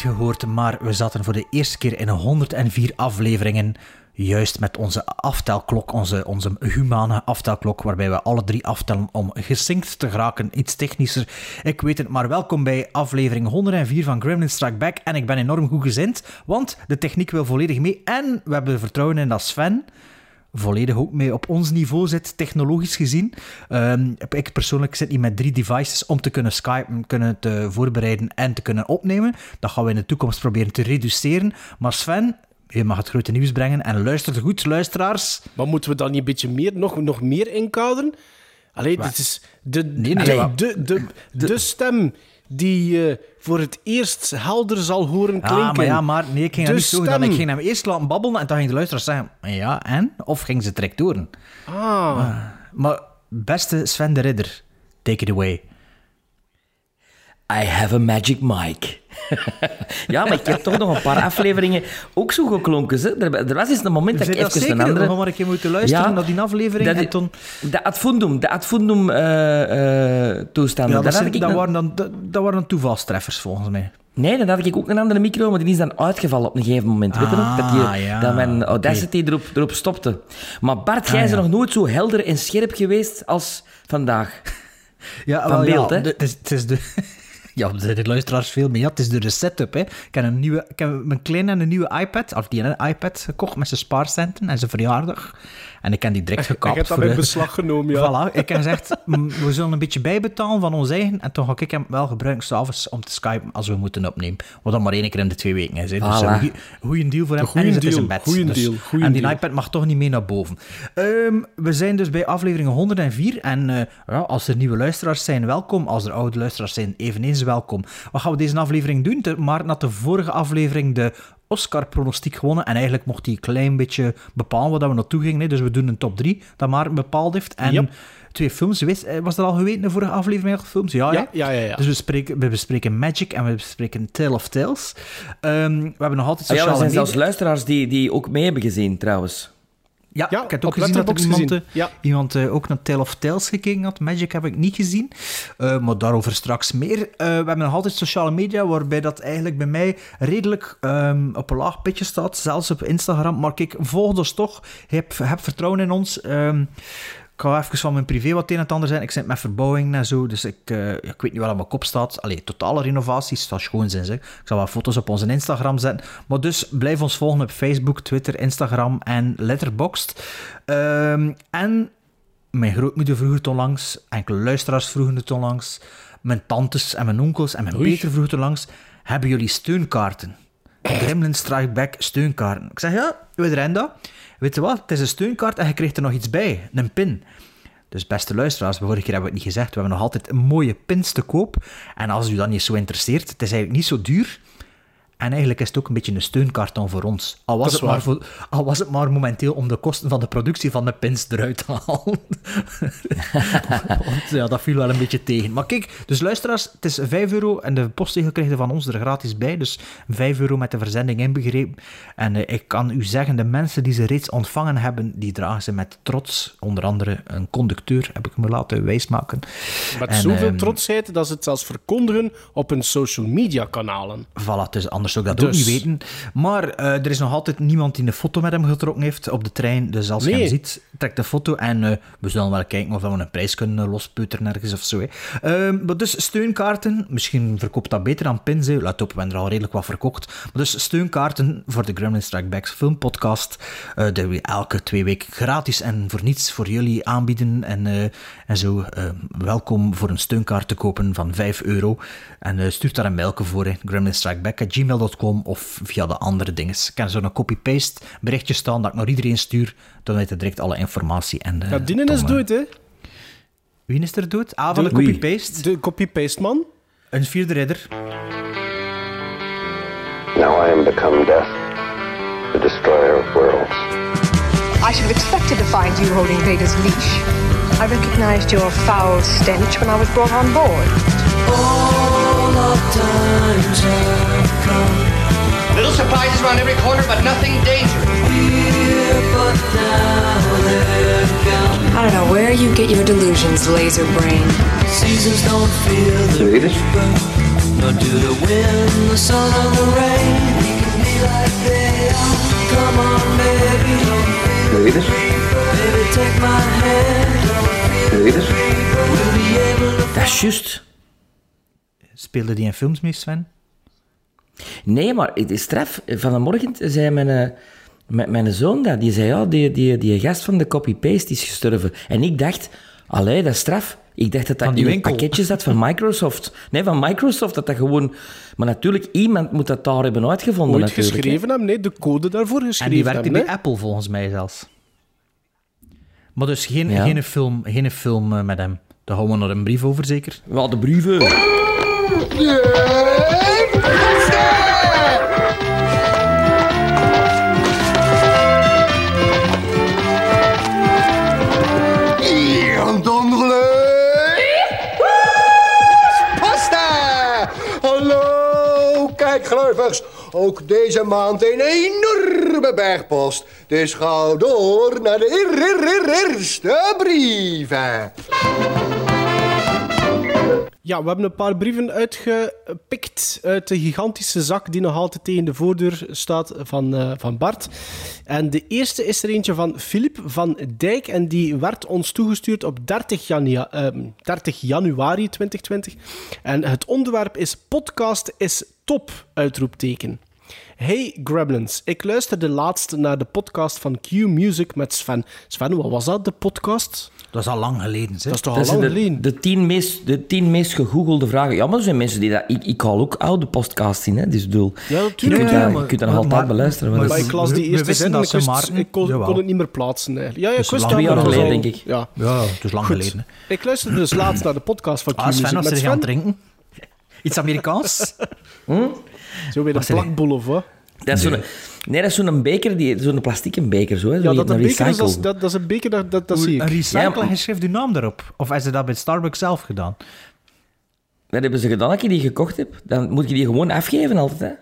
gehoord, maar we zaten voor de eerste keer in 104 afleveringen juist met onze aftelklok, onze, onze humane aftelklok, waarbij we alle drie aftellen om gesynct te geraken. Iets technischer, ik weet het, maar welkom bij aflevering 104 van Gremlin Strike Back. En ik ben enorm goed gezind, want de techniek wil volledig mee en we hebben vertrouwen in dat Sven volledig ook mee op ons niveau zit, technologisch gezien. Um, ik persoonlijk zit niet met drie devices om te kunnen skypen, kunnen te voorbereiden en te kunnen opnemen. Dat gaan we in de toekomst proberen te reduceren. Maar Sven, je mag het grote nieuws brengen en luister goed, luisteraars. Maar moeten we dan niet een beetje meer, nog, nog meer inkaderen? Alleen, dit is de, Nee, nee, allee, maar- de, de, de, stem die je voor het eerst helder zal horen klinken. Ah, maar ja, maar nee, ik ging De niet zo gedaan. stem. Ik ging hem eerst laten babbelen en dan ging de luisteraar zeggen, ja, en? Of ging ze direct door? Ah, Maar beste Sven de Ridder, take it away. I have a magic mic. Ja, maar ik heb toch nog een paar afleveringen ook zo geklonken. Hè. Er, er was eens een moment dat ik even zeker? een andere... We gaan maar een keer moeten luisteren Ja, naar die aflevering dat en toen... De ad fundum, de ad fundum eh, eh, toestanden. Ja, dat, Daar zijn- had ik dat, een- waren dan, dat, dat waren dan toevalstreffers volgens mij. Nee, dan had ik ook een andere micro, maar die is dan uitgevallen op een gegeven moment. Weet je nog? Dat, die, Ah, ja, dat mijn. Audacity erop, erop stopte. Maar Bart, jij Ah, is ja. nog nooit zo helder en scherp geweest als vandaag. Ja, Van wel, ja, beeld, hè? Het is, het is de... Ja, er de luisteraars veel meer. Ja, het is door de setup. Hè. Ik heb, een nieuwe, ik mijn kleine een nieuwe iPad, of die een iPad gekocht met zijn spaarcenten en zijn verjaardag. En ik heb die direct ik gekapt. heb dat in beslag genomen, ja. Voilà, ik heb gezegd, we zullen een beetje bijbetalen van ons eigen. En toen ga ik hem wel gebruiken s'avonds om te skypen als we moeten opnemen. Wat dan maar één keer in de twee weken is. Hè. Dus Voilà. een goeie- goeie deal voor hem. Een goeie en hij zit in zijn deal, bed. goeie Dus- deal, goeie en die deal. iPad mag toch niet mee naar boven. Ehm, we zijn dus bij aflevering 104. En eh, ja, als er nieuwe luisteraars zijn, welkom. Als er oude luisteraars zijn, eveneens welkom. Wat gaan we deze aflevering doen? Maar na de vorige aflevering de Oscar-pronostiek gewonnen. En eigenlijk mocht hij een klein beetje bepalen waar we naartoe gingen. hè. Dus we doen een top 3 dat Maarten bepaald heeft. En Yep. twee films. Wist- eh, Was dat al geweten, de vorige aflevering? Films? Ja, Ja, ja, ja, ja. Dus we, spreken, we bespreken Magic en we bespreken Tale of Tales. Ehm, we hebben nog altijd Ah, ja, sociale er zijn media. zelfs luisteraars die, die ook mee hebben gezien, trouwens. Ja, Ja, ik heb ook gezien dat er iemand, gezien. eh, Ja. iemand eh, ook naar Tale of Tales gekeken had. Magic heb ik niet gezien, Eh, maar daarover straks meer. We hebben nog altijd sociale media, waarbij dat eigenlijk bij mij redelijk ehm, op een laag pitje staat. Zelfs op Instagram, maar kijk, volg ons toch. Heb, heb vertrouwen in ons. Ehm, ik ga even van mijn privé wat een en het ander zijn. Ik zit met verbouwing en zo, dus ik, eh, ik weet niet wat aan mijn kop staat. Allee, totale renovaties, dat is schoon zijn. Zeg. Ik zal wat foto's op onze Instagram zetten. Maar dus blijf ons volgen op Facebook, Twitter, Instagram en Letterboxd. Ehm, en mijn grootmoeder vroeg het onlangs, enkele luisteraars vroegen het onlangs, mijn tantes en mijn onkels en mijn Oei. Peter vroeg het onlangs, hebben jullie steunkaarten? Gremlin Strike Back steunkaarten. Ik zeg, ja, we zijn dat. Weet je wat, het is een steunkaart en je krijgt er nog iets bij, een pin. Dus beste luisteraars, vorige keer hebben we het niet gezegd, we hebben nog altijd mooie pins te koop. En als u dat niet zo interesseert, het is eigenlijk niet zo duur. En eigenlijk is het ook een beetje een steunkaart dan voor ons. Al was, het maar, voor, al was het maar momenteel om de kosten van de productie van de pins eruit te halen. Want ja, dat viel wel een beetje tegen. Maar kijk, dus luisteraars, het is 5 euro en de postzegel krijg je van ons er gratis bij. Dus 5 euro met de verzending inbegrepen. En eh, ik kan u zeggen, de mensen die ze reeds ontvangen hebben, die dragen ze met trots. Onder andere een conducteur, heb ik me laten wijsmaken. Met En, zoveel ehm, trotsheid dat ze het zelfs verkondigen op hun social media kanalen. Voilà, dus anders zou ik dat ook Dus. niet weten. Maar eh, er is nog altijd niemand die een foto met hem getrokken heeft op de trein. Dus als je Nee. hem ziet, trek de foto en eh, we zullen wel kijken of we een prijs kunnen lospeuteren ergens of zo. Hè. Ehm, maar dus steunkaarten, misschien verkoopt dat beter dan pins. hè. Laat op, we hebben er al redelijk wat verkocht. Maar dus steunkaarten voor de Gremlin Strike Backs filmpodcast. eh die we elke twee weken gratis en voor niets voor jullie aanbieden. En, en zo, eh, welkom voor een steunkaart te kopen van 5 euro. En eh, stuur daar een mailje voor, hè. gremlinstrikeback.gmail.com of via de andere dingen. Ik kan zo'n copy-paste berichtje staan dat ik naar iedereen stuur. Dan weet je direct alle informatie. En, eh, Ja, Dienen is dood, hè? Wie is er dood? Ah, van de copy-paste. De copy-paste man. Een vierde ridder. Now I am become death, the destroyer of worlds. I should have expected to find you holding Vader's leash. I recognized your foul stench when I was brought on board. Little surprises around every corner, but nothing dangerous. I don't know where you get your delusions, laser brain. Zullen we dit? Zullen we dit? Zullen dit? Dat is juist. Speelde die in films mee, Sven? Nee, maar het is straf. Van de morgen zei mijn, eh, mijn, mijn zoon dat. Die zei, ja, die, die, die gast van de copy-paste is gestorven. En ik dacht, allee, dat is straf. Ik dacht dat dat in het winkel. pakketje zat van Microsoft. Nee, van Microsoft, dat dat gewoon... Maar natuurlijk, iemand moet dat daar hebben uitgevonden Ooit natuurlijk. hè. geschreven hebben, nee, de code daarvoor geschreven En die werkte hebben. bij hè. Apple volgens mij zelfs. Maar dus geen, Ja. geen film, geen film eh, met hem. Daar houden we nog een brief over, zeker? Ja, de brieven. Ook deze maand een enorme bergpost. Dus ga door naar de eer- eer- eer- eerste brieven. Ja, we hebben een paar brieven uitgepikt uit de gigantische zak die nog altijd tegen de voordeur staat van, eh, van Bart. En de eerste is er eentje van Filip van Dijk en die werd ons toegestuurd op 30, jania- ehm, 30 januari 2020. En het onderwerp is podcast is top, uitroepteken. Hey Gremlins, ik luisterde laatst naar de podcast van Q Music met Sven. Sven, wat was dat, de podcast? Dat is al lang geleden, zeg. Dat is toch Dat lang de, geleden? de, tien meest, de tien meest gegoogelde vragen. Ja, maar er zijn mensen die dat... Ik, ik haal ook oude podcasts in, hè. Dus ik bedoel... Ja, je natuurlijk. kunt, Ja, maar- je kunt dat nog altijd beluisteren. maar- Maar ik las die we eerste wisten zin en dat ik, wist- ik kon, kon het niet meer plaatsen. Eigenlijk. Ja, ja, ik Dus wist twee dat, jaar geleden, denk ik. Ja. Ja, het is lang Goed. geleden. hè. Ik luisterde dus laatst naar de podcast van Q Ah, Music Sven, als ze gaan drinken. Iets Amerikaans? Zo weer een plakboel of wat? Dat is zo'n... Nee, dat is zo'n beker, die- zo'n plastieke beker, zo, hè. Ja, dat een beker is, dat, dat, is een beker, dat, dat, dat zie Een ik. recycle Ja, maar- en je schrijft uw naam erop. Of hebben ze dat bij Starbucks zelf gedaan? Dat hebben ze gedaan als je die gekocht hebt. Dan moet je die gewoon afgeven altijd, hè.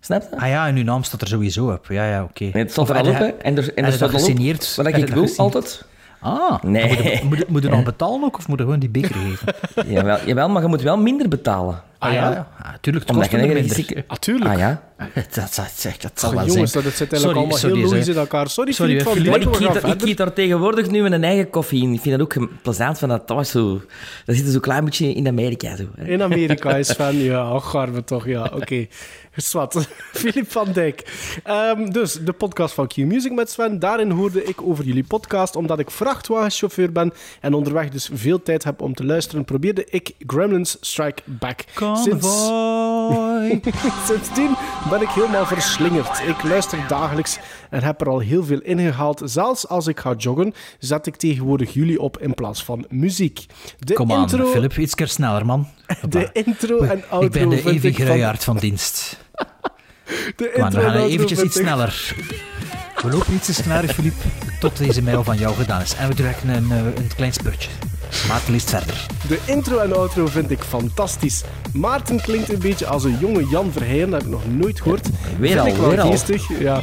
Snap je? Ah ja, en uw naam staat er sowieso op. Ja, ja, oké. Nee, het stond er al op, hè. En er, en er staat dat al op gesigneerd? wat ik wil, altijd. Ah, Nee. dan Moet je, moet, je- moet je nog betalen ook, of moet je gewoon die beker geven? Jawel, jawel, maar je moet wel minder betalen. Ah, ja. Ja. Ah, du lukter godt, men det er ikke sikkert. Ah, Dat, dat, dat zal Oh, wel jongens, zijn. dat, zit eigenlijk Sorry, allemaal sorry, heel logisch in elkaar. Sorry, Sorry, Filip van Dijk, ik we er, ik er tegenwoordig nu mijn eigen koffie in. Ik vind dat ook plezant van dat thuis zo... Dat zit zo'n klein beetje in Amerika. Zo, hè. In Amerika is Sven, ja, och, garme toch, ja, oké. Zwat. Filip van Dijk. Ehm, dus, de podcast van Q Music met Sven. Daarin hoorde ik over jullie podcast. Omdat ik vrachtwagenchauffeur ben en onderweg dus veel tijd heb om te luisteren, probeerde ik Gremlins Strike Back. Sinds, Convoy. sindsdien ben ik helemaal verslingerd. Ik luister dagelijks en heb er al heel veel ingehaald. Zelfs als ik ga joggen, zet ik tegenwoordig jullie op in plaats van muziek. De Kom aan, intro, Filip, iets keer sneller, man. de intro en outro Ik ben de ik van- van dienst. De Kom aan, we intro en gaan eventjes iets sneller. We lopen iets te sneller, Filip, tot deze mail van jou gedaan is. En we trekken een, eh, een klein spurtje. Maarten liefst verder. De intro en outro vind ik fantastisch. Maarten klinkt een beetje als een jonge Jan Verheyen, dat heb ik nog nooit gehoord. Weer vind al, ik wel weer al. geestig. Ja.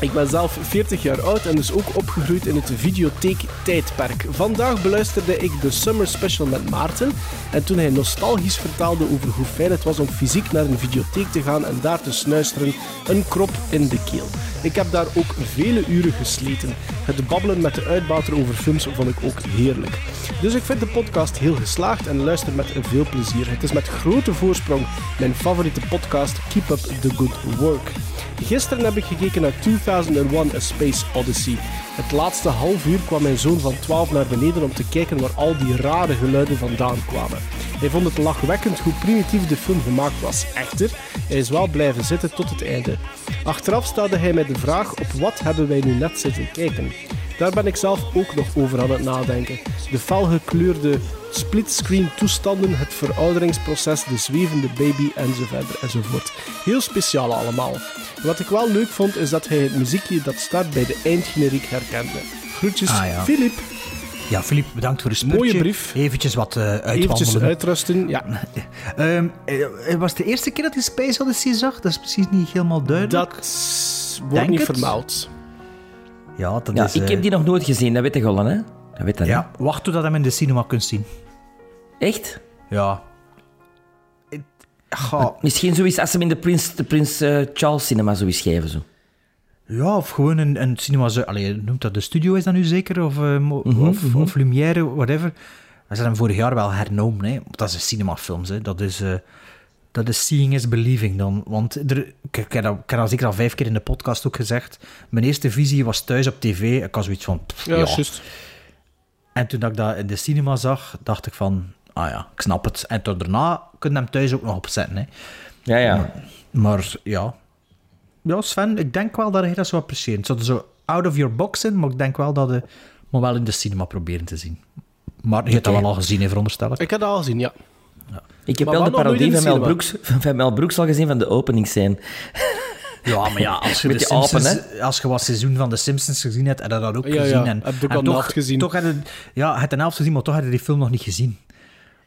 Ik ben zelf 40 jaar oud en dus ook opgegroeid in het videotheek-tijdperk. Vandaag beluisterde ik de Summer Special met Maarten. En toen hij nostalgisch vertaalde over hoe fijn het was om fysiek naar een videotheek te gaan en daar te snuisteren, een krop in de keel. Ik heb daar ook vele uren gesleten. Het babbelen met de uitbater over films vond ik ook heerlijk. Dus ik vind de podcast heel geslaagd en luister met veel plezier. Het is met grote voorsprong mijn favoriete podcast Keep Up The Good Work. Gisteren heb ik gekeken naar 2001 A Space Odyssey. Het laatste half uur kwam mijn zoon van 12 naar beneden om te kijken waar al die rare geluiden vandaan kwamen. Hij vond het lachwekkend hoe primitief de film gemaakt was. Echter, hij is wel blijven zitten tot het einde. Achteraf stelde hij mij de vraag op wat hebben wij nu net zitten kijken. Daar ben ik zelf ook nog over aan het nadenken. De felgekleurde splitscreen toestanden, het verouderingsproces, de zwevende baby enzovoort enzovoort. Heel speciaal allemaal. Wat ik wel leuk vond, is dat hij het muziekje dat staat bij de eindgeneriek herkende. Groetjes, Ah, ja. Filip. Ja, Filip, bedankt voor de spurtje. Mooie brief. Eventjes wat eh Eventjes uitwandelen. uitrusten. Ja, Ehm, eh, was het de eerste keer dat hij Space Odyssey zag? Dat is precies niet helemaal duidelijk. dat wordt Denk niet het? vermeld. Ja, dat Ja, is... ik eh, heb die nog nooit gezien, dat weet je al, hè? Dat weet dat? Ja, wacht totdat je hem in de cinema kunt zien. Echt? Ja. Misschien zoiets als ze hem in de Prins, de Prins eh, Charles cinema zoiets geven. Zo. Ja, of gewoon een, een cinema... zo- Allee, je noemt dat de studio, is dat nu zeker? Of, eh, mo- Mhm, of, of Lumière, whatever. We zijn hem vorig jaar wel hernomen, hè. Dat is een cinemafilms, hè. Dat is... eh, dat is seeing is believing dan. Want er, ik, ik, heb dat, ik heb dat zeker al vijf keer in de podcast ook gezegd. Mijn eerste visie was thuis op tv. Ik had zoiets van... pff, Ja, ja. juist. En toen dat ik dat in de cinema zag, dacht ik van... Ah ja, ik snap het. En toen daarna kun je hem thuis ook nog opzetten, hè. Ja, ja. Maar ja. Ja, Sven, ik denk wel dat hij dat zou appreciëren. Het zou er zo out of your box zijn, maar ik denk wel dat hij maar wel in de cinema proberen te zien. Maar je hebt dat wel al gezien, hè, veronderstel ik. Ik had dat al gezien, ja. Ik heb Maar wel de in parodie van Mel. Brooks, van Mel Brooks al gezien van de openingsscène. Ja, maar ja, als je, Met de die apen, Simpsons, als je wat seizoen van de Simpsons gezien hebt, heb je dat ook Ja, ja, gezien. En, heb ik en toch, helft gezien. Toch had je, ja, het een helft gezien, maar toch had je die film nog niet gezien.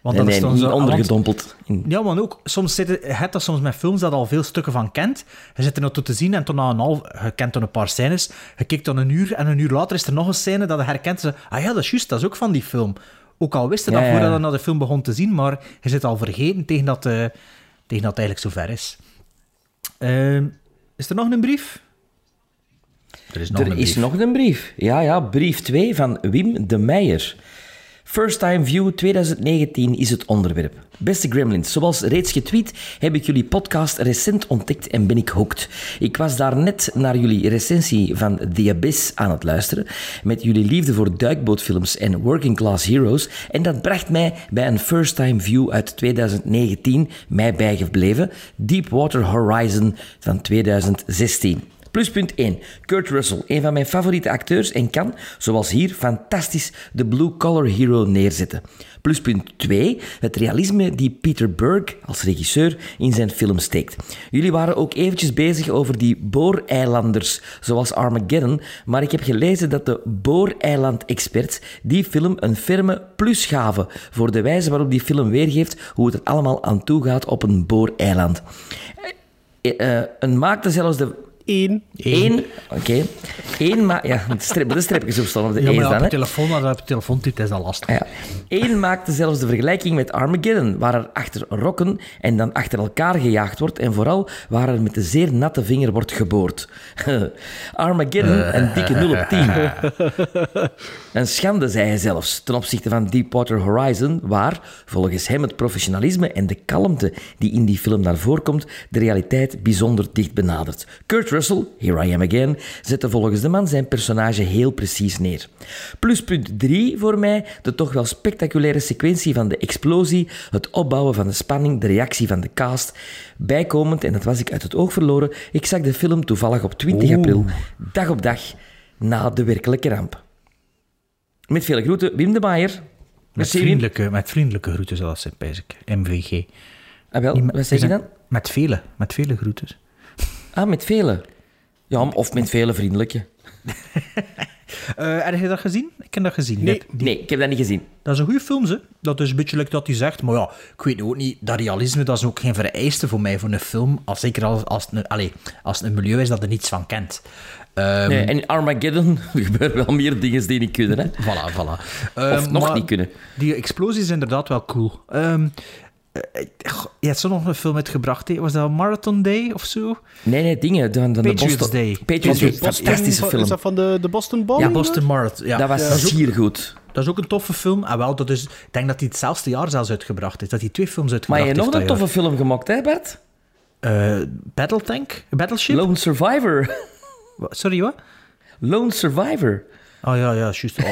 Want Nee, dat nee, is dan niet zo... want- ondergedompeld. In- Ja, maar ook, soms zit het, je hebt dat soms met films dat al veel stukken van kent. Je zit er nog toe te zien en toen na een half, je kent dan een paar scènes. Je kijkt dan een uur en een uur later is er nog een scène dat je herkent. Ze, ah ja, dat is juist, dat is ook van die film. Ook al wist je dat Ja, voordat je naar de film begon te zien, maar je zit al vergeten tegen dat, eh, tegen dat het eigenlijk zover is. Ehm, is er nog een brief? Er is nog er een is brief. nog een brief. Ja, ja, brief 2 van Wim de Meijer. First Time View 2019 is het onderwerp. Beste Gremlins, zoals reeds getweet heb ik jullie podcast recent ontdekt en ben ik hooked. Ik was daar net naar jullie recensie van The Abyss aan het luisteren, met jullie liefde voor duikbootfilms en working class heroes, en dat bracht mij bij een First Time View uit 2019, mij bijgebleven, Deepwater Horizon van 2016. Pluspunt 1. Kurt Russell, een van mijn favoriete acteurs en kan, zoals hier, fantastisch de Blue Collar Hero neerzetten. Pluspunt 2. Het realisme die Peter Berg als regisseur in zijn film steekt. Jullie waren ook eventjes bezig over die booreilanders, zoals Armageddon, maar ik heb gelezen dat de booreiland-experts die film een ferme plus gaven voor de wijze waarop die film weergeeft hoe het er allemaal aan toe gaat op een booreiland. Eh, een maakte zelfs de Eén. Eén, oké. Eén ma- ja, de strip, de stripjes opstaan op de Ja, maar E's ja, dan, op hè. de telefoon, je op de telefoon typt, is dat lastig. Ja. Eén maakte zelfs de vergelijking met Armageddon, waar er achter rokken en dan achter elkaar gejaagd wordt en vooral waar er met de zeer natte vinger wordt geboord. Armageddon, een dikke 0 op 10. Een schande, zei hij zelfs, ten opzichte van Deepwater Horizon, waar, volgens hem het professionalisme en de kalmte die in die film naar voren komt, de realiteit bijzonder dicht benadert. Kurt Russell, Here I Am Again, zette volgens de man zijn personage heel precies neer. Pluspunt 3 voor mij, de toch wel spectaculaire sequentie van de explosie, het opbouwen van de spanning, de reactie van de cast. Bijkomend, en dat was ik uit het oog verloren, ik zag de film toevallig op 20 april, dag op dag, na de werkelijke ramp. Met veel groeten, Wim de Maier. Met vriendelijke, met vriendelijke groeten, zoals ze. MVG. Ah, wel, wat zeg je dan? Met vele, met vele groeten. Ah, met vele. Ja, of met vele vriendelijke. Eh heb je dat gezien? Ik heb dat gezien. Nee. Nee, ik heb dat niet gezien. dat is een goede film, hè. Dat is een beetje like dat hij zegt. Maar ja, ik weet ook niet, dat realisme, dat is ook geen vereiste voor mij voor een film. Als, zeker als, als, het een, allez, als het een milieu is dat er niets van kent. Ehm, Nee, en in Armageddon gebeuren wel meer dingen die niet kunnen, hè. Voilà, voilà. Of Ehm, nog niet kunnen. Die explosie is inderdaad wel cool. Ehm, eh, je hebt zo nog een film uitgebracht, hè? was dat Marathon Day of zo? Nee, nee, dingen. De, de, de Patriots Boston, Day. Patriots Day, fantastische van- film. Is dat van de, de Boston Bombing? Ja, Boston Marathon. Ja. Dat was ook, zeer goed. dat is ook een toffe film. Ah, wel, dat is, ik denk dat hij hetzelfde jaar zelfs uitgebracht is. Dat hij twee films Maar uitgebracht je hebt nog heeft een toffe film gemaakt, hè, Bert? Eh, Battle Tank? Battleship? Lone Survivor. Sorry, wat? Lone Survivor. Oh ja, ja, juist. Oh,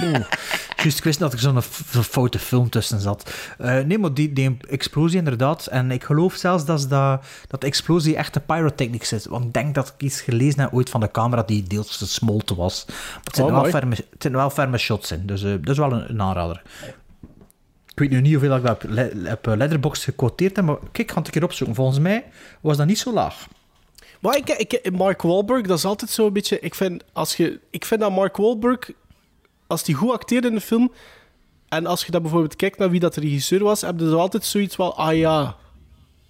wow. Juist, ik wist dat er zo'n foute film tussen zat. Eh, nee, maar die, die explosie inderdaad. En ik geloof zelfs dat, ze dat, dat de explosie echt de pyrotechnics is. Want ik denk dat ik iets gelezen heb ooit van de camera die deels gesmolten was. Maar het zijn, Oh, wel, ferme, het zijn wel ferme shots in. Dus eh, dat is wel een, een aanrader. Ik weet nu niet hoeveel ik dat op, le- op eh, Letterboxd gequoteerd heb, maar kijk, ga ik een keer opzoeken. Volgens mij was dat niet zo laag. Maar ik, ik, Mark Wahlberg, dat is altijd zo'n beetje... Ik vind, als je, ik vind dat Mark Wahlberg, als die goed acteert in de film... En als je dan bijvoorbeeld kijkt naar wie dat de regisseur was, heb je zo altijd zoiets wel, ah ja...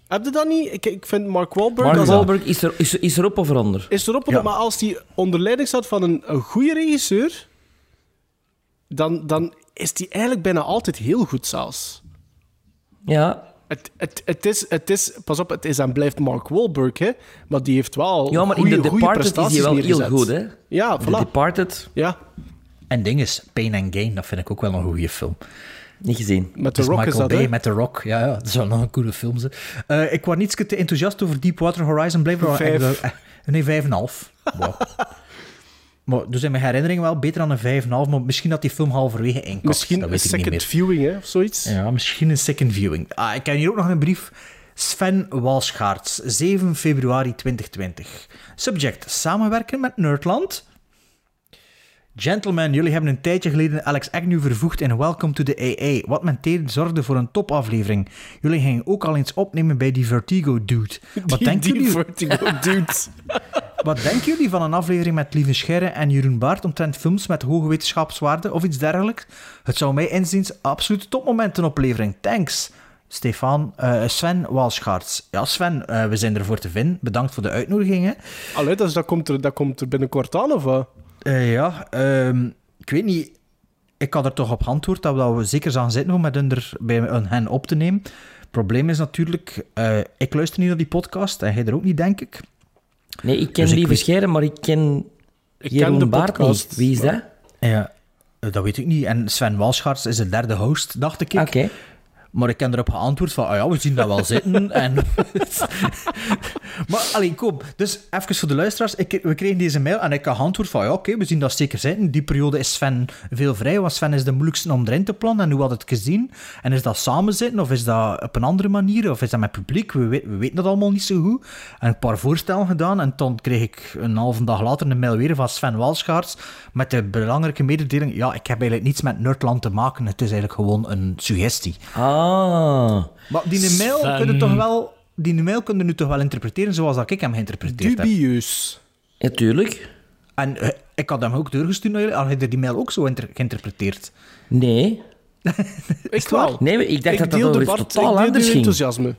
Heb je dat niet? Ik, ik vind Mark Wahlberg... Mark Wahlberg is, er, is, is erop of eronder? is erop, Ja. maar als die onder leiding staat van een, een goede regisseur, dan, dan is die eigenlijk bijna altijd heel goed zelfs. Ja. Het, het, het, is, het is, pas op, het is en blijft Mark Wahlberg, hè, maar die heeft wel Ja, maar goeie, in The Departed is hij wel heel goed, hè? Ja, The. Departed, Ja, En ding is, Pain and Gain, dat vind ik ook wel een goede film. niet gezien. met The Dus Rock is Michael dat, Bay met The Rock. Ja, ja, dat zou nog een coole film zijn. Eh, ik was niet te enthousiast over Deepwater Horizon. Blijf wel Vijf. wel- eh, Nee, vijf en een half. Wow. maar dus in mijn herinnering wel beter dan een vijf en een half. Maar misschien dat die film halverwege inkakt. Misschien dat een weet ik niet second meer. viewing, hè, of zoiets. Ja, misschien een second viewing. Ah, ik heb hier ook nog een brief. Sven Walschaerts, 7 februari 2020. Subject, samenwerken met Nerdland. Gentlemen, jullie hebben een tijdje geleden Alex Agnew vervoegd in Welcome to the AA, wat men zorgde voor een topaflevering. Jullie gingen ook al eens opnemen bij die Vertigo Dude. Wat, Die- denken die jullie, Vertigo dude. wat denken jullie van een aflevering met Lieve Scherre en Jeroen Baart omtrent films met hoge wetenschapswaarde of iets dergelijks? Het zou mij inziens absoluut topmomenten opleveren. Thanks. Stefan, eh, Sven Walschaerts. Ja, Sven, eh, we zijn ervoor te vinden. Bedankt voor de uitnodiging. Allee, dus dat, komt er, dat komt er binnenkort aan, of wat? Eh, ja, ehm, ik weet niet. Ik had er toch op geantwoord dat we, dat we zeker zouden zitten om met hun er bij hun- hen op te nemen. Het probleem is natuurlijk, eh, ik luister niet naar die podcast en jij er ook niet, denk ik. Nee, ik ken Dus ik weet- Scheren, maar ik ken Ik Jeroen ken de Baart podcast. niet. Wie is dat? Ja, eh, dat weet ik niet. En Sven Walschaerts is de derde host, dacht ik. Oké. Maar ik heb erop geantwoord van, ah ja, we zien dat wel zitten. en... maar, allee, kom. Dus, even voor de luisteraars. Ik, we kregen deze mail en ik had geantwoord van, ja, oké, we zien dat zeker zitten. Die periode is Sven veel vrij, want Sven is de moeilijkste om erin te plannen. En hoe had het gezien? En is dat samen zitten, of is dat op een andere manier? Of is dat met publiek? We, we, we weten dat allemaal niet zo goed. En een paar voorstellen gedaan. En toen kreeg ik een halve dag later een mail weer van Sven Walschaerts met de belangrijke mededeling, ja, ik heb eigenlijk niets met Nerdland te maken. Het is eigenlijk gewoon een suggestie. Ah. Maar die mail Sven. kun je toch wel... Die mail kun je nu toch wel interpreteren zoals dat ik hem geïnterpreteerd heb. Dubieus. Ja, tuurlijk. En eh, ik had hem ook doorgestuurd naar jullie. Had je die mail ook zo inter- geïnterpreteerd? Nee. Ik wel. Nee, ik dacht dat dat over iets totaal ik deel anders uw ging. enthousiasme.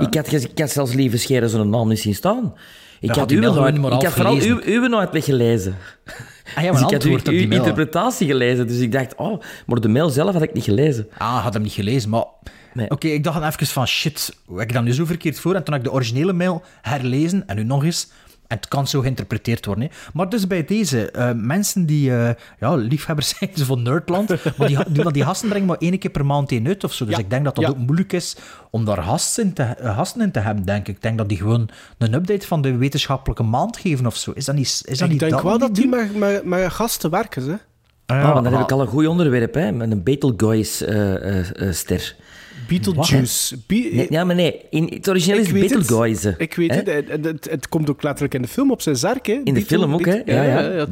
Ik, had, gez- ik had zelfs Lieve Scheren zijn naam niet zien staan. Ik had had, die uw mail gewoon nooit, niet meer ik had vooral uw, afgelezen. uw nooit weggelezen. Ah ja, Dus ik had uw, uw interpretatie gelezen. Dus ik dacht, oh, maar de mail zelf had ik niet gelezen. Ah, had hem niet gelezen, maar... Nee. Oké, ik dacht dan even van shit, hoe heb ik dat nu zo verkeerd voor? En toen heb ik de originele mail herlezen en nu nog eens. En het kan zo geïnterpreteerd worden. Hè. Maar dus bij deze, eh, mensen die eh, ja, liefhebbers zijn van Nerdland, maar die, die, die gasten brengen maar één keer per maand één uit of zo. Dus Ja. ik denk dat dat Ja. ook moeilijk is om daar gasten in, te, eh, gasten in te hebben, denk ik. Ik denk dat die gewoon een update van de wetenschappelijke maand geven of zo. Is dat niet, is dat Ik niet denk dat wel dat die met, met, met gasten werken, hè. Ah, Ah, want dan maar- heb ik al een goed onderwerp, hè, met een Betelgeuse-ster. Beetlejuice. Be- nee, ja, maar nee, in, het origineel is. Betelgeuse. Ik weet hè? het. Het, het, komt ook letterlijk in de film op zijn zerk, hè. In de Beetle- film ook, hè? Ja, ja.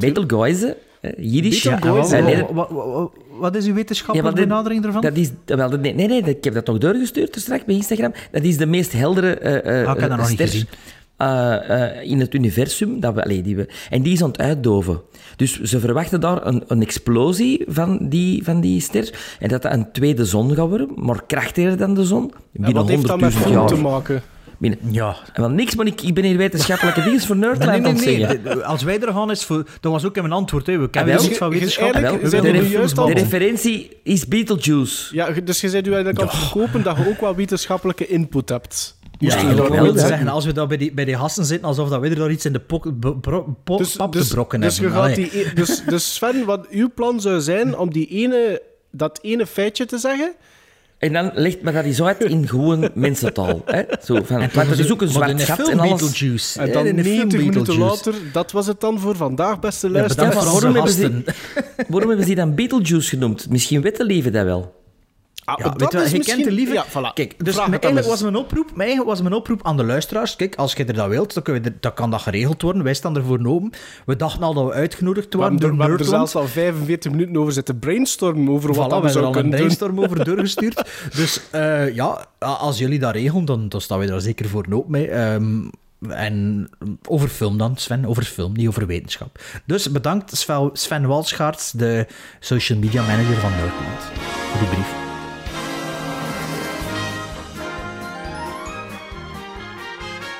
Jiddisch. Ja, wat. Eh, dat- wat, is uw Ja, wetenschappelijke dit- benadering ervan? Dat is, wel, dat- nee, nee, nee, ik heb dat nog doorgestuurd dus straks bij Instagram. Dat is de meest heldere eh, eh, Ah, ik heb dat nog niet ster, gezien. Eh, eh, in het universum. Dat we, allee, die we, en die is aan het uitdoven. Dus ze verwachten daar een, een explosie van die, van die ster. En dat dat een tweede zon gaat worden, maar krachtiger dan de zon. En Binnen wat heeft dat met 100.000 film te jaar. maken? Binnen, Ja, en wel niks, maar ik, ik ben hier wetenschappelijke dingen voor Nee, Nerdland nee, aan het nee. zeggen. De- Als wij er gaan, is voor... Dat was ook in mijn antwoord. Hè. We kennen Ah, wel. niets van wetenschap. Wel, de, ref- referentie is Beetlejuice. Ja, dus je bent u eigenlijk aan het verkopen dat je ook wel wetenschappelijke input hebt. Moest Ja, daar wil wel zeggen. als we dat bij die, bij die gasten zitten, alsof dat we er daar iets in de pok, be- bro- po- Dus, pap dus, te brokken dus, hebben. gaat Allee. die, e- dus, dus Sven, wat uw plan zou zijn om die ene, dat ene feitje te zeggen, En dan legt me dat eens uit in gewoon mensentaal. Hè? Zo van, want dat is ook een Maar zwart gat en alles. Beetlejuice. en hè, dan in de film 90 minuten Beetlejuice. later, dat was het dan voor vandaag, beste Ja, luisteraars. Ja, voor maar onze waarom. Waarom hebben ze die dan Beetlejuice genoemd? Misschien weten leven dat wel. Ah, Ja, dat weet je wat, is je misschien- kent de lieve... Ja, voilà. Kijk, dus mijn, eigenlijk was mijn, oproep, mijn was mijn oproep aan de luisteraars. Kijk, als je er dat wilt, dan, kunnen we er- dan kan dat geregeld worden. Wij staan ervoor open. We dachten al dat we uitgenodigd We waren door we hebben er zelfs al 45 minuten over zitten brainstormen over wat Voilà, dat we we hebben er zouden al een kunnen doen. brainstorm over doorgestuurd. Dus eh, ja, als jullie dat regelen, dan, dan staan we daar zeker voor open mee. Ehm, En over film dan, Sven, over film, niet over wetenschap. Dus bedankt Sven, Sven Walschaerts, de social media manager van Nerdland, voor die brief.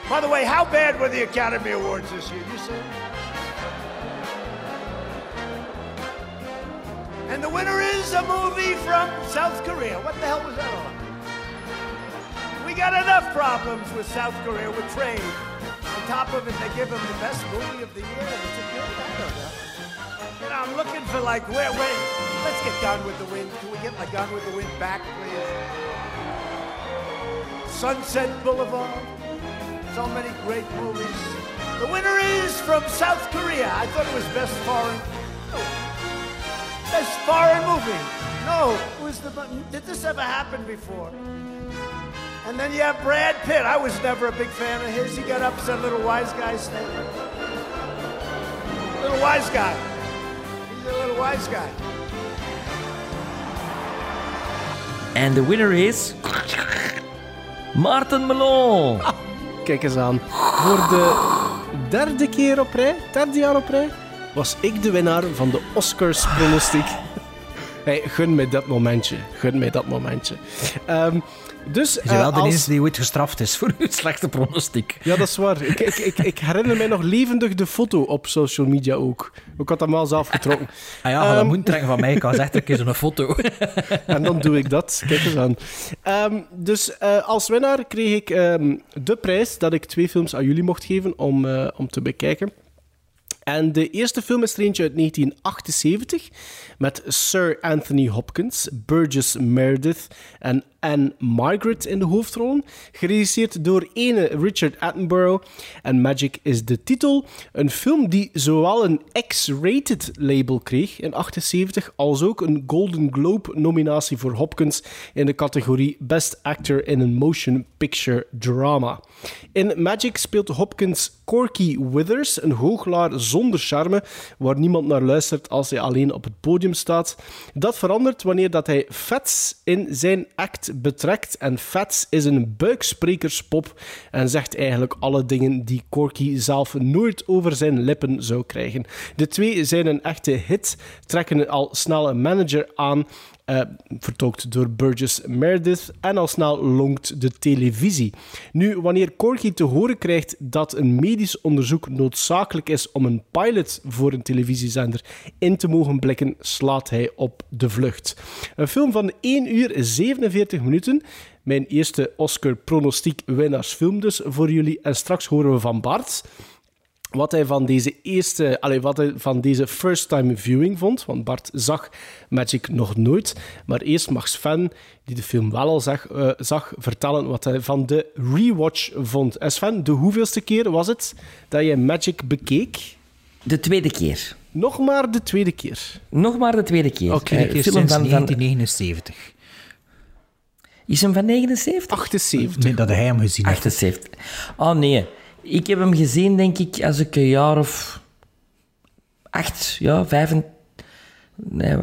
By the way, how bad were the Academy Awards this year? You say? And the winner is a movie from South Korea. What the hell was that about? We got enough problems with South Korea with trade. On top of it, they give him the best movie of the year. It's a good I'm looking for like where, where. Let's get Gone with the Wind. Can we get like Gone with the Wind back, please? Sunset Boulevard. So many great movies. The winner is from South Korea. I thought it was best foreign. Best foreign movie. No, it was the. Did this ever happen before? And then you have Brad Pitt. I was never a big fan of his. He got up said little wise guy statement. Little wise guy. He's a little wise guy. And the winner is... Martin Melon. Kijk eens aan. Voor de derde keer op rij, derde jaar op rij, was ik de winnaar van de Oscars pronostiek. Hey, gun mij dat momentje. Gun mij dat momentje. Ehm, dus, Je bent wel eh, de als- eerste die ooit gestraft is voor uw slechte pronostiek. Ja, dat is waar. Ik, ik, ik, ik herinner mij nog levendig de foto op social media ook. Ik had hem wel zelf getrokken. Ah ja, dat Ehm, moeten trekken van mij. Ik kan zeggen, ik eens een foto. En dan doe ik dat. Kijk eens aan. Ehm, dus eh, als winnaar kreeg ik ehm, de prijs dat ik twee films aan jullie mocht geven om, eh, om te bekijken. En de eerste film is er eentje uit 1978 met Sir Anthony Hopkins, Burgess Meredith en Anne Margaret in de hoofdrollen. Geregisseerd door ene Richard Attenborough. En Magic is de titel. Een film die zowel een X-rated label kreeg in 78 als ook een Golden Globe nominatie voor Hopkins in de categorie Best Actor in a Motion Picture Drama. In Magic speelt Hopkins Corky Withers, een hooglaar zonder charme, waar niemand naar luistert als hij alleen op het podium staat. Dat verandert wanneer dat hij Fats in zijn act betrekt. En Fats is een buiksprekerspop en zegt eigenlijk alle dingen die Corky zelf nooit over zijn lippen zou krijgen. De twee zijn een echte hit, trekken al snel een manager aan eh, vertolkt door Burgess Meredith, en al snel lonkt de televisie. Nu, wanneer Corky te horen krijgt dat een medisch onderzoek noodzakelijk is om een pilot voor een televisiezender in te mogen blikken, slaat hij op de vlucht. Een film van 1 uur 47 minuten. Mijn eerste Oscar-pronostiek winnaarsfilm dus voor jullie. En straks horen we van Bart wat hij van deze eerste, allee, wat hij van deze first time viewing vond. Want Bart zag Magic nog nooit. Maar eerst mag Sven, die de film wel al zag, eh, zag vertellen wat hij van de rewatch vond. En Sven, de hoeveelste keer was het dat je Magic bekeek? De tweede keer. Nog maar de tweede keer. Nog maar de tweede keer. Oké, Eh, Een keer film sinds van, van, 1979. is hem van 79? 78. Nee, dat hij hem gezien heeft. 78. Oh nee. Ik heb hem gezien, denk ik, als ik een jaar of acht, ja, vijf, en- nee,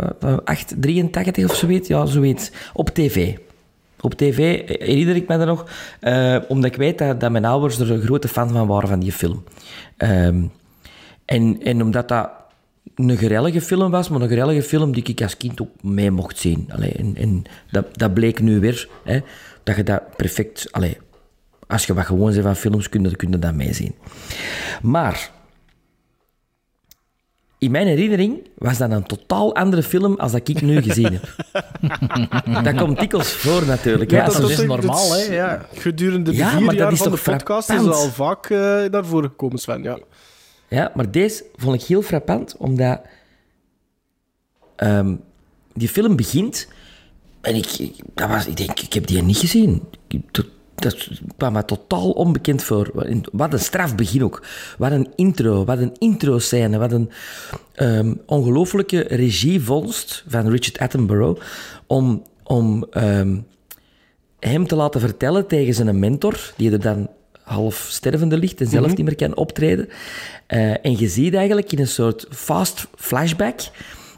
acht, 83 of zoiets, ja, zoiets. Op tv. Op tv herinner ik me dat nog, eh, omdat ik weet dat, dat mijn ouders er een grote fan van waren van die film. Ehm, en, en omdat dat een gerellige film was, maar een gerellige film die ik als kind ook mee mocht zien. Allee, en en dat, dat bleek nu weer, hè, dat je dat perfect... Allee, als je wat gewoon bent van films, kun je, kun je dat meezien. Maar... In mijn herinnering was dat een totaal andere film als dat ik nu gezien heb. dat komt dikwijls voor, natuurlijk. als dat is normaal, hè, ja. Gedurende de Ja, vier maar dat jaar is van de podcast is frappant? al vaak eh naar voren gekomen, Sven. Ja. Ja, maar deze vond ik heel frappant, omdat ehm, die film begint en ik, ik, dat was, ik denk, ik heb die niet gezien. Ik- Dat, kwam me totaal onbekend voor. Wat een strafbegin ook. Wat een intro, wat een intro-scène, wat een ehm, ongelooflijke regievondst van Richard Attenborough om, om ehm, hem te laten vertellen tegen zijn mentor, die er dan half stervende ligt en zelf niet meer kan optreden. Eh, en je ziet eigenlijk in een soort fast flashback,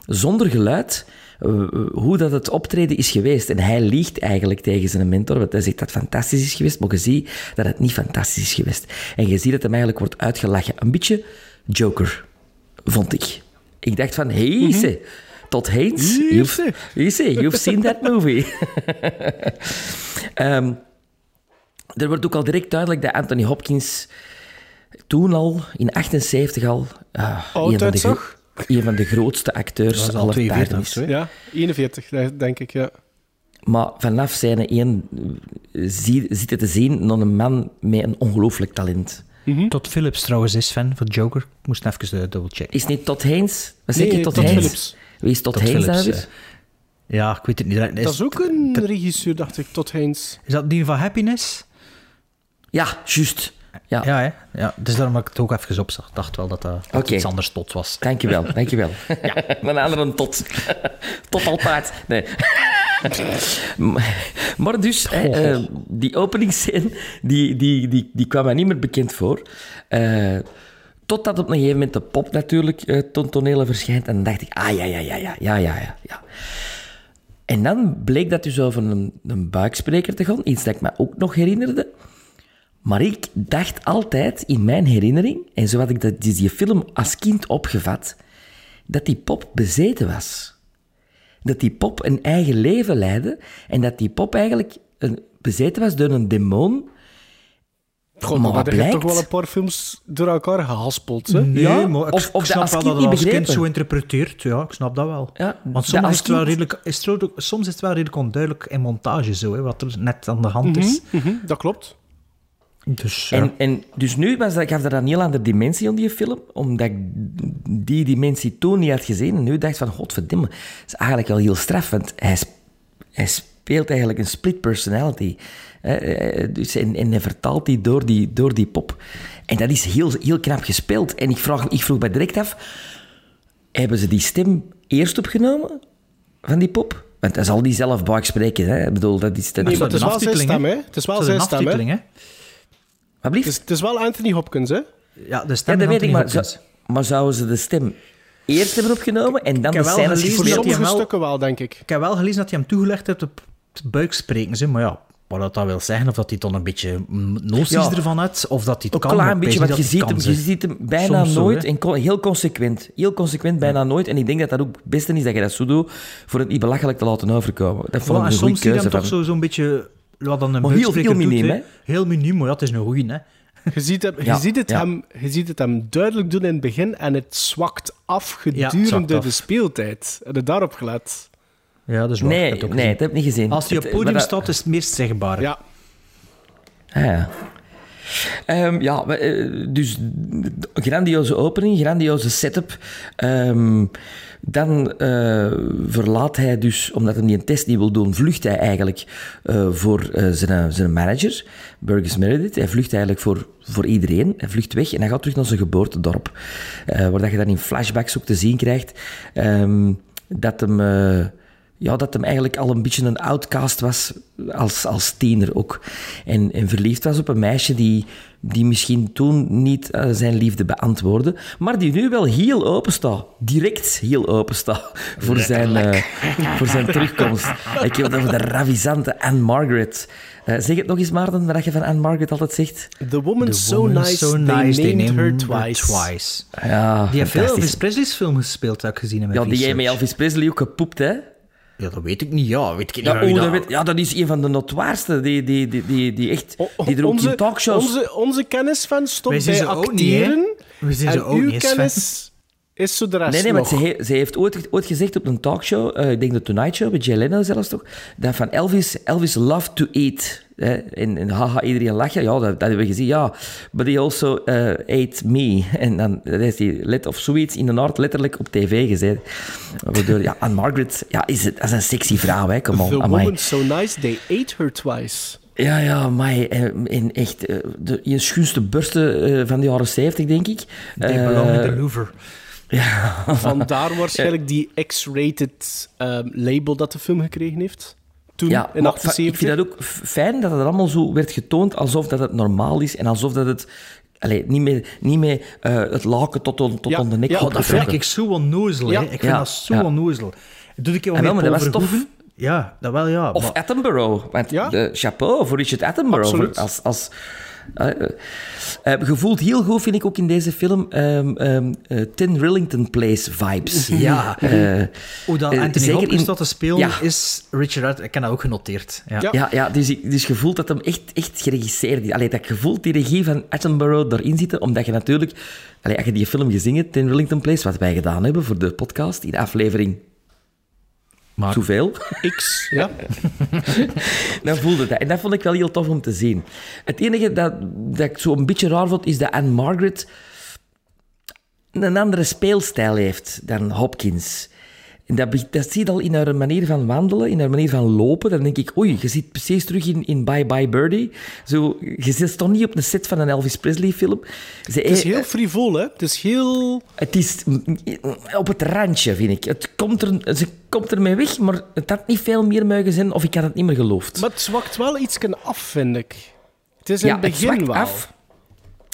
zonder geluid, eh, hoe dat het optreden is geweest. En hij liegt eigenlijk tegen zijn mentor, want hij zegt dat het fantastisch is geweest, maar je ziet dat het niet fantastisch is geweest. En je ziet dat hem eigenlijk wordt uitgelachen. Een beetje Joker, vond ik. Ik dacht van, hé, hey, Todd Haynes, Hier you've, ze. you see, you've seen that movie. Ehm, er wordt ook al direct duidelijk dat Anthony Hopkins toen al, in 78 al, een, een van de grootste acteurs aller 42 tijden of is. Ja, 41, denk ik, ja. Maar vanaf zijn één zie, zit het te zien naar een man met een ongelooflijk talent. Todd Phillips trouwens is fan van Joker. Ik moest even uh, dubbelchecken. Is niet Todd Haynes? Wat zeg Nee, je, Haynes? Phillips. Wie is Phillips, weer? eh. Ja, ik weet het niet. Is, Dat is ook een regisseur, dacht ik, Todd Haynes. is dat die van Happiness? Ja, juist. Ja, Ja, hè? ja. Dus daarom dat ik het ook even opzag. Ik dacht wel dat dat, iets anders tot was. dankjewel, dankjewel. Ja. Een andere tot. Tot al paard. Nee. Maar dus, hè, eh, die openingsscène, die, die, die, die kwam mij niet meer bekend voor. Eh, totdat op een gegeven moment de pop natuurlijk eh ten tonele verschijnt. En dan dacht ik, ah ja, ja, ja, ja, ja, ja, ja, ja. En dan bleek dat dus over een, een buikspreker te gaan. Iets dat ik me ook nog herinnerde. Maar ik dacht altijd in mijn herinnering, en zo had ik dat, die, die film als kind opgevat, dat die pop bezeten was. Dat die pop een eigen leven leidde en dat die pop eigenlijk een, bezeten was door een demon. God, Maar maar wat je hebt toch wel een paar films door elkaar gehaspeld, hè? Nee, Ja, maar ik, of- ik of dat snap als wel dat als kind zo interpreteert. Ja, ik snap dat wel. Ja, Want soms is, het wel redelijk, is het ook- soms is het wel redelijk onduidelijk in montage, zo, hè, wat er net aan de hand is. Mhm, dat klopt. Dus, ja. En, en dus nu was dat, gaf dat een heel andere dimensie aan die film, omdat ik die dimensie toen niet had gezien. En nu dacht ik van, godverdomme, dat is eigenlijk wel heel straf, want hij, sp- hij speelt eigenlijk een split personality. hè, eh, Dus, en, en hij vertaalt die door, die door die pop. En dat is heel, heel knap gespeeld. En ik, vraag, ik vroeg me direct af, hebben ze die stem eerst opgenomen van die pop? Want hij zal die zelf buik spreken. Hè? Ik bedoel, dat is... Dat Nee, is maar het is een wel zijn stem, hè? Het is wel Dat zijn stem, hè? Blieft? Het is, het is wel Anthony Hopkins, hè? Ja, de Ja, stem dat van weet ik, maar, maar zouden ze de stem eerst hebben opgenomen en dan heb de scènes dat gespeeld? sommige hem wel- stukken wel, denk ik. Ik heb wel gelezen dat hij hem toegelegd heeft op het buikspreken, ze, maar ja, wat dat, dat wil zeggen, of dat hij dan een beetje noties Ja. ervan had, of dat hij het Ook kan. een maar klein ik beetje, want je dat ziet, hem, je ziet hem bijna Soms nooit en co- heel consequent. Heel consequent, bijna nooit. En ik denk dat dat ook het beste is dat je dat zo doet, voor het niet belachelijk te laten overkomen. Dat vond ik en een goede soms zie je hem toch zo- zo'n beetje... Wat dan een Maar heel- buikspreker heel doet, miniem, hè. hè? Heel miniem, maar ja, het is een goeie, hè. Je ziet, hem, je, ziet het ja. hem, je ziet het hem duidelijk doen in het begin en het zwakt af gedurende zwakt af. de speeltijd. Heb je daarop gelet? Ja, dat is waar. ik Nee, heb het ook nee, dat heb ik niet gezien. Als hij op Het- het podium dat- staat, is het meest zichtbaar. Ja. Ah, ja. Ehm, ja, eh, dus grandioze opening, grandioze setup. Ehm, dan eh, verlaat hij dus, omdat hij een test niet wil doen, vlucht hij eigenlijk eh, voor zijn, zijn manager, Burgess Meredith. Hij vlucht eigenlijk voor, voor iedereen. Hij vlucht weg en hij gaat terug naar zijn geboortedorp. Waar dat je dan in flashbacks ook te zien krijgt ehm, dat hem... ja, dat hem eigenlijk al een beetje een outcast was als, als tiener ook. En, en verliefd was op een meisje die, die misschien toen niet eh, zijn liefde beantwoordde, maar die nu wel heel open staat. Direct heel open staat voor zijn, eh, voor zijn terugkomst. Ik heb het over de ravisante Anne Margaret. Eh, zeg het nog eens, Maarten, wat je van Anne Margaret altijd zegt. The woman so woman nice, so they nice, they named her twice. Ja, Die heeft veel. Elvis Presley's film gespeeld, heb ik gezien in mijn Ja, die jij met Elvis Presley ook gepoept, hè? Ja, dat weet ik niet. Ja, weet ik niet. Ja, oh, dat- weet- ja, dat is een van de notoirste. Die, die, die, die, die echt... Die er ook in talkshows... Onze, onze kennis van stopt bij acteren. We zien en ze ook uw niet eens, kennis is zo de rest Nee, nee, nog. want ze, he- ze heeft ooit, ooit gezegd op een talkshow, eh, ik denk de Tonight Show, met Jay Leno zelfs toch, dat van Elvis, Elvis loved to eat. Hè? En, en haha, iedereen lachen. Ja, dat, dat hebben we gezien, ja. But he also eh, ate me. En dan dat heeft hij let of zoiets in de Noord letterlijk op tv gezet. Waardoor, ja, Anne Margaret, ja, is, het, dat is een sexy vrouw, hè. Come on, The amai. woman so nice, they ate her twice. Ja, ja, maar in echt, eh, de, je schoonste bursten eh, van de jaren 70, denk ik. They belong in Eh, the Louvre. Vandaar waarschijnlijk die X-rated ehm, label dat de film gekregen heeft. Toen, Ja, in maar 78. ik vind dat ook fijn dat het allemaal zo werd getoond alsof dat het normaal is en alsof dat het allee, niet meer, niet meer eh, het laken tot, on- tot Ja, onder de nek ja, dat vind ik zo onnozel, Ja. hè. Ik vind Ja, dat zo onnozel. Doe ik wel maar dat was tof. Ja, dat wel, ja. Of maar- Attenborough. Want de chapeau voor Richard Attenborough. Absoluut. Als, als, gevoeld heel goed, vind ik ook in deze film, ehm ehm, eh, Tin Rillington Place vibes. Ja. Eh, Hoe dat eh, Anthony zeker Hopkins in- dat te spelen Ja. is Richard Ik heb dat ook genoteerd. Ja. Ja. ja, dus, ik- dus je voelt dat hem echt, echt geregisseerd is. Allee, dat je voelt die regie van Attenborough erin zitten, omdat je natuurlijk... Allee, als je die film gezien hebt, Tin Rillington Place, wat wij gedaan hebben voor de podcast, in aflevering... Maar- Zoveel. X, ja. Dan voelde dat. En dat vond ik wel heel tof om te zien. Het enige dat, dat ik zo een beetje raar vond, is dat Anne Margaret een andere speelstijl heeft dan Hopkins. En dat, dat zie je al in haar manier van wandelen, in haar manier van lopen. Dan denk ik, oei, je zit precies terug in, in Bye Bye Birdie. Zo, je zit toch niet op een set van een Elvis Presley film. Ze, Het is heel frivol, hè. Het is heel... het is op het randje, vind ik. Het komt er, ze komt ermee weg, maar het had niet veel meer mogen zijn of ik had het niet meer geloofd. Maar het zwakt wel iets af, vind ik. Het is in ja, het begin zwakt wel. af.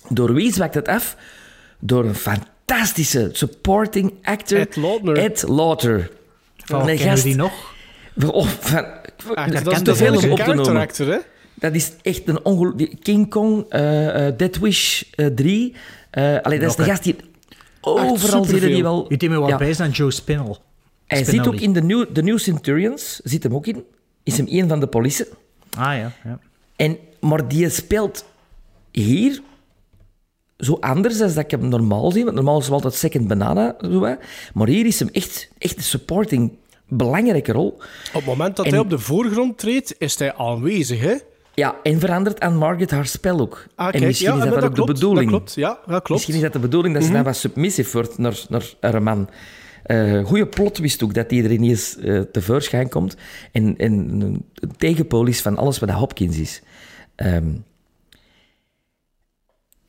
Door wie zwakt het af? Door een fantastische supporting actor. Ed Lautner. Ed Lauter. Van, Een kennen we gast- die nog? Oh, van, Ah, dat dat is te de veel om op te character noemen. actor, hè. Dat is echt een ongelooflijk... King Kong, eh eh Dead Wish eh, 3. eh allee, dat is de gast die... Overal superveel. die wel... Je deed me wat Ja. bij aan Joe Spinell. Hij zit ook in de New, de New Centurions. Zit hem ook in. Is hem een van de politie. Ah ja, ja. En, maar die speelt hier zo anders dan dat ik hem normaal zie. Want normaal is hem altijd second banana. Zo, hè. Maar hier is hem echt, echt een supporting, belangrijke rol. Op het moment dat En- hij op de voorgrond treedt, is hij aanwezig, hè. Ja, en verandert aan Margaret haar spel ook. Ah, en misschien ja, is dat, dan ook klopt, de bedoeling. Dat klopt, ja, dat klopt. Mhm. Misschien is dat de bedoeling dat ze dan wat submissief wordt naar, naar haar man. Eh goeie plot wist ook dat die er ineens eh tevoorschijn komt. En, en een tegenpool is van alles wat dat Hopkins is. Ehm,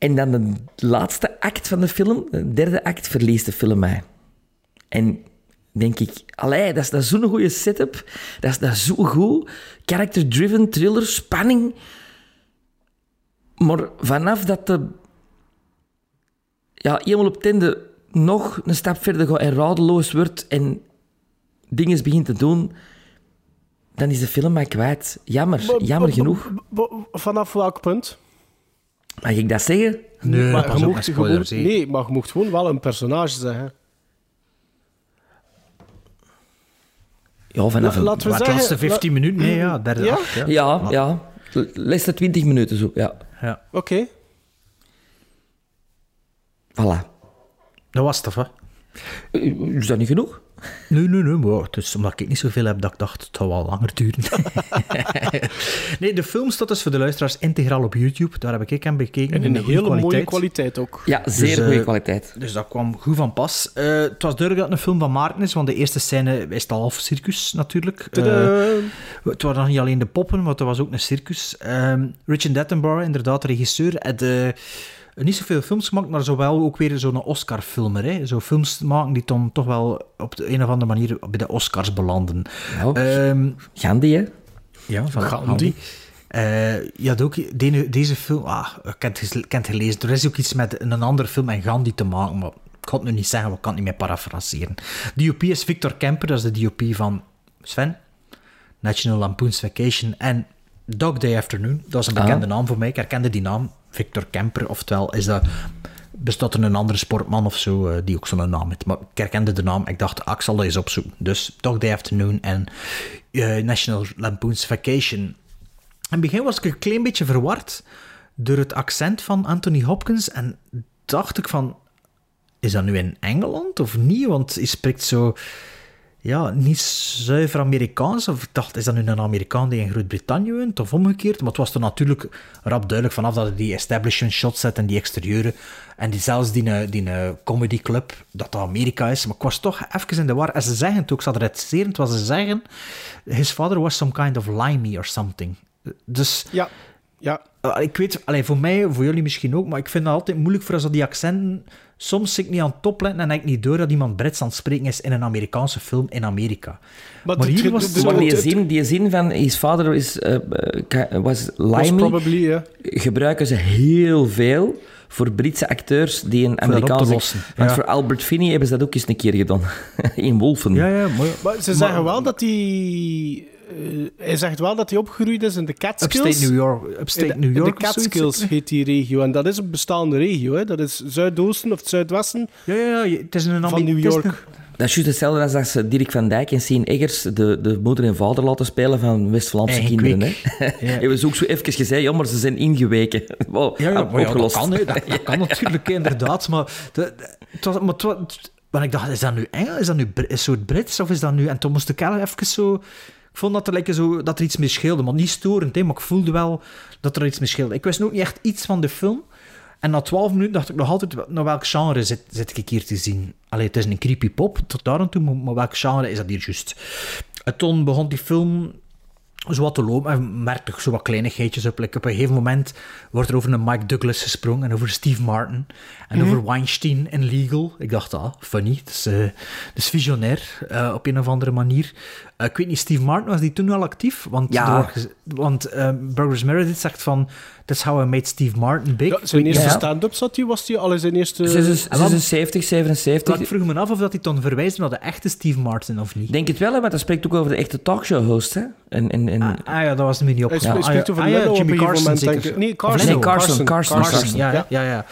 en dan de laatste act van de film, de derde act, verliest de film mij. En denk ik, allee, dat is, dat is zo'n goede setup. Dat is, dat is zo goed. Character-driven, thriller, spanning. Maar vanaf dat de... Ja, eenmaal op het einde nog een stap verder gaat en radeloos wordt en dingen begint te doen, dan is de film mij kwijt. Jammer, jammer genoeg. Vanaf welk punt? Mag ik dat zeggen? Nee, maar pas je op mocht, met je spoilers. mocht- hè. nee, maar je mocht gewoon wel een personage zeggen. Ja, vanaf La- een... laten we Maar het zeggen... laatste 15 minuten, nee, ja, derde Ja? act, ja. Ja, ja. Laatste 20 minuten zo, ja. ja. Oké. Voilà. Dat was het, hè? Eh, Is dat niet genoeg? Nee, nee, nee. Maar het is omdat ik niet zoveel heb dat ik dacht, het zou wel langer duren. nee, de film staat dus voor de luisteraars integraal op YouTube. Daar heb ik hem bekeken. En in een hele mooie kwaliteit. ook. Ja, zeer Dus, goede eh, kwaliteit. Dus dat kwam goed van pas. Eh, het was duidelijk dat het een film van Maarten is, want de eerste scène is het half circus natuurlijk. Eh, het waren nog niet alleen de poppen, want er was ook een circus. Ehm, Richard Attenborough, inderdaad, de regisseur, had eh, niet zoveel films gemaakt, maar zowel ook weer zo'n Oscar-filmer. Hè? Zo films maken die dan toch wel op de een of andere manier bij de Oscars belanden. Nou, Ehm, Gandhi, hè? ja, van Gandhi. Gandhi. Eh, je had ook de- deze film, ah, ik heb het, gelezen. Er is ook iets met een andere film en Gandhi te maken, maar ik kan het nu niet zeggen, want ik kan het niet meer parafraseren. DOP is Victor Kemper, dat is de DOP van Sven, National Lampoon's Vacation en Dog Day Afternoon. Dat is een Ah. bekende naam voor mij. Ik herkende die naam, Victor Kemper, oftewel is dat. Bestaat er een andere sportman of zo eh, die ook zo'n naam heeft? Maar ik herkende de naam. Ik dacht, ah, ik zal dat eens opzoeken. Dus Dog Day Afternoon en eh, National Lampoon's Vacation. In het begin was ik een klein beetje verward door het accent van Anthony Hopkins. En dacht ik van, is dat nu in Engeland of niet? Want hij spreekt zo, ja, niet zuiver Amerikaans. Of ik dacht, is dat nu een Amerikaan die in Groot-Brittannië woont? Of omgekeerd? Maar het was er natuurlijk rap duidelijk vanaf dat die establishment shots zet en die exterieuren. En die, zelfs die, eh, die eh, comedy club, dat dat Amerika is. Maar ik was toch even in de war. En ze zeggen het ook, ze hadden het was ze zeggen, his father was some kind of limey or something. Dus Ja. Ja. uh, ik weet, allee, voor mij, voor jullie misschien ook, maar ik vind het altijd moeilijk voor als dat die accenten. Soms zit ik niet aan het topletten en heb ik niet door dat iemand Brits aan het spreken is in een Amerikaanse film in Amerika. Maar, hier was het Maar die zin, die zin van his father is, eh, eh, was limey, probably, gebruiken ze heel veel voor Britse acteurs die een Amerikaanse... lossen, Want ja. voor Albert Finney hebben ze dat ook eens een keer gedaan. In Wolfen. Ja, ja, maar... Maar ze zeggen wel dat hij... eh, hij zegt wel dat hij opgegroeid is in de Catskills. Upstate New York. Upstate In de- New York De. Catskills heet die regio. En dat is een bestaande regio. Hè. Dat is zuidoosten of het zuidwesten Ja, ja, ja. Het is een van New een- York. Dat is juist hetzelfde als dat ze Dirk van Dijk en Sien Eggers de, de moeder en vader laten spelen van West-Vlaamse kinderen. Hè. Ja. Hebben ze ook zo even gezegd, ja, maar ze zijn ingeweken. Wow, Ja, ja, maar ja, dat kan, hè. dat, dat kan natuurlijk inderdaad. Maar, de, de- het was, maar, het was- maar ik dacht, is dat nu Engels? Is dat nu een soort Brits? Of is dat nu... En toen moest ik wel even zo... Ik vond dat er, like, zo, dat er iets mee scheelde. Maar niet storend, hè, maar ik voelde wel dat er iets mee scheelde. Ik wist ook niet echt iets van de film. En na twaalf minuten dacht ik nog altijd, naar welk genre zit, zit ik hier te zien? Allee, het is een creepy pop, tot daar aan toe, maar, welk genre is dat hier juist? En toen begon die film zo wat te lopen en merkte ik zo wat kleinigheidjes op. Like, op een gegeven moment wordt er over een Mike Douglas gesprongen en over Steve Martin en over Weinstein in Legal. Ik dacht, ah, funny. Is, eh, is visionair eh, op een of andere manier. Eh, ik weet niet, Steve Martin, was die toen al actief? Want, Ja. er want eh, Burgers Meredith zegt van, that's how I made Steve Martin big. Ja, zijn eerste Ja. stand-up zat hij, was hij al in zijn eerste... Ze is En dan- 76, Maar 77. ik vroeg me af of dat hij dan verwijst naar de echte Steve Martin of niet. Denk het wel, hè, want dat spreekt ook over de echte talkshow-host. hè. En, en, en, Ah, ah ja, dat was me niet op. Hij Ja, spreekt ah, ja. over Ah ja, Leno op Jimmy Carson zeker. Nee, Carson. Nee, Carson, Carson, Carson, ja, Ja. ja. Ja, ja.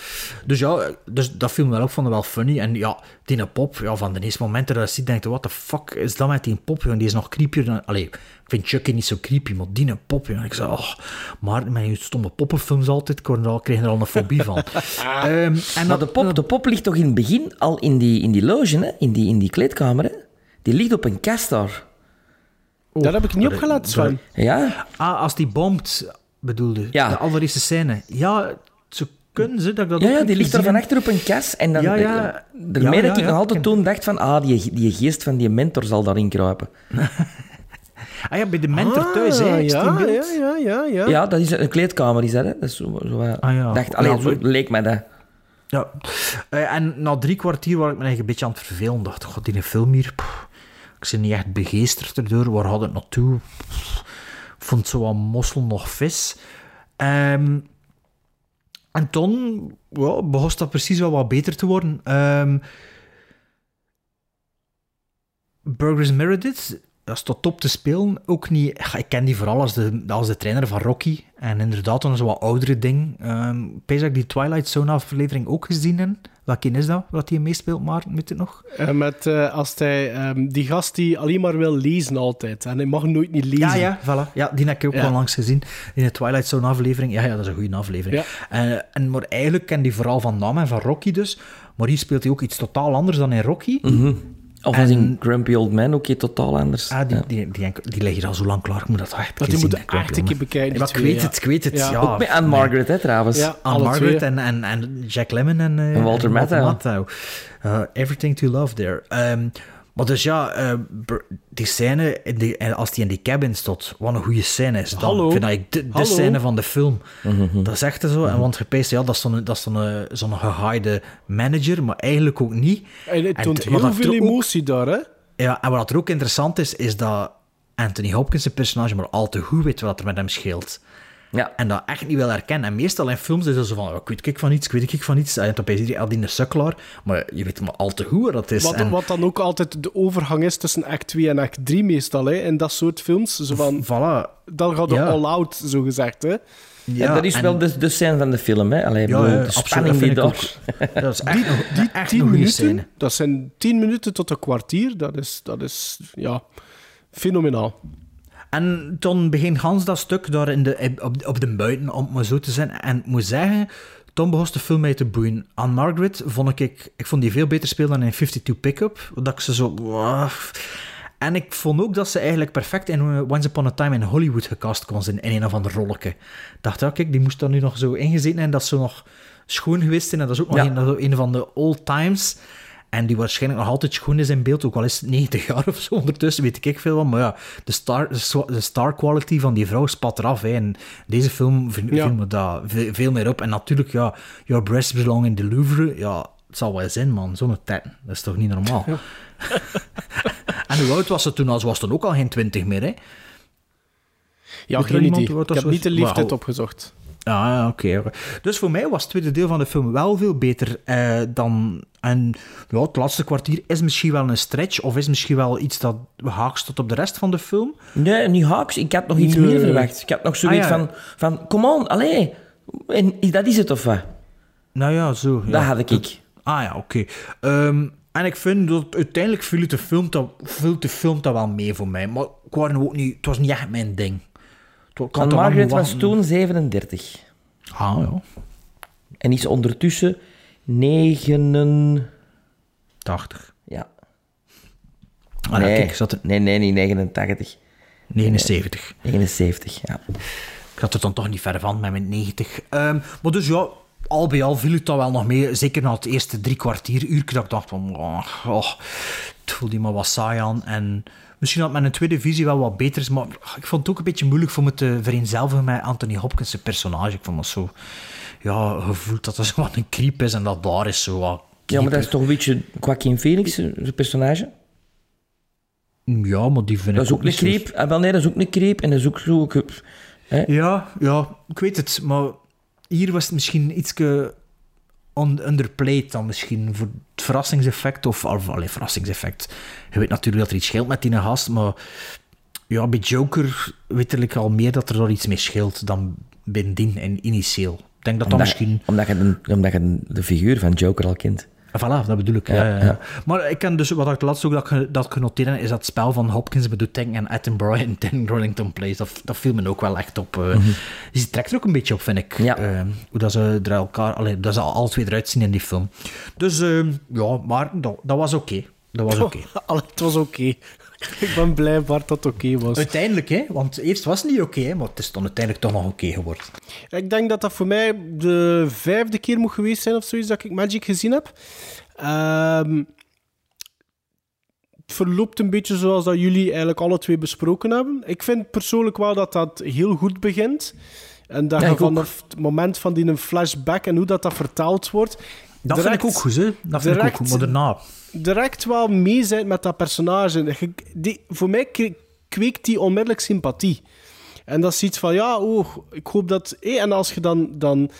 Dus ja, dus dat viel me wel op, vond ik wel funny. En ja, die pop, ja, van de eerste momenten dat je ziet, denk je, what the fuck is dat met die pop? Die is nog creepier dan... Allee, ik vind Chucky niet zo creepy, maar die pop, joh. En ik zei, oh, maar je stomme poppenfilms altijd, ik word er al- kreeg er al een fobie van. Ehm, en maar dat- de pop, de pop ligt toch in het begin al in die, in die loge, hè? In, die, in die kleedkamer. Hè? Die ligt op een kast daar. Dat heb ik niet opgelet, Sven. Ja, Ah, als die bombt, bedoelde. Ja. De allereerste scène. Ja, kunnen ze, dat ik dat ja, ja die ligt er van achter op een kast. En dan, Ja, ja. Daarmee ja, dat ik ja. nog altijd toen dacht van, ah, die, die geest van die mentor zal daarin kruipen. Ah ja, bij de mentor thuis, hè. Ah, is die ja, ja, ja, ja, ja. Ja, dat is een kleedkamer, is dat, hè? Dat is zo, zo wat- Ah, ja. dacht, allee, Ja, zo maar- leek mij dat. Ja. Eh, en na drie kwartier was ik me eigenlijk een beetje aan het vervelen. dacht, god, die film hier... pff, ik ben niet echt begeesterd erdoor. Waar had het naartoe? Pff, Ik vond het zo wat mossel nog vis. Ehm, en toen ja, begon dat precies wel wat beter te worden. Ehm Burgers Meredith, dat is tot top te spelen. Ook niet... Ik ken die vooral als de, als de trainer van Rocky. En inderdaad, dan is een wat oudere ding. Ehm ik die Twilight Zone aflevering ook gezien heb. Welke is dat, wat hij meespeelt, maar weet het nog? Eh, met, eh, als hij, ehm, die gast die alleen maar wil lezen altijd. En hij mag nooit niet lezen. Ja, ja, voilà. Ja, die heb ik ook Ja. wel langs gezien. In de Twilight Zone aflevering. Ja, ja, dat is een goede aflevering. Eh, en, maar eigenlijk ken die vooral van naam en van Rocky dus. Maar hier speelt hij ook iets totaal anders dan in Rocky. Of En- als in Grumpy Old Man ook iets totaal anders. Ah, die, Ja. die, die, die, liggen al zo lang klaar. Ik moet dat echt Dat moeten hebben, echt een keer bekijken. Ja, ik weet ja. het, ik weet het. Ja. Ja, Ook met Anne. Margaret, hè, trouwens. Ja. Anne Margaret twee. en, en, en Jack Lemmon en, eh, En Walter Matthau. Uh, everything to love there. Ehm, maar dus ja, eh, die scène, in die, en als die in die cabin stond, wat een goede scène is dat. Hallo. Ik vind dat ik de, de Hallo. scène van de film. Mhm. Dat is echt zo. En want gepeest, ja, dat is zo'n zo'n eh, zo'n gehaaide manager, maar eigenlijk ook niet. En het toont heel veel er ook- emotie daar, hè? Ja, en wat er ook interessant is, is dat Anthony Hopkins, zijn personage, maar al te goed weet wat er met hem scheelt. Ja. En dat echt niet wil herkennen. En meestal in films is het zo van, oh, ik weet ik van iets, ik weet ik van iets. En dan ben je al die sukkelaar, maar je weet maar al te goed wat dat is. Wat, en, wat dan ook altijd de overgang is tussen act 2 en act 3 meestal, hè? In dat soort films. Zo van, voilà. dan gaat het Ja. all out, zo gezegd, hè? Ja, dat is en- wel de, de scène van de film, hè. Allee, ik Ja, bedoel, ja, de spanning dat die vind ik daar... ook. Dat is echt, nog, Die echt 10 een goede minuten, scène. dat zijn 10 minuten tot een kwartier. Dat is, dat is ja, fenomenaal. En toen begint Hans dat stuk daar in de, op, op de buiten, om maar zo te zijn. En ik moet zeggen, toen begon de film mij te boeien. Aan Margaret vond ik, ik vond die veel beter spelen dan in 52 Pickup. Dat ik ze zo... En ik vond ook dat ze eigenlijk perfect in Once Upon a Time in Hollywood gecast kon zijn in een of ander rolletje. Ik dacht, ja, kijk, die moest daar nu nog zo ingezeten en dat zo nog schoon geweest zijn. En dat is ook nog Ja. een, dat is ook een van de old times. En die waarschijnlijk nog altijd schoon is in beeld, ook al is het 90 jaar of zo ondertussen, weet ik veel van. Maar ja, de star, de star quality van die vrouw spat eraf. Hè. En deze film viel Ja. me daar ve- veel meer op. En natuurlijk, ja, Your Breasts Belong in the Louvre. Ja, het zal wel zijn, man. Zo'n tijd. Dat is toch niet normaal? en hoe oud was ze toen? al? Ze was toen ook al geen 20 meer, hè? Ja, geen idee. Ik heb niet de leeftijd Wauw. opgezocht. Ah, oké. Dus voor mij was het tweede deel van de film wel veel beter eh, dan... En ja, het laatste kwartier is misschien wel een stretch, of is misschien wel iets dat haaks tot op de rest van de film. Nee, niet haaks. Ik had nog iets Nee. meer verwacht. Ik had nog zoiets Ah, ja. van, van, come on, allee. En dat is het, of wat? Nou ja, zo. Ja. Dat had ik. Ah ja, oké. Ehm, en ik vind dat uiteindelijk viel de film dat, viel de film dat wel mee voor mij. Maar ik ook niet, het was niet echt mijn ding. Het wa- ik had En toch wel Margaret was toen 37. Ah ja, En is ondertussen 9... 80. Ja. Ah, nee, kijk, ik zat er... nee, nee, niet 89. 79. 79, ja. Ik had er dan toch niet ver van met mijn 90. Ehm, maar dus ja, al bij al viel het dan wel nog mee. Zeker na het eerste drie kwartier, uur, dat ik dacht van... Oh, oh, het voelde maar wat saai aan. En misschien dat mijn tweede visie wel wat beter is, maar ik vond het ook een beetje moeilijk voor me te vereenzelvigen met Anthony Hopkins' personage. Ik vond dat zo... Ja, gevoeld dat zo wat een creep is en dat daar is zo wat... Ja, maar dat is toch een beetje Joaquin Phoenix, eh, zijn personage? Ja, maar die vind Dat is ik ook een niet creep. Ah, wel, nee, dat is ook een creep. En dat is ook zo... Hè? Ja, ja, ik weet het. Maar hier was het misschien iets on underplayed dan misschien voor het verrassingseffect. Of, of allee, verrassingseffect. Je weet natuurlijk dat er iets scheelt met die gast, maar ja, bij Joker weet ik al meer dat er daar iets mee scheelt dan bij Dien en initieel. Ik denk dat dat Omdat, misschien... omdat je, de, omdat je de figuur van Joker al kent. Voilà, dat bedoel ik. Ja, ja, ja. Maar ik kan dus, wat ik laatst ook dat, dat genoteerd is dat spel van Hopkins me doet denken aan Attenborough in 10 Rollington Place. Dat, dat viel me ook wel echt op. eh Die trekt er ook een beetje op, vind ik. Eh, hoe dat ze er elkaar, allee, dat ze alle twee eruit zien in die film. Dus eh, ja, maar dat, dat was oké. Dat was oké. Allee, het was oké. Ik ben blij Bart dat het oké was. Uiteindelijk, hè, want eerst was het niet oké, maar het is dan uiteindelijk toch nog oké geworden. Ik denk dat dat voor mij de vijfde keer moet geweest zijn of zoiets dat ik Magic gezien heb. Ehm, het verloopt een beetje zoals dat jullie eigenlijk alle twee besproken hebben. Ik vind persoonlijk wel dat dat heel goed begint. En dat Ja, vanaf het moment van die een flashback en hoe dat, dat vertaald wordt... Dat direct- vind ik ook goed, hè. Dat vind ik ook goed, maar daarna... direct wel mee zijn met dat personage. Die, voor mij kwe- kweekt die onmiddellijk sympathie. En dat is iets van, ja, oh, ik hoop dat... en als je dan... dan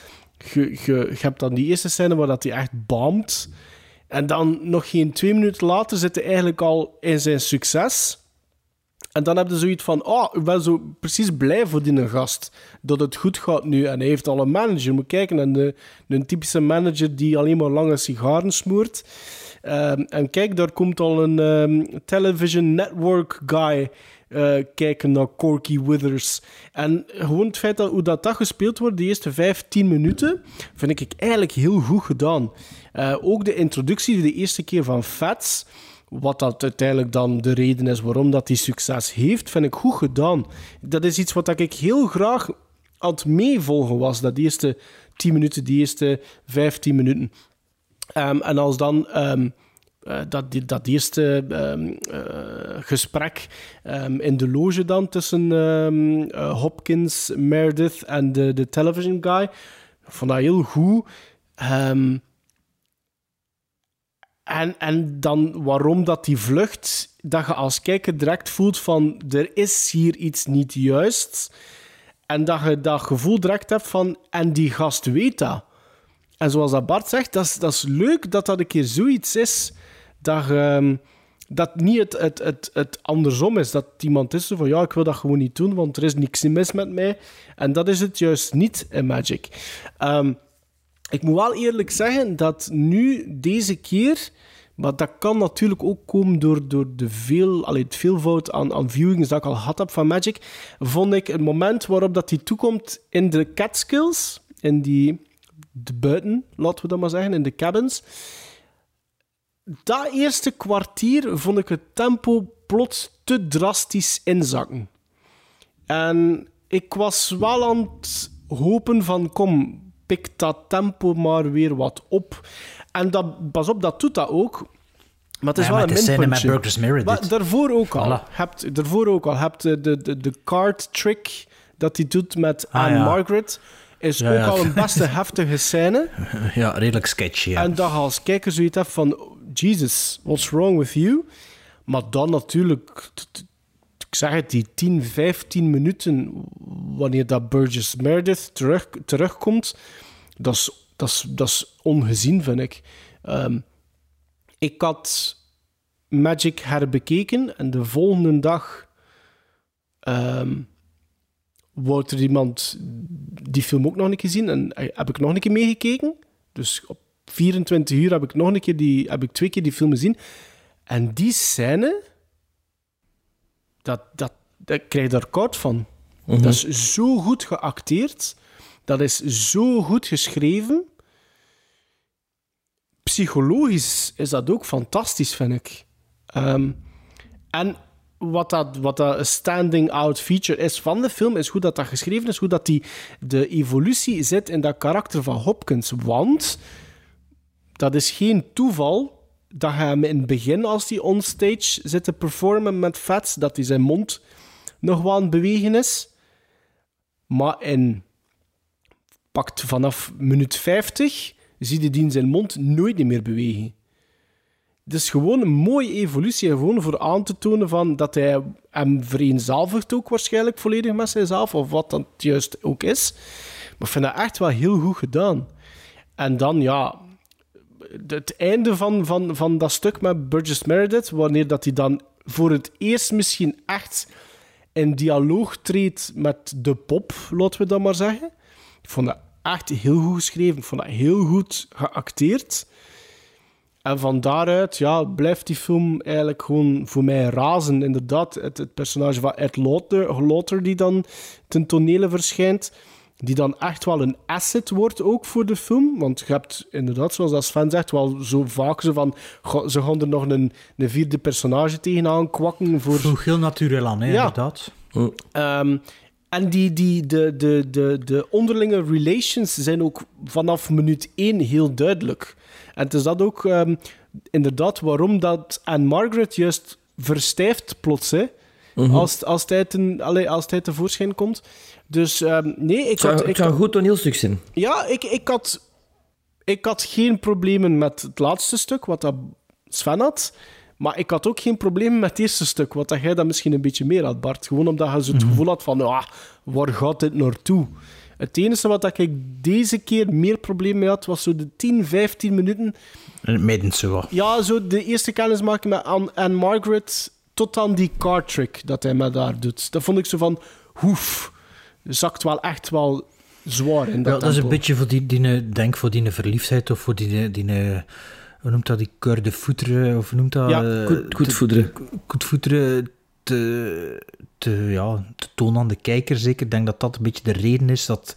je, je, hebt dan die eerste scène waar dat hij echt baamt. En dan nog geen twee minuten later zit hij eigenlijk al in zijn succes. En dan heb je zoiets van, oh, ik ben zo precies blij voor die gast. Dat het goed gaat nu. En hij heeft al een manager. Moet kijken, en de, een typische manager die alleen maar lange sigaren smoort. Ehm, en kijk, daar komt al een ehm, television network guy eh, kijken naar Corky Withers. En gewoon het feit dat hoe dat, dat gespeeld wordt, de eerste 15 minuten, vind ik eigenlijk heel goed gedaan. Eh, ook de introductie de eerste keer van Fats, wat dat uiteindelijk dan de reden is waarom dat hij succes heeft, vind ik goed gedaan. Dat is iets wat ik heel graag aan het meevolgen was, dat eerste 10 minuten, die eerste 15 minuten. Ehm, en als dan ehm, eh, dat, dat eerste ehm, eh, gesprek in de loge dan tussen eh, Hopkins, Meredith en de, de television guy, vond dat heel goed. En, en dan waarom dat die vlucht, dat je als kijker direct voelt van er is hier iets niet juist. En dat je dat gevoel direct hebt van en die gast weet dat. En zoals dat Bart zegt, dat is, dat is leuk dat dat een keer zoiets is. Dat, ehm, dat niet het, het, het, het andersom is. Dat iemand is van ja, ik wil dat gewoon niet doen, want er is niks mis met mij. En dat is het juist niet in Magic. Ehm, ik moet wel eerlijk zeggen dat nu, deze keer... Maar dat kan natuurlijk ook komen door, door de veel, allee, het veelvoud aan, aan viewings dat ik al gehad heb van Magic. Vond ik het moment waarop dat die toekomt in de Catskills, in die de buiten, laten we dat maar zeggen, in de cabins. Dat eerste kwartier vond ik het tempo plots te drastisch inzakken. En ik was wel aan het hopen van, kom, pik dat tempo maar weer wat op. En dat, pas op, dat doet dat ook. Maar het is Ja, wel een minpuntje. met Burgers Meredith. Maar daarvoor ook al. Voilà. Hebt, daarvoor ook al. Hebt de, de, de, de card trick dat hij doet met Ah, Anne ja. Margaret. Is Ja, ook ja. al een beste heftige scène. Ja, redelijk sketchy, ja. En dat je als kijker zoiets hebt van... Jesus, what's wrong with you? Maar dan natuurlijk... ik zeg het, die 10, 15 minuten wanneer dat Burgess Meredith terug, terugkomt, dat is, dat, is, dat is ongezien, vind ik. Ehm, ik had Magic herbekeken en de volgende dag ehm wou er iemand die film ook nog een keer zien en heb ik nog een keer meegekeken. Dus op 24 uur heb ik nog een keer die, heb ik twee keer die film gezien. En die scène, dat, dat, dat krijg je daar koud van. Dat is zo goed geacteerd. Dat is zo goed geschreven. Psychologisch is dat ook fantastisch, vind ik. Ehm, en wat dat, wat dat een standing-out feature is van de film, is hoe dat, dat geschreven is, hoe dat die, de evolutie zit in dat karakter van Hopkins. Want dat is geen toeval dat hij in het begin, als hij onstage zit te performen met Fats, dat hij zijn mond nog wel aan het bewegen is. Maar in pakt vanaf minuut 50 zie je die zijn mond nooit meer bewegen. Het is gewoon een mooie evolutie. Gewoon voor aan te tonen van dat hij hem vereenzelvigt ook waarschijnlijk volledig met zichzelf. Of wat dat juist ook is. Maar ik vind dat echt wel heel goed gedaan. En dan, ja... Het einde van, van, van dat stuk met Burgess Meredith, wanneer dat hij dan voor het eerst misschien echt in dialoog treedt met de pop, laten we dat maar zeggen. Ik vond dat echt heel goed geschreven. Ik vond dat heel goed geacteerd. En van daaruit ja, blijft die film eigenlijk gewoon voor mij razen. Inderdaad, het, het personage van Ed Lauter, Lauter die dan ten tonele verschijnt, die dan echt wel een asset wordt ook voor de film. Want je hebt inderdaad, zoals dat Sven zegt, wel zo vaak zo van... Ze gaan er nog een, een vierde personage tegenaan kwakken voor... Vroeg heel natuurlijk aan, hè, Ja. inderdaad. Ehm, en die, die, de, de, de, de onderlinge relations zijn ook vanaf minuut één heel duidelijk. En het is dat ook ehm, inderdaad waarom dat Anne Margaret juist verstijft plots, hè, als, als, ten, allee, als hij tevoorschijn komt. Dus ehm, nee, ik zou, had, ik, zou een goed toneelstuk zijn. ja, ik, ik, had, ik had geen problemen met het laatste stuk, wat dat Sven had. Maar ik had ook geen problemen met het eerste stuk, wat dat jij dan misschien een beetje meer had, Bart. Gewoon omdat je zo het gevoel had van, ah, waar gaat dit naartoe? Het enige wat ik deze keer meer problemen mee had, was zo de 10, 15 minuten. Midden zo. Ja, zo de eerste kennismaking met Anne, Anne Margaret, tot aan die card trick dat hij met haar doet. Dat vond ik zo van, hoef. Zakt wel echt wel zwaar in dat Ja, dat is een beetje voor die, die denk voor die verliefdheid of voor die, die hoe noemt dat, die keur de voeteren, of noemt dat? Ja, eh, Goed, goed te- te, ja, te tonen aan de kijker, zeker. Ik denk dat dat een beetje de reden is dat,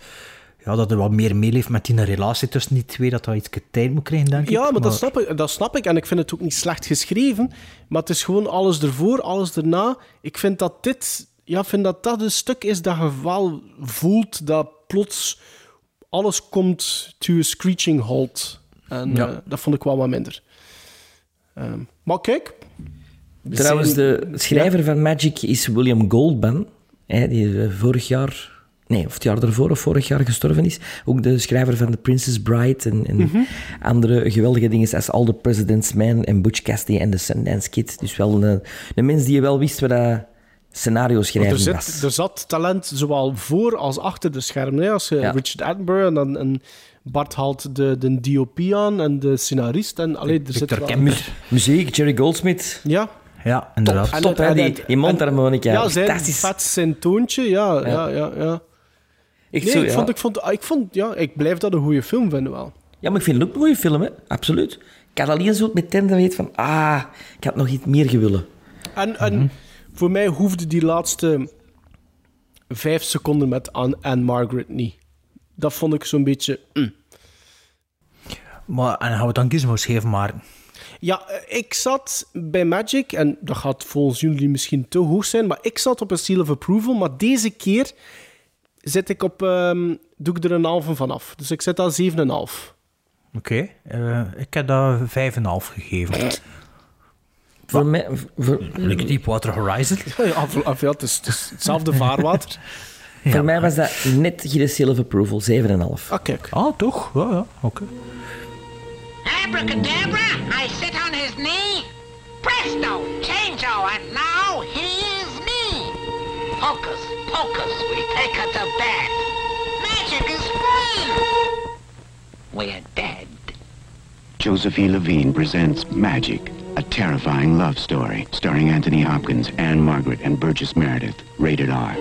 ja, dat er wat meer meeleeft met die relatie tussen die twee, dat dat iets tijd moet krijgen, denk ik. Ja, maar, Dat, snap ik, dat snap ik. En ik vind het ook niet slecht geschreven. Maar het is gewoon alles ervoor, alles erna. Ik vind dat dit... Ja, vind dat dat een stuk is dat je wel voelt dat plots alles komt to a screeching halt. En Ja. eh, dat vond ik wel wat minder. Ehm, maar kijk... we Trouwens, de schrijver van Magic is William Goldman, hè, die eh, vorig jaar, nee, of het jaar daarvoor of vorig jaar gestorven is. Ook de schrijver van The Princess Bride en, en Mhm. andere geweldige dingen als All the President's Man en Butch Cassidy en The Sundance Kid. Dus wel een, een mens die wel wist wat dat scenario schrijven er, zit, er zat talent zowel voor als achter de schermen. Hè? Als je Ja. Richard Attenborough en, dan, en Bart haalt de, de DOP aan en de scenarist. En, allee, er zit wel-. Muziek, Jerry Goldsmith. Ja, Ja, inderdaad. En- Top, hè, en- die, en- die mondharmonica. ja, zijn Fantastisch. vet zijn toontje. Ja, ja, ja. ja, Nee, zo, ik, ja. vond, ik, vond, ik vond, ja, ik blijf dat een goede film vinden wel. Ja, maar ik vind het ook een goede film, hè. Absoluut. Ik had alleen zo meteen dat weet van, ah, ik had nog iets meer gewillen. En, en voor mij hoefde die laatste vijf seconden met Anne, Anne Margaret niet. Dat vond ik zo'n beetje... mm. Maar, en gaan we het dan gizmos geven, maar... Ja, eh, ik zat bij Magic, en dat gaat volgens jullie misschien te hoog zijn, maar ik zat op een seal of approval, maar deze keer zit ik op, ehm, doe ik er een halve van af. Dus ik zit aan 7,5. Oké, eh, ik heb dat 5,5 gegeven. Voor mij... Voor, Like Deepwater Horizon. Ja, het, is, het is hetzelfde vaarwater. Voor mij was dat net geen seal of approval, 7,5. Ah, kijk. Ah, toch? Ja, ja, oké. Abracadabra, I sit on his knee. Presto, changeo, and now he is me. Hocus pocus, we take her to bed. Magic is free. We're dead. Josephine Levine presents Magic, a terrifying love story starring Anthony Hopkins, Anne Margaret, and Burgess Meredith. Rated R.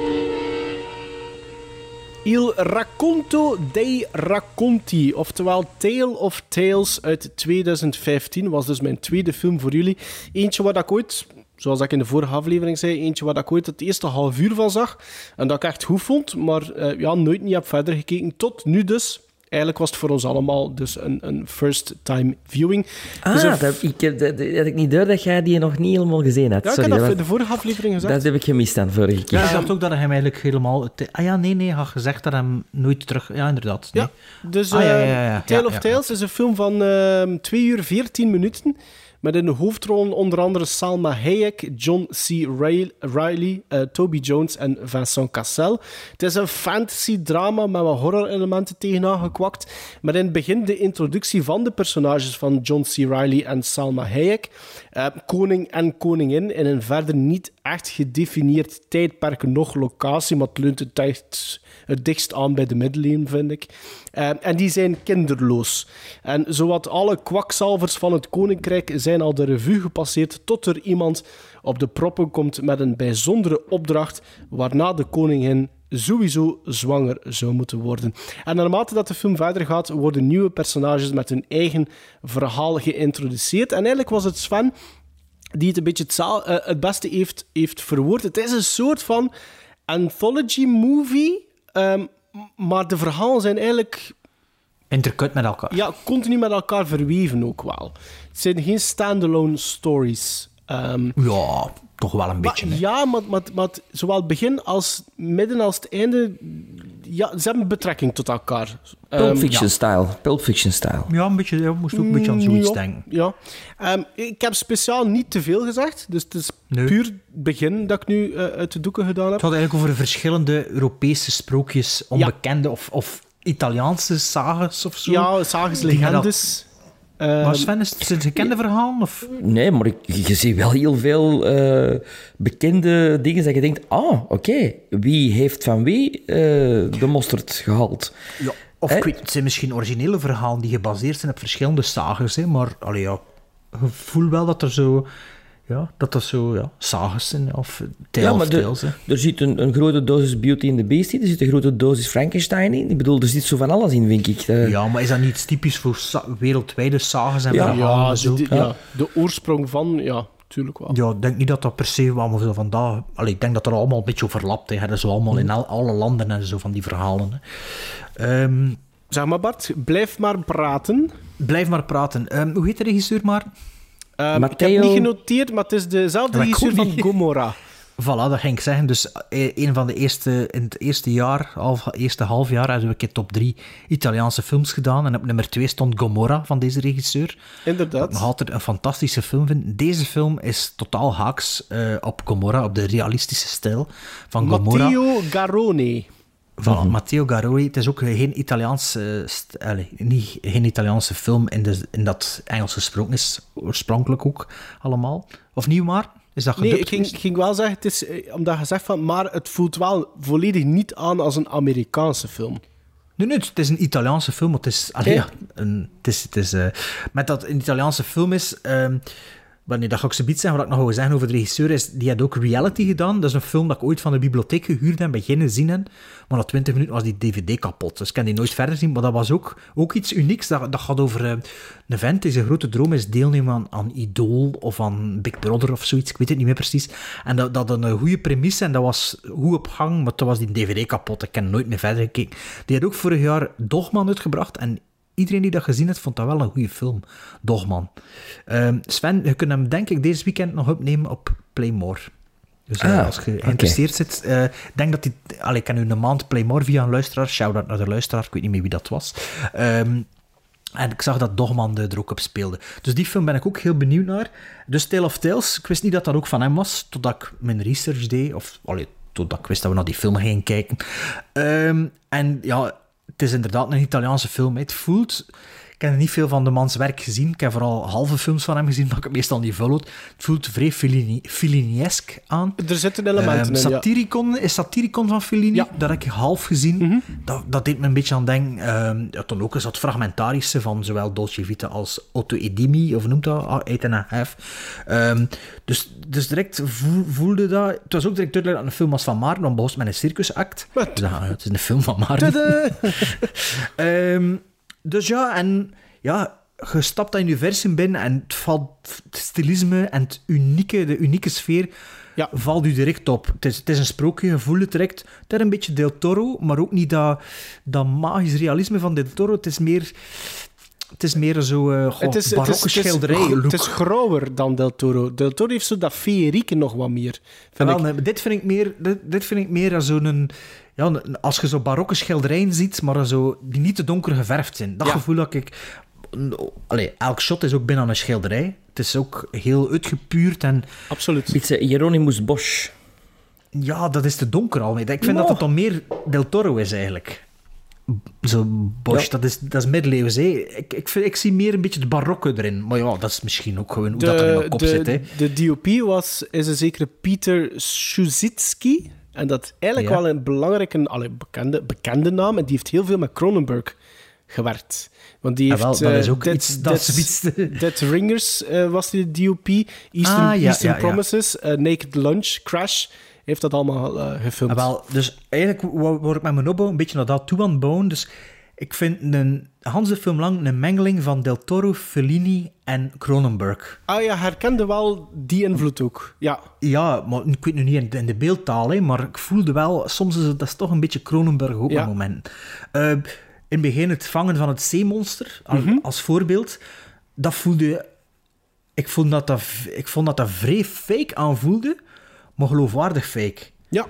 Il Racconto dei Racconti, oftewel Tale of Tales uit 2015, was dus mijn tweede film voor jullie. Eentje waar ik ooit, zoals ik in de vorige aflevering zei, eentje waar ik ooit het eerste half uur van zag en dat ik echt goed vond, maar eh, ja, nooit niet heb verder gekeken. Tot nu dus. Eigenlijk was het voor ons allemaal dus een, een first-time viewing. Ah, Dus dat, ik, heb- dat, dat had ik niet door dat jij die nog niet helemaal gezien had. Ja, ik Sorry, heb dat in de vorige aflevering gezegd. dat heb ik gemist dan vorige keer. Ja, ik dacht ook dat hij hem eigenlijk helemaal... Ah ja, nee, nee, hij had gezegd dat hij hem nooit terug... Ja, inderdaad. Nee. Ja, dus Ah, ja, eh, ja, ja, ja. Tale Ja, of ja. Tales is een film van ehm 2 uur 14 minuten. Met in de hoofdrollen onder andere Salma Hayek, John C. Riley, eh, Toby Jones en Vincent Cassel. Het is een fantasy-drama met wat horror-elementen tegenaan gekwakt. Met in het begin de introductie van de personages van John C. Riley en Salma Hayek. Eh, koning en koningin in een verder niet echt gedefinieerd tijdperk nog locatie, maar het leunt het het dichtst aan bij de middeleeuwen, vind ik. Eh, en die zijn kinderloos. En zowat alle kwakzalvers van het koninkrijk zijn al de revue gepasseerd tot er iemand op de proppen komt met een bijzondere opdracht, waarna de koningin sowieso zwanger zou moeten worden. En naarmate dat de film verder gaat, worden nieuwe personages met hun eigen verhaal geïntroduceerd. En eigenlijk was het Sven die het een beetje het, zaal- eh, het beste heeft, heeft verwoord. Het is een soort van anthology movie, ehm, maar de verhalen zijn eigenlijk Intercut met elkaar. ja, continu met elkaar verweven ook wel. Het zijn geen standalone stories. Ehm, Ja, toch wel een beetje. maar, ja, maar, maar, maar zowel het begin als midden als het einde, ja, ze hebben betrekking tot elkaar. Pulp Ehm, Fiction style. Pulp Fiction style. Ja, een beetje, ja, moest ook een beetje aan zoiets ja, denken. Ja. Ehm, ik heb speciaal niet te veel gezegd, dus het is Nee. puur het begin dat ik nu eh, uit de doeken gedaan heb. Het gaat eigenlijk over verschillende Europese sprookjes, onbekende of, of Italiaanse sagas of zo. Ja, sages, legendes. Ehm, Maar Sven, is het zijn het gekende verhalen? Of? Nee, maar ik, je ziet wel heel veel eh, bekende dingen dat je denkt, ah, oké, wie heeft van wie eh, de mosterd gehaald? Ja, of Hè? ik weet, het zijn misschien originele verhalen die gebaseerd zijn op verschillende hè, maar allee, ja, je voelt wel dat er zo... Ja, dat er zo ja, sagas zijn, of tale Ja, of maar de- tales. hè. er zit een, een grote dosis Beauty and the Beast in, er zit een grote dosis Frankenstein in. Ik bedoel, er zit zo van alles in, vind ik. Eh, Ja, maar is dat niet typisch voor sa- wereldwijde sagas en Ja. verhalen? ja, zo? de, ja, de oorsprong van, ja, tuurlijk wel. Ja, ik denk niet dat dat per se allemaal zo vandaag... Allee, ik denk dat er allemaal een beetje overlapt. Hè. Dat is zo allemaal in al, alle landen en zo van die verhalen. Hè. Ehm, Zeg maar Bart, blijf maar praten. blijf maar praten. Ehm, hoe heet de regisseur maar? Ehm, ik heb niet genoteerd, maar het is dezelfde regisseur van. Gomorra. Voilà, dat ging ik zeggen. Dus eh, een van de eerste, in het eerste jaar, half, eerste half jaar, hebben we een keer top drie Italiaanse films gedaan. En op nummer twee stond Gomorra van deze regisseur. Inderdaad. nog altijd een fantastische film vind. Deze film is totaal haaks eh, op Gomorra, op de realistische stijl van Gomorra. Matteo Garone. Van Matteo Garoi. Het is ook geen Italiaanse, st- allee, niet, geen Italiaanse film in, de, in dat Engels gesproken is. Oorspronkelijk ook allemaal. Of niet maar? Is dat Nee, ik ging, ging wel zeggen, het is, eh, omdat je zegt van, maar het voelt wel volledig niet aan als een Amerikaanse film. Nee, nee, het is een Italiaanse film. maar Het is, allee, een, het is, het is, eh, met dat een Italiaanse film is. Wanneer dat ga ik zeggen, wat ik nog wil zeggen over de regisseur is, die had ook Reality gedaan. Dat is een film dat ik ooit van de bibliotheek gehuurd heb, beginnen zien. Maar na 20 minuten was die DVD kapot. Dus ik kan die nooit verder zien. Maar dat was ook, ook iets unieks. Dat, dat gaat over eh, een vent die zijn grote droom is deelnemen aan, aan Idol of aan Big Brother of zoiets. Ik weet het niet meer precies. En dat, dat had een goede premisse en dat was goed op gang, maar toen was die DVD kapot. Ik heb nooit meer verder gekeken. Die had ook vorig jaar Dogman uitgebracht en iedereen die dat gezien heeft, vond dat wel een goede film. Dogman. Ehm, Sven, je kunt hem denk ik deze weekend nog opnemen op Playmore. Dus eh, Ah, als je geïnteresseerd zit, eh, denk dat die... Allee, ik ken nu een maand Playmore via een luisteraar. Shout-out naar de luisteraar, ik weet niet meer wie dat was. Ehm, en ik zag dat Dogman er ook op speelde. Dus die film ben ik ook heel benieuwd naar. Dus Tale of Tales, ik wist niet dat dat ook van hem was, totdat ik mijn research deed. Of, allee, totdat ik wist dat we naar die film gingen kijken. Ehm, en ja, het is inderdaad een Italiaanse film. Het voelt... Ik heb niet veel van de mans werk gezien. Ik heb vooral halve films van hem gezien, dat ik het meestal niet volhoud. Het voelt vrij Fellini- Fellini-esk aan. Er zitten elementen Ehm, in, ja. Satiricon, is Satiricon van Fellini? Ja. Dat heb ik half gezien. Mhm. dat, dat deed me een beetje aan denken. ehm ja, toen ook eens dat fragmentarische van zowel Dolce Vita als Otto Edimi, of noemt dat? Ah, Eight and a Half. Ehm, dus, dus direct voel- voelde dat... Het was ook direct duidelijk dat een film was van Maarten, want begon met een circusact. Wat? Dus, het is een film van Maarten. Tada! Dus ja, en ja, je stapt dat universum binnen en het valt het stilisme en het unieke, de unieke sfeer Ja. valt u direct op. Het is, het is een sprookje, je voelt het direct. Het is een beetje Del Toro, maar ook niet dat, dat magisch realisme van Del Toro. Het is meer, het is meer zo uh, Het het is, barokke het is, schilderij. het is grauwer dan Del Toro. Del Toro heeft zo dat feerieke nog wat meer. Vind Wel, ik. dit vind ik meer, dit, dit vind ik meer als zo'n... Ja, als je zo barokke schilderijen ziet, maar zo, die niet te donker geverfd zijn. Dat Ja. gevoel dat ik... Allee, elk shot is ook bijna een schilderij. Het is ook heel uitgepuurd en... Absoluut. Beetje Hieronymus Bosch. Ja, dat is te donker al. Ik vind dat het dan meer Del Toro is, eigenlijk. Zo Bosch, Ja. dat, is, dat is middeleeuws. Hè. Ik, ik, vind, ik zie meer een beetje het barokke erin. Maar ja, dat is misschien ook gewoon hoe dat er in mijn kop de, zit. Hè. de DOP was, is een zekere Pieter Szuzitsky. En dat is eigenlijk Ja. wel een belangrijke, allee, bekende, bekende naam. En die heeft heel veel met Cronenberg gewerkt. Want die Ah, heeft... wel, dat eh, is ook Dead- iets- dat is Dead- Ringers eh, was die de DOP. Eastern, Ah, ja, Eastern. Promises, eh, Naked Lunch, Crash. Heeft dat allemaal eh, gefilmd. Ah, wel, dus eigenlijk wou ik met mijn opbouw een beetje naar dat toe aan het bouwen. Dus ik vind een Hanse film lang een mengeling van Del Toro, Fellini en Cronenberg. Ah ja, herkende wel die invloed ook. Ja. Ja, maar ik weet nu niet in de, in de beeldtaal, hè, maar ik voelde wel, soms is het, dat is toch een beetje Cronenberg ook Ja. een moment. Eh, in het begin het vangen van het zeemonster, al- Mhm. als voorbeeld, dat voelde... Ik vond dat dat, ik vond dat dat vrij fake aanvoelde, maar geloofwaardig fake. Ja.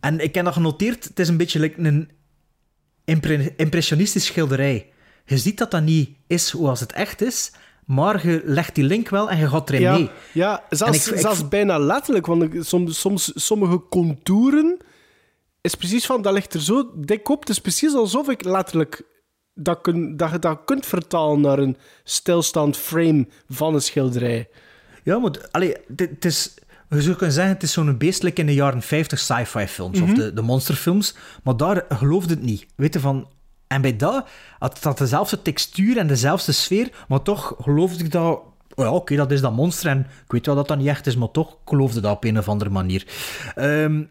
En ik heb dat genoteerd, het is een beetje like een impre- impressionistisch schilderij. Je ziet dat dat niet is zoals het echt is, maar je legt die link wel en je gaat erin Ja, mee. ja zelfs, ik- ik- zelfs bijna letterlijk. Want soms, soms, sommige contouren is precies van, dat ligt er zo dik op. Het is precies alsof ik letterlijk dat, kun, dat je dat kunt vertalen naar een stilstaand frame van een schilderij. Ja, maar allee, dit, het is, je zou kunnen zeggen, het is zo'n beestelijk in de jaren 50 sci-fi films, Mhm. of de, de monsterfilms, maar daar geloofde het niet. Weet je, van... En bij dat had had dezelfde textuur en dezelfde sfeer, maar toch geloofde ik dat... oh Ja, oké, dat is dat monster en ik weet wel dat dat niet echt is, maar toch geloofde dat op een of andere manier. Ehm,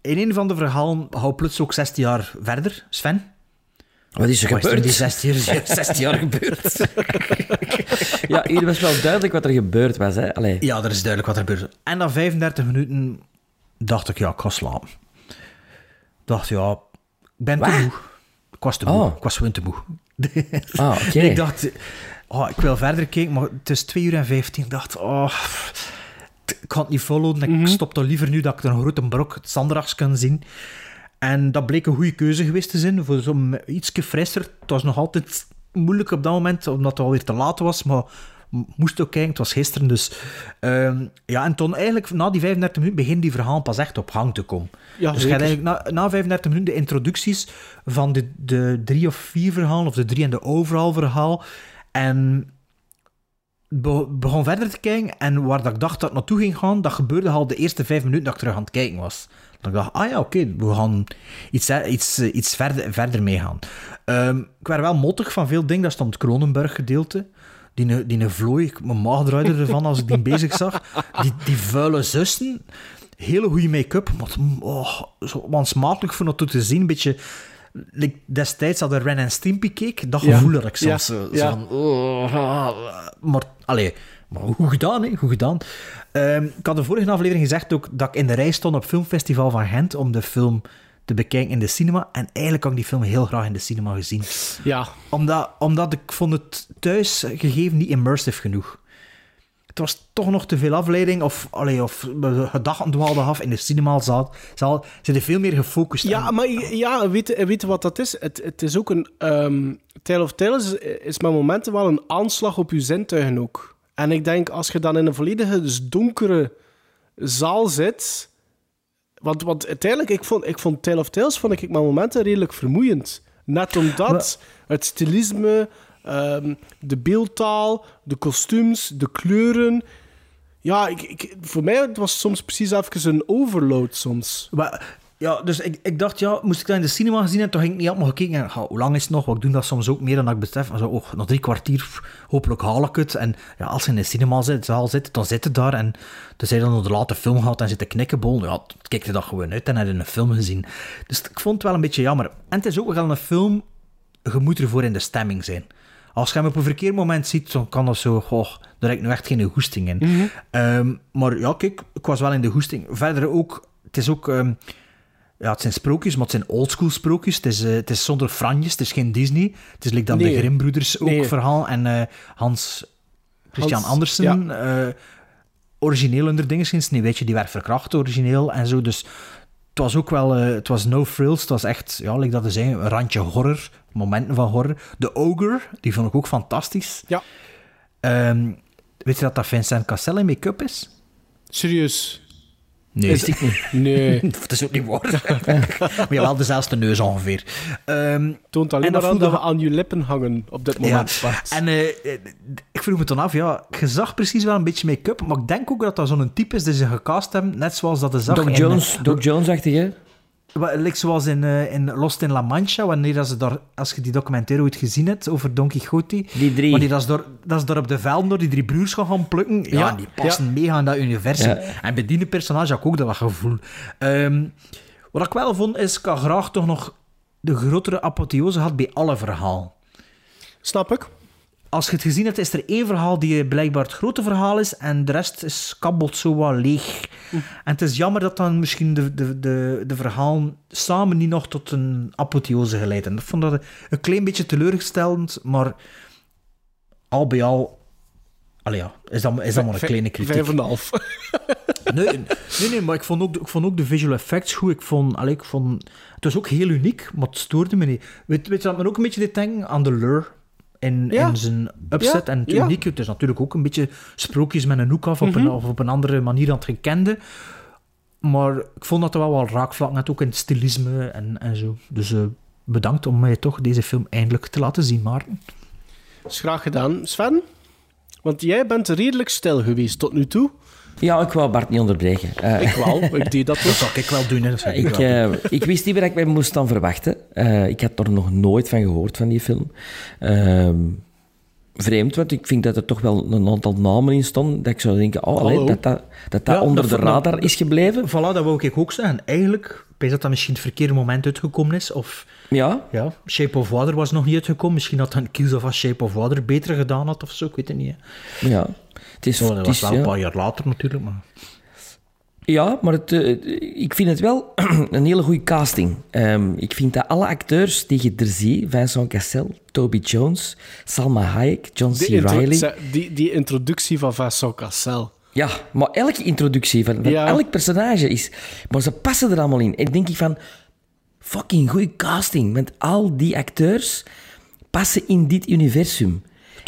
in een van de verhalen hou plots ook 16 jaar verder, Sven. Wat is er Wat is er gebeurd? die 16 jaar, 16 jaar gebeurd. ja, hier was wel duidelijk wat er gebeurd was. Hè? Allee. Ja, er is duidelijk wat er gebeurt. En na 35 minuten dacht ik, ja, ik ga slapen. dacht, ja, ik ben te moe. Ik was te moe. Oh. Ik was gewoon te moe. Ah, oké. ik dacht, oh, ik wil verder kijken, maar het is 2 uur en 15. Ik dacht, oh, ik kan het niet volhouden. Mhm. Ik stop toch liever nu dat ik een grote brok het zandrags kan zien. En dat bleek een goede keuze geweest te zijn. Voor zo'n iets frisser. Het was nog altijd moeilijk op dat moment, omdat het alweer te laat was. Maar moest ook kijken, het was gisteren. Dus ehm, ja, en toen eigenlijk na die 35 minuten begint die verhaal pas echt op gang te komen. Ja, dus je hebt zeker. eigenlijk na, na 35 minuten de introducties van de, de drie of vier verhalen, of de drie en de overal verhaal. En be- begon verder te kijken en waar dat ik dacht dat het naartoe ging gaan, dat gebeurde al de eerste vijf minuten dat ik terug aan het kijken was. Dat ik dacht, ah ja, oké, we gaan iets, eh, iets, eh, iets verder, verder meegaan. Ehm ik werd wel mottig van veel dingen, dat stond het Kronenberg gedeelte. Die, die vlooi, ik- mijn maag draaide ervan als ik die bezig zag. Die, die vuile zussen, hele goede make-up, maar oh, zo wansmakelijk voor dat toe te zien. Een beetje, like destijds hadden Ren en Stimpy keek, dat Ja. gevoel had ik Ja. soms. zo- zo Ja. van, oh, ah, maar, allee, maar goed gedaan, hè? Goed gedaan. Ehm, ik had de vorige aflevering gezegd ook dat ik in de rij stond op Filmfestival van Gent om de film te bekijken in de cinema. En eigenlijk had ik die film heel graag in de cinema gezien. Ja. Omdat, omdat ik vond het thuis gegeven niet immersive genoeg. Het was toch nog te veel afleiding, of, allee, of gedachten dwaalden af in de cinemazaal. Zaal, Ze er veel meer gefocust. Ja, maar ja, weet, je- weet wat dat is? Het, het is ook een... ehm Tale of Tales is, is met momenten wel een aanslag op je zintuigen ook. En ik denk, als je dan in een volledige dus donkere zaal zit... Want, want uiteindelijk, ik vond, ik vond Tale of Tales vond ik met momenten redelijk vermoeiend. Net omdat het stilisme, ehm, de beeldtaal, de kostuums, de kleuren. Ja, ik, ik, voor mij het was soms precies even een overload soms. Maar, ja, dus ik, ik dacht, ja, moest ik dat in de cinema gezien hebben, toen ging ik niet helemaal gekeken. En, ja, hoe lang is het nog? Want ik doe dat soms ook meer dan ik besef. Zo, oh, nog drie kwartier, hopelijk haal ik het. En ja, als je in de cinemazaal zit, dan zit het daar. En dan zijn dan nog de late film gehad en zit te knikkenbol. Ja, kijk je dat gewoon uit en heb je een film gezien. Dus ik vond het wel een beetje jammer. En het is ook wel een film, je moet ervoor in de stemming zijn. Als je hem op een verkeerd moment ziet, dan kan dat zo... Goh, daar heb ik nu echt geen goesting in. Ehm, maar ja, kijk, ik was wel in de goesting. Verder ook... Het is ook... ehm, ja, het zijn sprookjes, maar het zijn oldschool sprookjes. Het is, eh, het is zonder franjes, het is geen Disney. Het is like dan Nee. de Grimbroeders ook Nee. verhaal. En eh, Hans Christian Hans, Andersen, eh, origineel onder dingen sinds weet je, die werd verkracht origineel en zo. Dus het was ook wel, het was no frills. Het was echt, ja, like dat te zeggen, een randje horror, momenten van horror. De Ogre, die vond ik ook fantastisch. Ja. Ehm, weet je dat dat Vincent Cassel in make-up is? Serieus? Nee, Is- wist ik niet. Nee. dat is ook niet waar. maar je wel dezelfde neus ongeveer. Ehm, Toont alleen En dat maar aan dat we aan je lippen hangen op dit ja, moment. Bart. en eh, ik vroeg me toen af, ja, je zag precies wel een beetje make-up, maar ik denk ook dat dat zo'n type is die ze gecast hebben, net zoals dat ze zag Doc in, Jones, Doc Jones-achtig, hè? Wa- Like zoals in, eh, in Lost in La Mancha, wanneer dat ze daar, als je die documentaire ooit gezien hebt over Don Quixote, Die drie. wanneer dat ze, daar, dat ze daar op de velden door die drie broers gaan, gaan plukken, ja, Ja, die passen mega in dat universum. Ja. En bij die personage had ik ook dat gevoel. Ehm, wat ik wel vond, is, ik had graag toch nog de grotere apotheose had bij alle verhaal. Snap ik. Als je het gezien hebt, is er één verhaal die blijkbaar het grote verhaal is en de rest is kabbelt zo wat leeg. En het is jammer dat dan misschien de, de, de, de verhalen samen niet nog tot een apotheose geleid hebben. Ik vond dat een klein beetje teleurstellend, maar al bij al... Allee ja, is dat, is dat maar een kleine kritiek. Vijf en een half. Nee, nee, nee, maar ik vond ook, de- ik vond ook de visual effects goed. Ik vond, allee, ik vond, het was ook heel uniek, maar het stoorde me niet. Weet, weet je dat me ook een beetje deed denken aan de Lure in, Ja. in zijn upset Ja, en het unieke. Het is natuurlijk ook een beetje sprookjes met een hoek af op, Mhm. een, of op een andere manier dan het gekende. Maar ik vond dat er wel wel raakvlakken had, ook in het stilisme en, en zo. Dus eh, bedankt om mij toch deze film eindelijk te laten zien, Maarten. Is graag gedaan. Sven? Want jij bent redelijk stil geweest tot nu toe. Ja, ik wou Bart niet onderbreken. Eh, Ik wel, ik deed dat Dat zou ik wel doen, hè. Dat ik Ik, eh, ik wist niet wat ik mij moest dan verwachten. Eh, ik had er nog nooit van gehoord, van die film. Ehm, vreemd, want ik vind dat er toch wel een aantal namen in stonden. Dat ik zou denken, oh, allee, dat dat, dat, dat Ja, onder dat de radar is gebleven. Voilà, dat wou ik ook zeggen. Eigenlijk, weet dat dat misschien het verkeerde moment uitgekomen is, of... Ja, Ja, Shape of Water was nog niet uitgekomen. Misschien had dan Kills of a Shape of Water beter gedaan had of zo, ik weet het niet. hè. ja. Het is, dat het was is, wel ja. een paar jaar later natuurlijk, maar... Ja, maar het, eh, ik vind het wel een hele goede casting. Ehm, ik vind dat alle acteurs die je er ziet, Vincent Cassel, Toby Jones, Salma Hayek, John C. Reilly... die, die introductie van Vincent Cassel. Ja, maar elke introductie van, van Ja. elk personage is... Maar ze passen er allemaal in. En denk ik van... Fucking goede casting. Want al die acteurs passen in dit universum.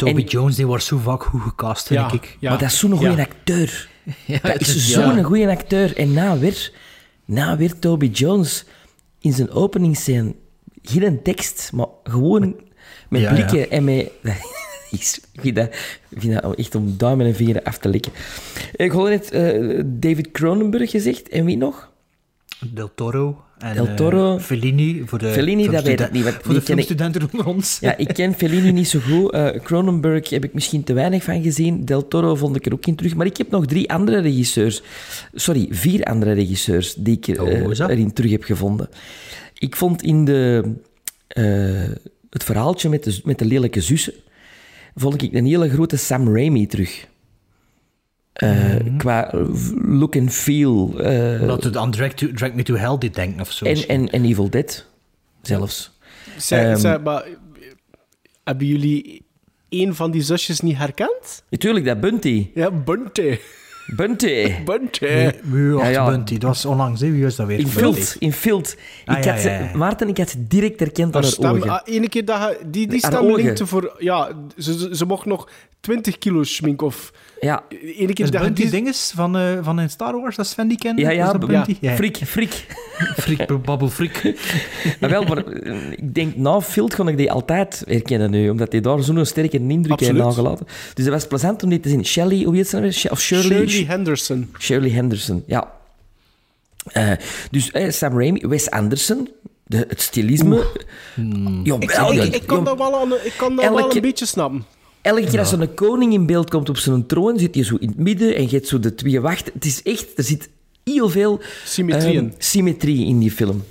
Toby En- Jones, die wordt zo vaak goed gecast, vind Ja, ik. ja. Maar dat is zo'n goede Ja. acteur. Ja, Dat is zo'n ja. goede acteur. En na weer, na weer Toby Jones in zijn openingsscène. Geen tekst, maar gewoon met Ja, blikken ja. en met... is- Ik vind, dat, ik vind dat echt om duimen en vingeren af te likken. Ik had net eh, David Cronenberg gezegd. En wie nog? Del Toro. En, Del eh, Toro. Fellini, voor de, Fellini, dat weet ik niet, want Voor de ik- filmstudenten onder ons. Ja, ik ken Fellini niet zo goed. Eh, Cronenberg heb ik misschien te weinig van gezien. Del Toro vond ik er ook in terug. Maar ik heb nog drie andere regisseurs. Sorry, vier andere regisseurs die ik eh, Oh, erin terug heb gevonden. Ik vond in de, het verhaaltje met de, met de lelijke zussen... vond ik een hele grote Sam Raimi terug. Eh, Mhm. Qua look and feel. eh, Dat het aan Drag, to, Drag Me to Hell dit denken of zo. en, en, en Evil Dead zelfs. Zij, Ehm. maar, hebben jullie een van die zusjes niet herkend? Natuurlijk, dat Bunty. Ja, Bunty. Bunty. Bunty. Nee, wie was Ja, ja. Bunty? Dat was onlangs, hè? Wie was dat weer? In. Filt. In Filt. Ah, ik ja, had ja, ze, ja. Maarten, ik had ze direct herkend aan Haar stem, ogen. ah, ene keer dat je, die, die stem linkte voor... Ja, ze, ze, ze mocht nog 20 kilo schmink of... Ja, Ene keer dat Bunty die... dinges van, eh, van in Star Wars, dat Sven die kende? ja, ja, dat ja. Frik, frik. Frik, babbel, frik. Maar wel, maar eh, ik denk, na Filt kon ik die altijd herkennen nu, omdat hij daar zo'n sterke indruk heeft nagelaten. Dus het was plezant om die te zien. Shelley, hoe heet ze nou Of Shirley? Shirley Henderson. Shirley Henderson, ja. Eh, dus eh, Sam Raimi, Wes Anderson, de, het stilisme. Ja, Ik, wel, ik, ja, ik kan dat wel, aan, ik kan dat wel een beetje snappen. Elke keer als er een koning in beeld komt op zijn troon, zit hij zo in het midden en je hebt zo de twee wachten. Het is echt, er zit heel veel Symmetrie ehm, in. symmetrie in die film.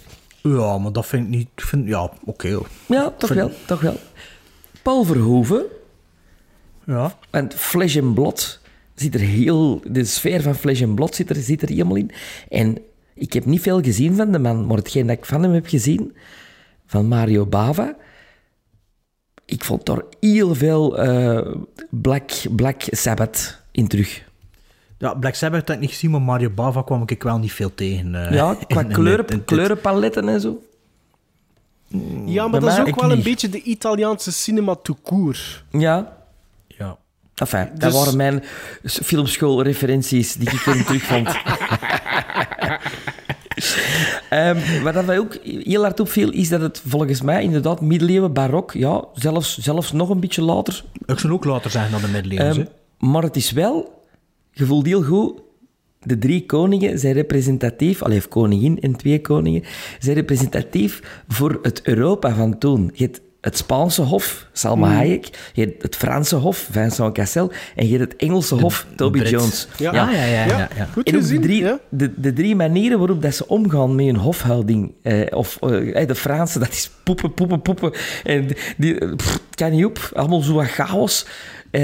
Ja, maar dat vind ik niet... Vind, ja, oké. hoor. Ja, toch wel, toch wel. Paul Verhoeven, Ja. want Flesh and Blood zit er heel... De sfeer van Flesh and Blood zit er, zit er helemaal in. En ik heb niet veel gezien van de man, maar hetgeen dat ik van hem heb gezien, van Mario Bava, ik vond daar heel veel eh, Black, Black Sabbath in terug. Ja, Black Sabbath heb ik niet gezien, maar Mario Bava kwam ik wel niet veel tegen. eh, Ja, qua in- in kleuren, in kleurenpaletten en zo. Ja, maar Bij dat is ook wel een beetje de Italiaanse cinema tout court. Ja, Ja. enfin, dat Dus- waren mijn filmschoolreferenties die ik erin terugvond. Ehm wat dat mij ook heel hard opviel, is dat het volgens mij inderdaad middeleeuwen, barok, ja, zelfs, zelfs nog een beetje later. Ik zou ook later zeggen dan de middeleeuwen. Ehm, maar het is wel, je voelt heel goed, de drie koningen zijn representatief, al heeft koningin en twee koningen, zijn representatief voor het Europa van toen. Je hebt het Spaanse hof, Salma Mm. Hayek, je hebt het Franse hof, Vincent Cassel, en je hebt het Engelse hof, Toby Brit. Jones. Ja. ja, ja, ja. ja, ja. Goed En de drie, ja? de, de drie manieren waarop dat ze omgaan met hun hofhouding. Eh, of eh, de Franse, dat is poepen, poepen, poepen. En die, eh, pff, kan niet op. Allemaal zo wat chaos. Eh,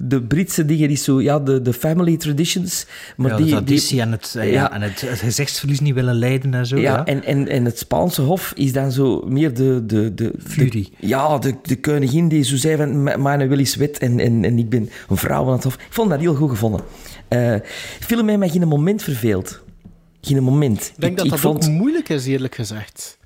de Britse dingen is zo, ja, de, de family traditions. Maar Ja, die, de die, traditie en, het, eh, ja, ja. en het, het gezichtsverlies niet willen leiden en zo. ja, Ja, En, en, en het Spaanse hof is dan zo meer de... de, de, Fury. de- ja, de, de koningin die zo zei van... "M- Mijn wil is wet en, en, en ik ben een vrouw aan het hof. Ik vond dat heel goed gevonden. Eh film heeft mij geen moment verveeld. Geen moment. Ik denk dat dat vond, ook moeilijk is, eerlijk gezegd.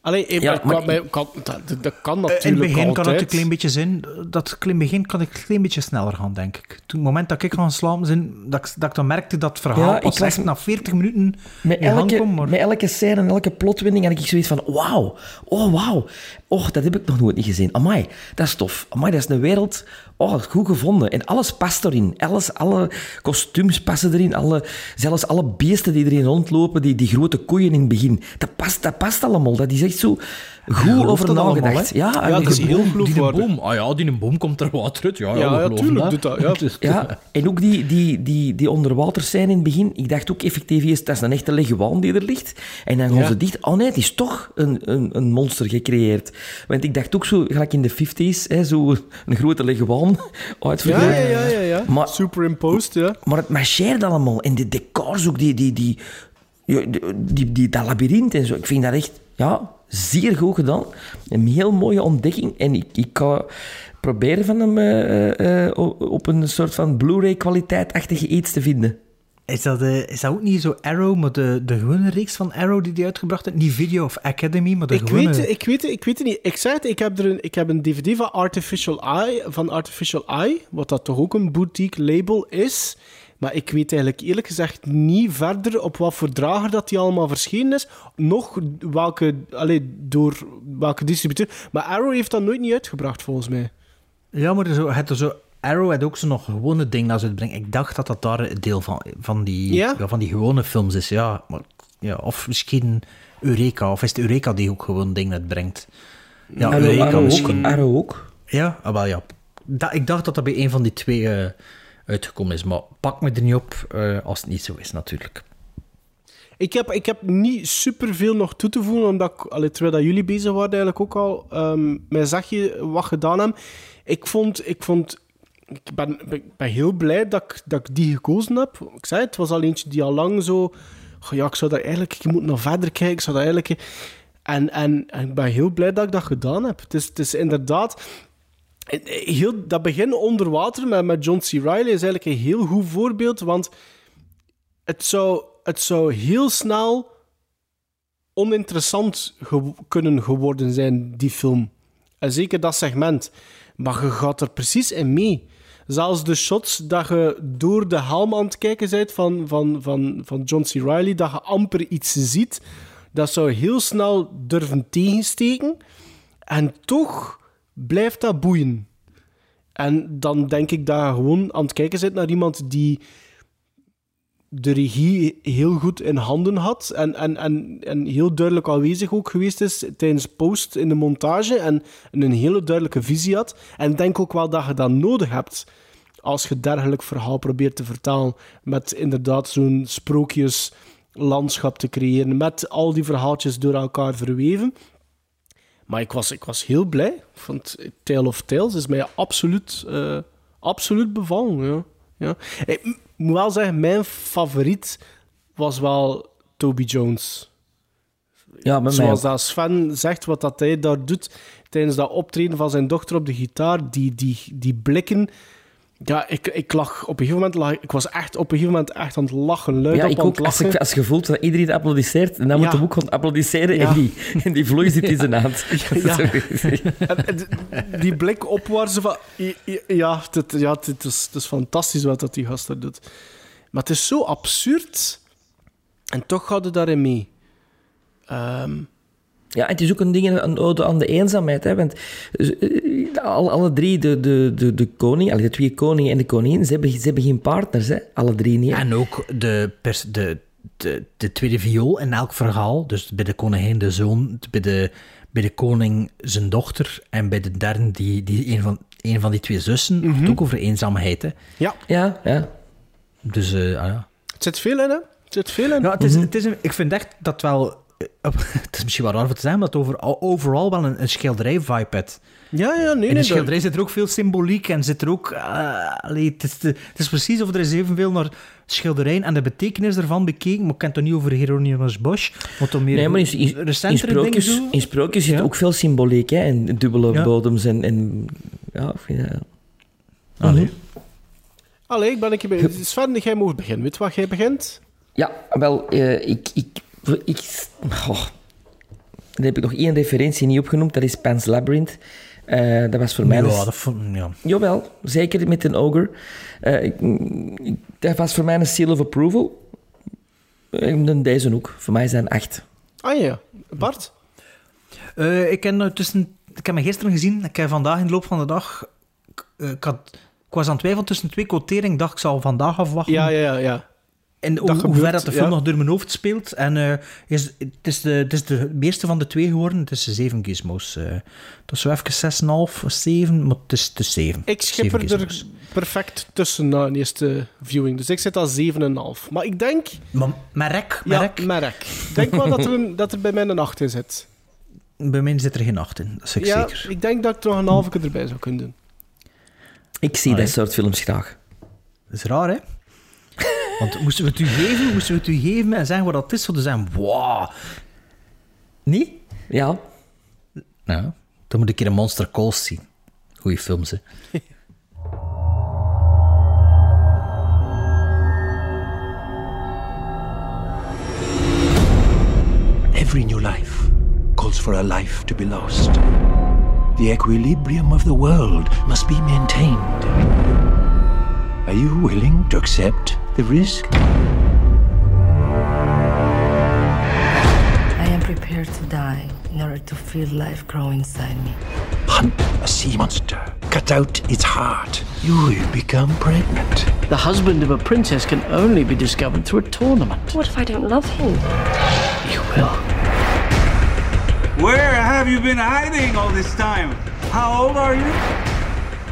Allee, ik, Ja, ik maar kan, kan- dat, dat kan Eh, natuurlijk in het begin kan altijd. het een klein beetje zijn. Dat klein begin kan ik een klein beetje sneller gaan, denk ik. Toen het moment dat ik gaan slapen zijn, dat ik, dat ik dan merkte dat het verhaal Ja, pas echt na 40 minuten Met elke. Maar... met elke scène en elke plotwending had ik zoiets van... Wauw, oh wauw. Och, dat heb ik nog nooit niet gezien. Amai, dat is tof. Amai, dat is een wereld... Oh, goed gevonden. En alles past erin. Alles, alle kostuums passen erin. Alle, zelfs alle beesten die erin rondlopen, die, die grote koeien in het begin. Dat past, dat past allemaal. Dat is echt zo goed over nagedacht. hè? ja, Ja, dat is die- heel Die boom, ah ja, die een boom komt er water uit. Ja, Ja, tuurlijk doet dat. Ja. Ja, en ook die, die, die, die onderwaterscène in het begin. Ik dacht ook effectief eerst, dat is een echte leguaan die er ligt. En dan gaan Ja. ze dicht. Oh nee, het is toch een, een, een monster gecreëerd. Want ik dacht ook zo, gelijk in de 50s, hè, zo een grote leguaan Ja, uitvergroot. ja, ja, ja, ja. Maar- Superimposed, ja. Maar het marcheert allemaal. En de decors ook, die, die, die, die, die- dat labyrint en zo. Ik vind dat echt ja, zeer goed gedaan. Een heel mooie ontdekking. En ik, ik ga proberen van hem eh, eh, op een soort van Blu-ray kwaliteitachtige iets te vinden. Is dat, eh, is dat ook niet zo Arrow, maar de, de gewone reeks van Arrow die die uitgebracht heeft? Niet Video of Academy, maar de Ik gewone... weet, ik, weet, het, ik weet het niet. Ik zei het, ik heb, er een, ik heb een DVD van Artificial Eye, van Artificial Eye, wat dat toch ook een boutique label is. Maar ik weet eigenlijk eerlijk gezegd niet verder op wat voor drager dat die allemaal verschenen is. Nog welke, allee, door welke distributeur. Maar Arrow heeft dat nooit niet uitgebracht, volgens mij. Ja, maar zo, het er zo, Arrow had ook zo nog gewone dingen dat ze uitbrengen. Ik dacht dat dat daar een deel van, van, die, Ja? van die gewone films is. Ja, maar, ja, of misschien Eureka. Of is het Eureka die ook gewoon dingen uitbrengt? Ja, Arrow, Eureka Arrow misschien. ook, Arrow ook. Ja, ah, wel ja. Da- ik dacht dat dat bij een van die twee eh, uitgekomen is. Maar pak me er niet op eh, als het niet zo is, natuurlijk. Ik heb, ik heb niet superveel nog toe te voegen, omdat ik, terwijl dat jullie bezig waren eigenlijk ook al, ehm mijn zagje wat gedaan hebben. Ik vond, ik vond, ik ben, ben heel blij dat ik, dat ik die gekozen heb. Ik zei het, was al eentje die al lang zo, ja, ik zou daar eigenlijk, ik moet nog verder kijken, ik zou daar eigenlijk... En, en, en ik ben heel blij dat ik dat gedaan heb. Het is, het is inderdaad... Eh, dat begin onder water met, met John C. Reilly is eigenlijk een heel goed voorbeeld, want het zou, het zou heel snel oninteressant kunnen geworden zijn, die film. En zeker dat segment. Maar je gaat er precies in mee. Zelfs de shots dat je door de helm aan het kijken bent van, van, van, van John C. Reilly, dat je amper iets ziet, dat zou heel snel durven tegensteken. En toch blijft dat boeien. En dan denk ik je gewoon aan het kijken zit naar iemand die de regie heel goed in handen had en, en, en, en heel duidelijk aanwezig ook geweest is tijdens post in de montage en een hele duidelijke visie had. En denk ook wel dat je dat nodig hebt als je dergelijk verhaal probeert te vertalen met inderdaad zo'n sprookjeslandschap te creëren met al die verhaaltjes door elkaar verweven. Maar ik was, ik was heel blij. Ik vond Tale of Tales is mij absoluut, eh, absoluut bevallen. Ja. Ja. Ik moet wel zeggen, mijn favoriet was wel Toby Jones. Ja, met Zoals dat Sven zegt, wat dat hij daar doet tijdens dat optreden van zijn dochter op de gitaar, die, die, die blikken. Ja, ik, ik lag op een gegeven moment, lag, ik was echt op een gegeven moment echt aan het lachen, luid Ja, op ik aan ook. het Als, lachen. ik, als je voelt dat iedereen applaudisseert, dan moet je ook gaan applaudisseren Ja. en, die, en die vloei zit in zijn hand. En- en die blik opwaarts van... Ja, het, ja is, het is fantastisch wat dat die gast daar doet. Maar het is zo absurd. En toch gaat het daarin mee. Ehm, Ja, het is ook een ding, een ode aan de eenzaamheid. Hè, want eh, al, alle drie, de, de, de, de koning, de twee koningen en de koningin, ze hebben, ze hebben geen partners, hè? alle drie niet. hè. En ook de, pers, de, de, de tweede viool in elk verhaal. Dus bij de koningin de zoon, bij de, bij de koning zijn dochter en bij de derde die, die een, van, een van die twee zussen. Mhm. Het ook over eenzaamheid. Hè. ja, Ja, ja. Dus ah, ja. het zit veel in, hè? Het zit veel in. Ja, het is, het is een- ik vind echt dat wel... eh, Het is misschien wel raar voor te zeggen, maar het over, overal wel een, een schilderij-vibe. Ja, ja, nee, In nee. de dat- schilderij zit er ook veel symboliek en zit er ook... eh, allee, het, is de- het is precies of er is evenveel naar schilderijen en de betekenis ervan bekeken. Maar ik ken het toch niet over Hieronymus Bosch, wat dan meer Nee, maar in, in, in recentere dingen sprookjes, zo. in sprookjes zit Ja. ook veel symboliek, hè? En dubbele Ja. bodems en... en ja, ik vind dat- Allee. Allee, ik ben een keer bij... Sven, jij mag beginnen. Weet je wat jij begint? Ja, wel, eh, ik... ik, ik oh, dan heb ik nog één referentie niet opgenoemd, dat is Pan's Labyrinth. Eh, dat was voor mij... Ja, dus- dat vond ja. Jawel, zeker met een ogre. Eh, ik, ik- dat was voor mij een seal of approval. En deze ook. Voor mij zijn acht. Ah ja, Bart? Eh, ik, heb nou tussen, ik heb me gisteren gezien, ik heb vandaag in de loop van de dag... Ik, eh, ik, had, ik was aan het twijfelen tussen twee quoteringen. Ik dacht, ik zal vandaag afwachten. Ja, ja, ja. Dat hoe, gebeurt, ver dat de film ja. nog door mijn hoofd speelt. En eh, is, het, is de, het is de meeste van de twee geworden. Het is de zeven gizmos. eh dat is zo even 6,5 of 7, maar het is, is 7. Ik schip er er perfect tussen na een eerste viewing. Dus ik zit al 7,5. Maar ik denk... Maar Merk, Ja, Merk, merk. Ik denk wel dat er, een, dat er bij mij een 8 in zit. bij mij zit er geen 8 in. Dat is ik ja, zeker. ik denk dat ik er nog een halve keer erbij zou kunnen doen. Ik zie Allee. dat soort films graag. Dat is raar, hè? Want moesten we het u geven, moesten we het u geven en zeggen wat dat is, zouden ze zeggen, wow. Niet? Ja. Nou, dan moet ik een keer een Monster Calls zien. Goeie films, hè. Every new life calls for a life to be lost. The equilibrium of the world must be maintained. Are you willing to accept the risk? I am prepared to die in order to feel life grow inside me. Hunt a sea monster. Cut out its heart. You will become pregnant. The husband of a princess can only be discovered through a tournament. What if I don't love him? You will. Where have you been hiding all this time? How old are you?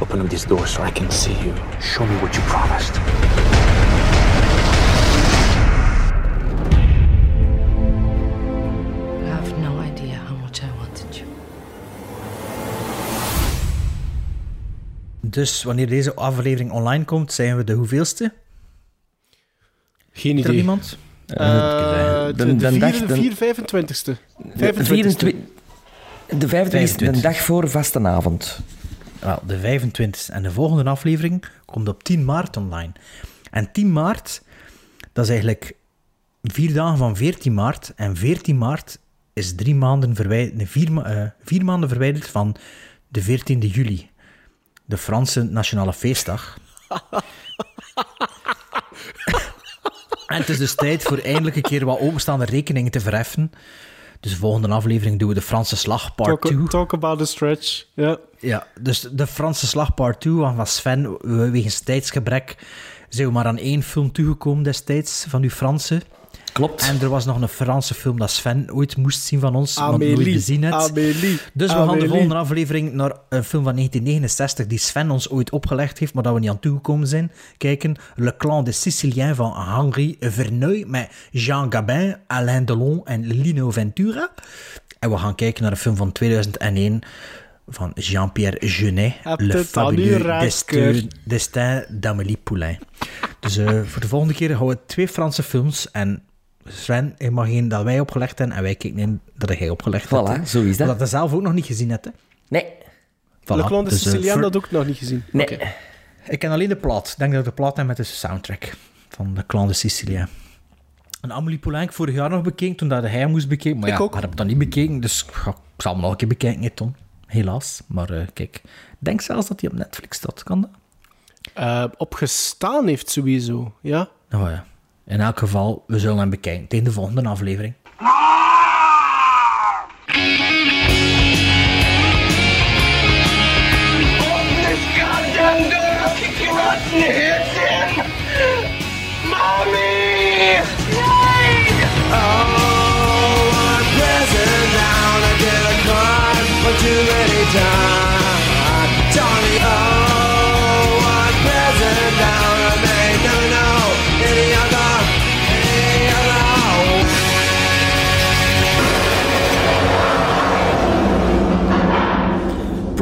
Open up this door so I can see you. Show me what you promised. Dus wanneer deze aflevering online komt, zijn we de hoeveelste? Geen Is er idee. iemand? Eh, dan- de de dan vier- dacht- dan- 4 25ste. De 25ste. 24 de 25 is een 25. dag voor vastenavond. Wel, de 25e. En de volgende aflevering komt op 10 maart online. En 10 maart, dat is eigenlijk vier dagen van 14 maart. En 14 maart is drie maanden verwijderd, vier, eh, vier maanden verwijderd van de 14e juli. De Franse Nationale Feestdag. en het is dus tijd voor eindelijk een keer wat openstaande rekeningen te verheffen. Dus de volgende aflevering doen we de Franse Slag Part 2. Talk, talk about the stretch. Ja. Ja, dus de Franse Slag Part 2, want van Sven, we- wegens tijdsgebrek, zijn we maar aan één film toegekomen destijds, van uw Franse. Klopt. En er was nog een Franse film dat Sven ooit moest zien van ons, want nooit Amélie. gezien het. Amélie. Dus we gaan de Amélie. volgende aflevering naar een film van 1969 die Sven ons ooit opgelegd heeft, maar dat we niet aan toegekomen zijn. Kijken, Le Clan des Siciliens van Henri Verneuil met Jean Gabin, Alain Delon en Lino Ventura. En we gaan kijken naar een film van 2001 van Jean-Pierre Jeunet, Le Fabuleux. Destin, Destin d'Amélie Poulain. Dus eh, voor de volgende keer gaan we twee Franse films en Sven, je mag één dat wij opgelegd hebben en wij kijken één dat jij opgelegd hebt. Voilà, hè. zo is dat. Omdat je zelf ook nog niet gezien hebt. Hè. Nee. Voilà. Le Clan de Dus, eh, Sicilian, dat ook nog niet gezien. Nee. Oké. Ik ken alleen de plaat. Ik denk dat ik de plaat heb met de soundtrack van de Clan de Sicilië. En Amélie Poulain ik vorig jaar nog bekeken, toen dat hij moest bekeken. Maar Ik ja, ook. ik heb het dan niet bekeken, dus ja, ik zal hem nog een keer bekijken, hè, Ton. Helaas. Maar eh, kijk, ik denk zelfs dat hij op Netflix staat. Kan dat? Eh, opgestaan heeft sowieso, ja. Nou ja. In elk geval, we zullen hem bekijken tegen de volgende aflevering.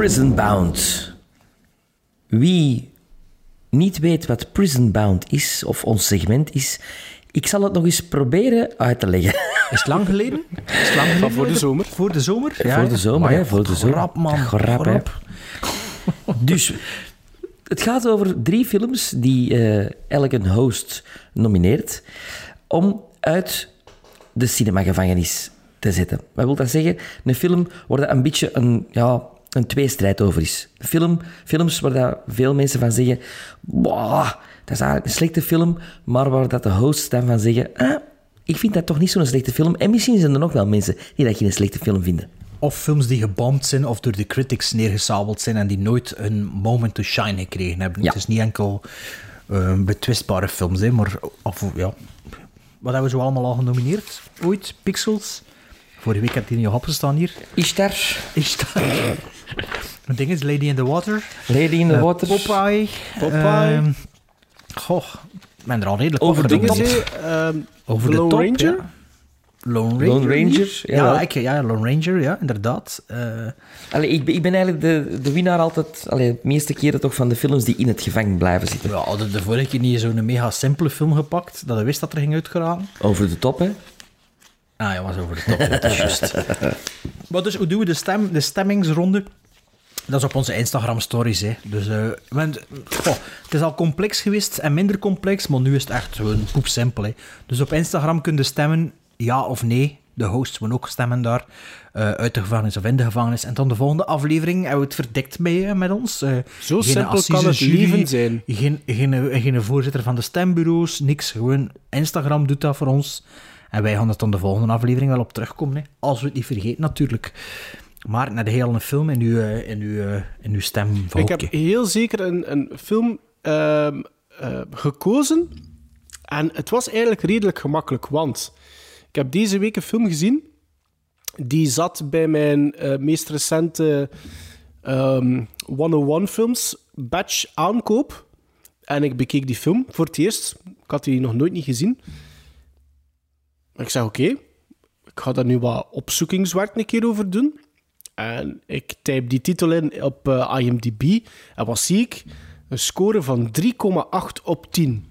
Prison Bound. Wie niet weet wat Prison Bound is, of ons segment is, ik zal het nog eens proberen uit te leggen. Is het lang geleden? Is het lang geleden? Voor de zomer. Voor de zomer? voor de zomer, voor de zomer. Grap, man. Grap, hè. Dus het gaat over drie films die eh, elk een host nomineert om uit de cinemagevangenis te zetten. Wat wil dat zeggen? Een film waar dat een beetje een, ja, een tweestrijd over is. Film, films waar dat veel mensen van zeggen... "Wow, dat is eigenlijk een slechte film, maar waar dat de hosts dan van zeggen... Ah, ik vind dat toch niet zo'n slechte film. En misschien zijn er nog wel mensen die dat geen slechte film vinden. Of films die gebomd zijn of door de critics neergesabeld zijn en die nooit een moment to shine gekregen hebben. Ja. Het is niet enkel eh, betwistbare films, hè, maar of, ja. wat hebben we zo allemaal al genomineerd? Ooit? Pixels? Vorige week had hij niet opgestaan hier. Ishtar. Ishtar. Ding is Lady in the Water. Lady in the Eh, Water. Popeye. Popeye. Ehm, goh, ik ben er al redelijk Over de Dingen top. ze, ehm, Over Lone de top, Ranger? ja. Lone Ranger. Lone Ranger. Ja, ik, ja, Lone Ranger, ja, inderdaad. Eh, Allee, ik, ben, ik ben eigenlijk de, de winnaar altijd, allee, de meeste keren toch van de films die in het gevangen blijven zitten. Ja, hadden de vorige keer niet zo'n mega simpele film gepakt, dat je wist dat er ging uitgeraken. Over de top, hè? Ah ja, was over de top, dat is juist. Maar dus, hoe doen we de, stem, de stemmingsronde? Dat is op onze Instagram-stories, hè. Dus, eh, want, goh, het is al complex geweest en minder complex, maar nu is het echt gewoon poepsimpel, hè. Dus op Instagram kun je stemmen, ja of nee. De hosts moeten ook stemmen daar, eh, uit de gevangenis of in de gevangenis. En dan de volgende aflevering hebben we het verdikt mee met ons. Eh, Zo geen simpel kan het leven zijn. Geen, geen, geen voorzitter van de stembureaus, niks. Gewoon Instagram doet dat voor ons. En wij gaan er dan de volgende aflevering wel op terugkomen. Hè. Als we het niet vergeten, natuurlijk. Maar naar de hele film in uw, eh, in uw, eh, in uw stem Ik heb heel zeker een, een film ehm, eh, gekozen. En het was eigenlijk redelijk gemakkelijk, want ik heb deze week een film gezien. Die zat bij mijn meest recente ehm 101 films batch aankoop. En ik bekeek die film voor het eerst. Ik had die nog nooit niet gezien. Ik zei, oké, ik ga daar nu wat opzoekingswerk een keer over doen. En ik type die titel in op eh, IMDb. En wat zie ik? Een score van 3,8 op 10.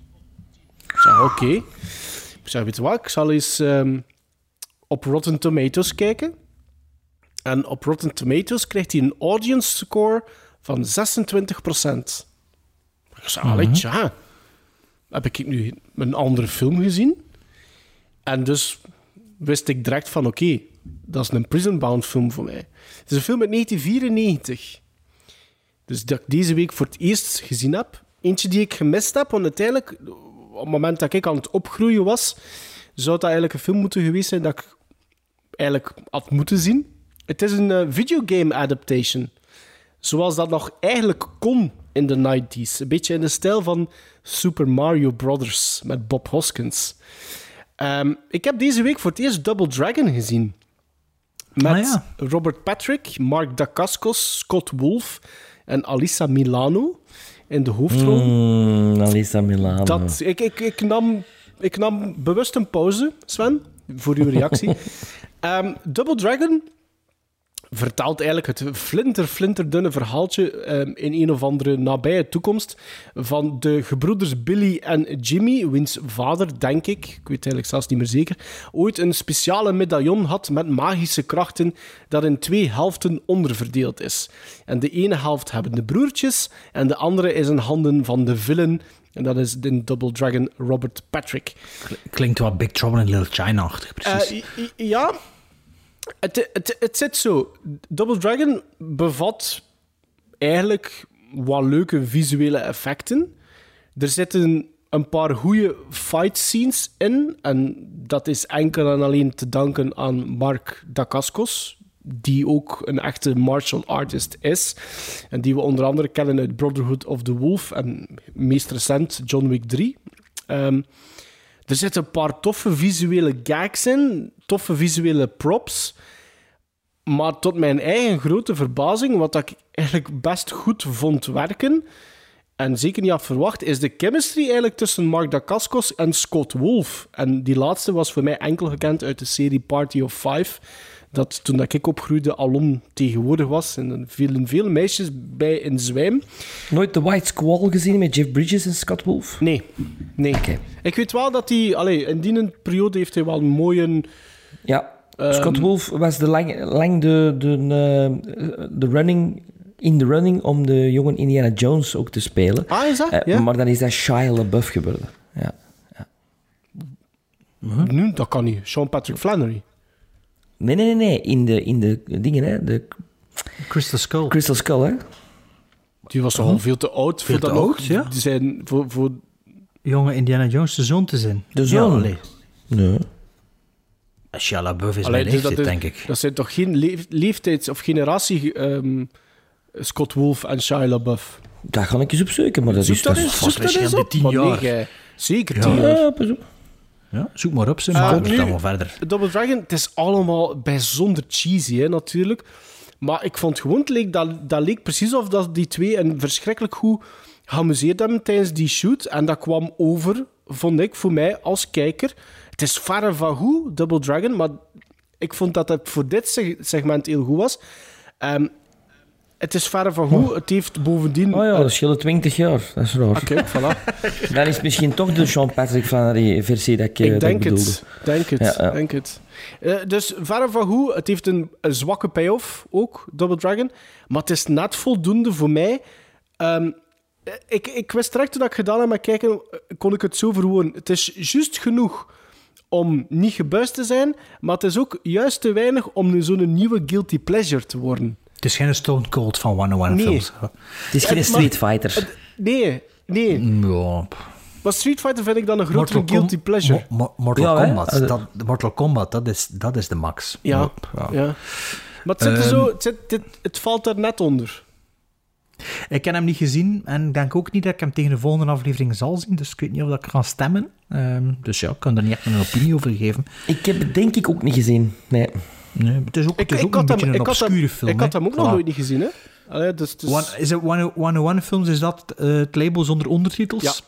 Ik zeg, oké. Ik zeg, weet je wat? Ik zal eens ehm, op Rotten Tomatoes kijken. En op Rotten Tomatoes krijgt hij een audience score van 26 procent. Ik zei, allee, Mhm. tja. Heb ik nu een andere film gezien? En dus wist ik direct van, oké, dat is een Prison Bound film voor mij. Het is een film uit 1994. Dus dat ik deze week voor het eerst gezien heb. Eentje die ik gemist heb, want uiteindelijk, op het moment dat ik aan het opgroeien was, zou dat eigenlijk een film moeten geweest zijn dat ik eigenlijk had moeten zien. Het is een eh, videogame adaptation. Zoals dat nog eigenlijk kon in de 90s. Een beetje in de stijl van Super Mario Brothers met Bob Hoskins. Ehm, ik heb deze week voor het eerst Double Dragon gezien. Met Ah, ja. Robert Patrick, Mark Dacascos, Scott Wolf en Alissa Milano in de hoofdrol. Mm, Alisa Milano. Dat, ik, ik, ik, nam, ik nam bewust een pauze, Sven, voor uw reactie. Ehm, Double Dragon vertelt eigenlijk het flinter, flinterdunne verhaaltje ehm, in een of andere nabije toekomst van de gebroeders Billy en Jimmy, wiens vader, denk ik, ik weet eigenlijk zelfs niet meer zeker, ooit een speciale medaillon had met magische krachten dat in twee helften onderverdeeld is. En de ene helft hebben de broertjes en de andere is in handen van de villain en dat is in Double Dragon Robert Patrick. Klinkt wel Big Trouble in Little China-achtig, precies. Eh, ja, het, het, het zit zo. Double Dragon bevat eigenlijk wat leuke visuele effecten. Er zitten een paar goede fight scenes in. En dat is enkel en alleen te danken aan Mark Dacascos. Die ook een echte martial artist is. En die we onder andere kennen uit Brotherhood of the Wolf. En meest recent John Wick 3. Ehm, er zitten een paar toffe visuele gags in, toffe visuele props. Maar tot mijn eigen grote verbazing, wat ik eigenlijk best goed vond werken, en zeker niet had verwacht, is de chemistry eigenlijk tussen Mark Dacascos en Scott Wolf. En die laatste was voor mij enkel gekend uit de serie Party of Five, dat toen dat ik opgroeide alom tegenwoordig was. En er vielen veel meisjes bij in zwijm. Nooit The White Squall gezien met Jeff Bridges en Scott Wolf? Nee, nee. Ik weet wel dat hij... Allee, in die periode heeft hij wel een mooie... Ja, Ehm, Scott Wolf was de lang, lang de, de, eh, de running, in de running om de jonge Indiana Jones ook te spelen. Ah, is dat? Eh, Ja. Maar dan is dat Shia LaBeouf geworden. Ja. Nu, dat kan niet. Sean Patrick Flannery. Nee, nee, nee, nee. In de, in de dingen, hè. De Crystal Skull. Crystal Skull, hè. Die was toch al veel te oud Veel voor te dat oud, nog- ja. Die zijn voor, voor... Jonge Indiana Jones de zoon te zijn. De zoon? Ja. Nee. Shia LaBeouf is Allee, mijn dus dat, leeftijd, is- denk ik. dat zijn toch geen leef- leeftijds- of generatie... ehm, Scott Wolf en Shia LaBeouf. Daar ga ik eens op zoeken, maar dat Zoek is... dat is zoek dat eens op. tien nee, jaar. jij- Zeker Ja. tien jaar. Ja, pas op. Ja, zoek maar op, ze Eh, maar nu- dan wel verder. Double Dragon, het is allemaal bijzonder cheesy, hè, natuurlijk. Maar ik vond gewoon, het leek, dat, dat leek precies of dat die twee een verschrikkelijk goed geamuseerd hebben tijdens die shoot. En dat kwam over, vond ik, voor mij als kijker. Het is verre van goed, Double Dragon, maar ik vond dat het voor dit seg- segment heel goed was. Ehm, het is verre van goed. Het heeft bovendien... Oh ja, dat scheelt 20 jaar. Dat is raar. Oké, voilà. Dan is het misschien toch de Sean Patrick Flannery versie dat ik, eh, Ik dat denk bedoelde. het. Denk het. Ja, ja. Denk het. Eh, dus verre van goed. Het heeft een, een zwakke payoff ook, Double Dragon. Maar het is net voldoende voor mij. Ehm, eh, ik, ik wist direct toen ik gedaan heb met kijken, eh, kon ik het zo verwoorden. Het is juist genoeg om niet gebuist te zijn, maar het is ook juist te weinig om nu zo'n nieuwe guilty pleasure te worden. Het is geen Stone Cold van 101 Nee. films. Het is geen Het Street Fighter. het- Nee, nee. Ja. Maar Street Fighter vind ik dan een grotere Mortal, guilty Com- pleasure. Mo- Mo- Mortal Ja? Kombat, Eh, dat, Mortal Kombat, dat is, dat is de max. Ja, ja. Maar het, zit er Ehm, zo, het, zit, het, het valt er net onder. Ik heb hem niet gezien en ik denk ook niet dat ik hem tegen de volgende aflevering zal zien, dus ik weet niet of ik ga stemmen. Ehm, dus ja, ik kan er niet echt een opinie over geven. Ik heb het denk ik ook niet gezien. Nee. Nee, het is ook, het is ook een beetje hem, een ik had hem- obscure film. Ik had hem ook nog Voilà. nooit niet gezien, hè? Allee, dus, dus... One, is het 101 films, is dat eh, het label zonder ondertitels?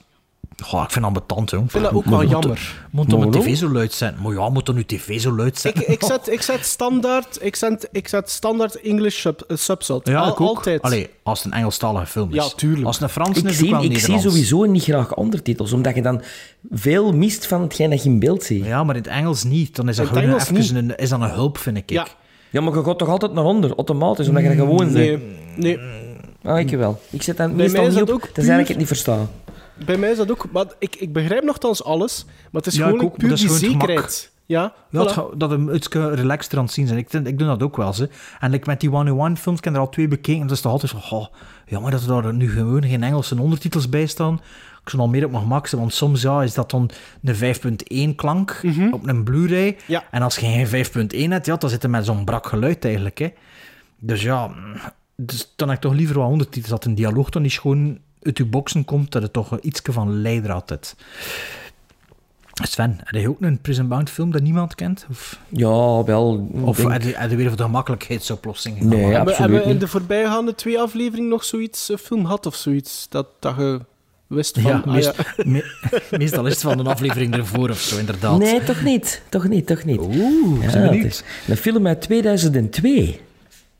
Goh, ik vind dat ambetant, hè. Ik vind dat ook wel jammer. Moet dan waarom? tv zo luid zijn? Maar ja, moet dan uw tv zo luid zijn? Ik, ik, zet, ik zet standaard, ik zet, ik zet standaard English sub, uh, subsalt. ja, Al- ik ook. Altijd. Allee, als het een Engelstalige film is. Ja, tuurlijk. Als het een Frans Ik, is, zie, ik zie sowieso niet graag ondertitels, omdat je dan veel mist van hetgeen dat je in beeld ziet. Ja, maar in het Engels niet. Dan is dat In het gewoon Engels even een, is dat een hulp, vind ik. Ja. Ja, maar je gaat toch altijd naar onder, automatisch, omdat je dat gewoon Nee, zegt. nee. Oh, ik wel. Ik zet dan meestal niet dat op, ook tenzij ik het niet versta. Bij mij is dat ook... Maar ik, ik begrijp nogthans alles, maar het is Ja, gewoon ik ook, puur dat is die gewoon het zekerheid. Ja, Ja, het voilà. ga- dat hem iets relaxter aan het zien zijn. Ik, ik doe dat ook wel. Ze. En like, met die one-on-one films, ik heb er al twee bekeken. En dat is toch altijd zo, oh, jammer dat er daar nu gewoon geen Engelse ondertitels bij staan. Ik zou al meer op mijn gemak zijn, want soms ja, is dat dan een 5.1 klank op een Blu-ray. Ja. En als je geen 5.1 hebt, ja, dan zit er met zo'n brak geluid eigenlijk. Hè. Dus ja, dus dan heb ik toch liever wat ondertitels. Dat een dialoog dan niet gewoon uit je boxen komt, dat het toch iets van leidraad heeft. Sven, heb je ook een Prison Bound film dat niemand kent? Of, Ja, wel. of denk- heb je, heb je weer voor de gemakkelijkheidsoplossing? Nee? Hebben, absoluut hebben we in de voorbijgaande twee afleveringen nog zoiets, een film gehad of zoiets? Dat, dat je wist van... Ja, ah, meest- ja. me- meestal is het van een aflevering ervoor of zo, inderdaad. Nee, toch niet. Toch niet, toch niet. Oeh, Ja, zijn het benieuwd. is een film uit 2002.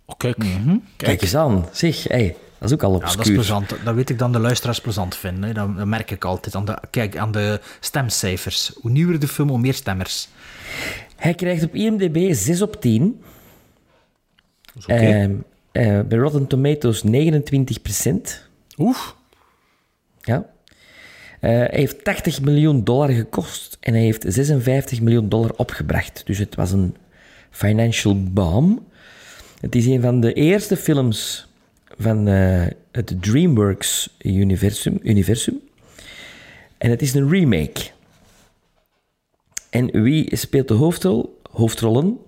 Oh, kijk. Kijk eens aan. Zeg, hey, dat is ook al Ja, obscuur. dat is plezant. Dat weet ik dan de luisteraars plezant vinden. hè. Dat, dat merk ik altijd. Aan de, kijk, aan de stemcijfers. Hoe nieuwer de film, hoe meer stemmers. Hij krijgt op IMDb 6 op 10. oké. Ehm, eh, bij Rotten Tomatoes 29% Oef. Ja. Eh, hij heeft 80 miljoen dollar gekost en hij heeft 56 miljoen dollar opgebracht. Dus het was een financial bomb. Het is een van de eerste films van eh, het DreamWorks-universum. Universum. En het is een remake. En wie speelt de hoofdrol? Hoofdrollen?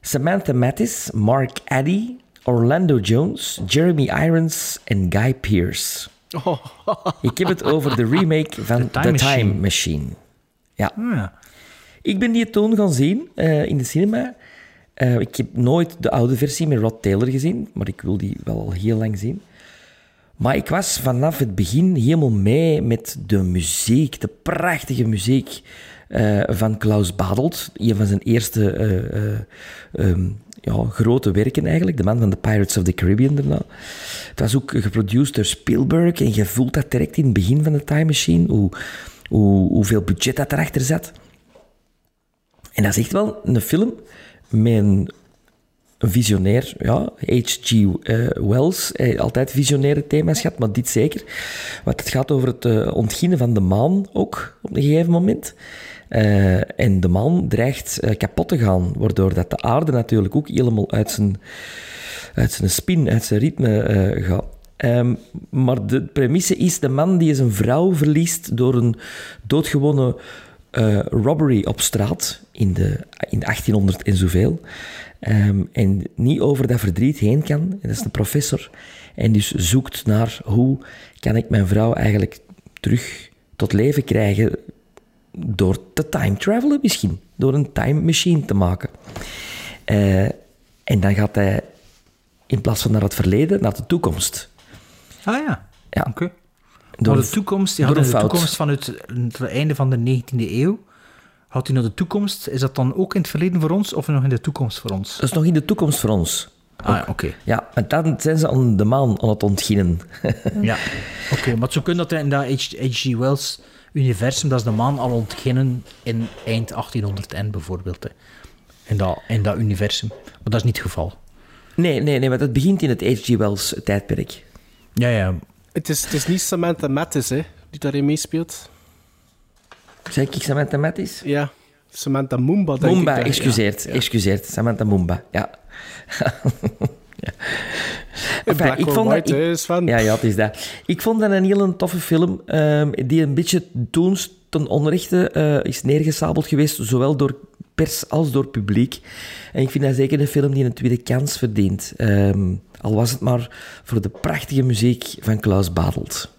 Samantha Mathis, Mark Addy, Orlando Jones, Jeremy Irons en Guy Pearce. Oh. Ik heb het over de remake van The Time Time, Machine. Machine. Ja. Ik ben die toen gaan zien eh, in de cinema. Eh, ik heb nooit de oude versie met Rod Taylor gezien, maar ik wil die wel al heel lang zien. Maar ik was vanaf het begin helemaal mee met de muziek, de prachtige muziek eh, van Klaus Badelt. Een van zijn eerste eh, eh, ehm, ja, grote werken eigenlijk, de man van de Pirates of the Caribbean daarna. Het was ook geproduceerd door Spielberg en je voelt dat direct in het begin van de Time Machine, hoe, hoe, hoeveel budget dat erachter zat. En dat is echt wel een film een visionair, ja, H.G. eh, Wells, eh, altijd visionaire thema's gehad, maar dit zeker. Want het gaat over het eh, ontginnen van de maan ook, op een gegeven moment. En de maan dreigt kapot te gaan, waardoor dat de aarde natuurlijk ook helemaal uit zijn, uit zijn spin, uit zijn ritme gaat. Ehm, maar de premisse is de man die zijn vrouw verliest door een doodgewone eh, robbery op straat in, de, in 1800 en zoveel. Ehm, en niet over dat verdriet heen kan. En dat is de professor. En dus zoekt naar hoe kan ik mijn vrouw eigenlijk terug tot leven krijgen door te time travelen misschien. Door een time machine te maken. Eh, en dan gaat hij in plaats van naar het verleden, naar de toekomst. Ah ja, Ja. oké. Door Maar de toekomst, die hadden de toekomst vanuit het einde van de 19e eeuw. Had hij naar de toekomst? Is dat dan ook in het verleden voor ons of nog in de toekomst voor ons? Dat is nog in de toekomst voor ons. Ah, oké. Ja, want dan zijn ze aan de maan aan het ontginnen. Ja, oké. maar zou kunnen dat in dat H.G. Wells universum, dat is de maan al ontginnen in eind 1800 en bijvoorbeeld. Hè. In, dat, in dat universum. Maar dat is niet het geval. Nee, nee, nee, want het begint in het H.G. Wells tijdperk. Ja, ja. Het is, het is niet Samantha Mathis, hè, die daarin meespeelt. Zeg ik Samantha Mathis? Ja, Samantha Mumba, denk Mumba, ik. excuseert, ja. excuseert. Samantha Mumba, ja. ja. Black or dat- Sven. Ja, ja, het is dat. Ik vond dat een hele toffe film, ehm, die een beetje toen ten onrechte eh, is neergesabeld geweest, zowel door pers als door publiek. En ik vind dat zeker een film die een tweede kans verdient. Ehm, al was het maar voor de prachtige muziek van Klaus Badelt.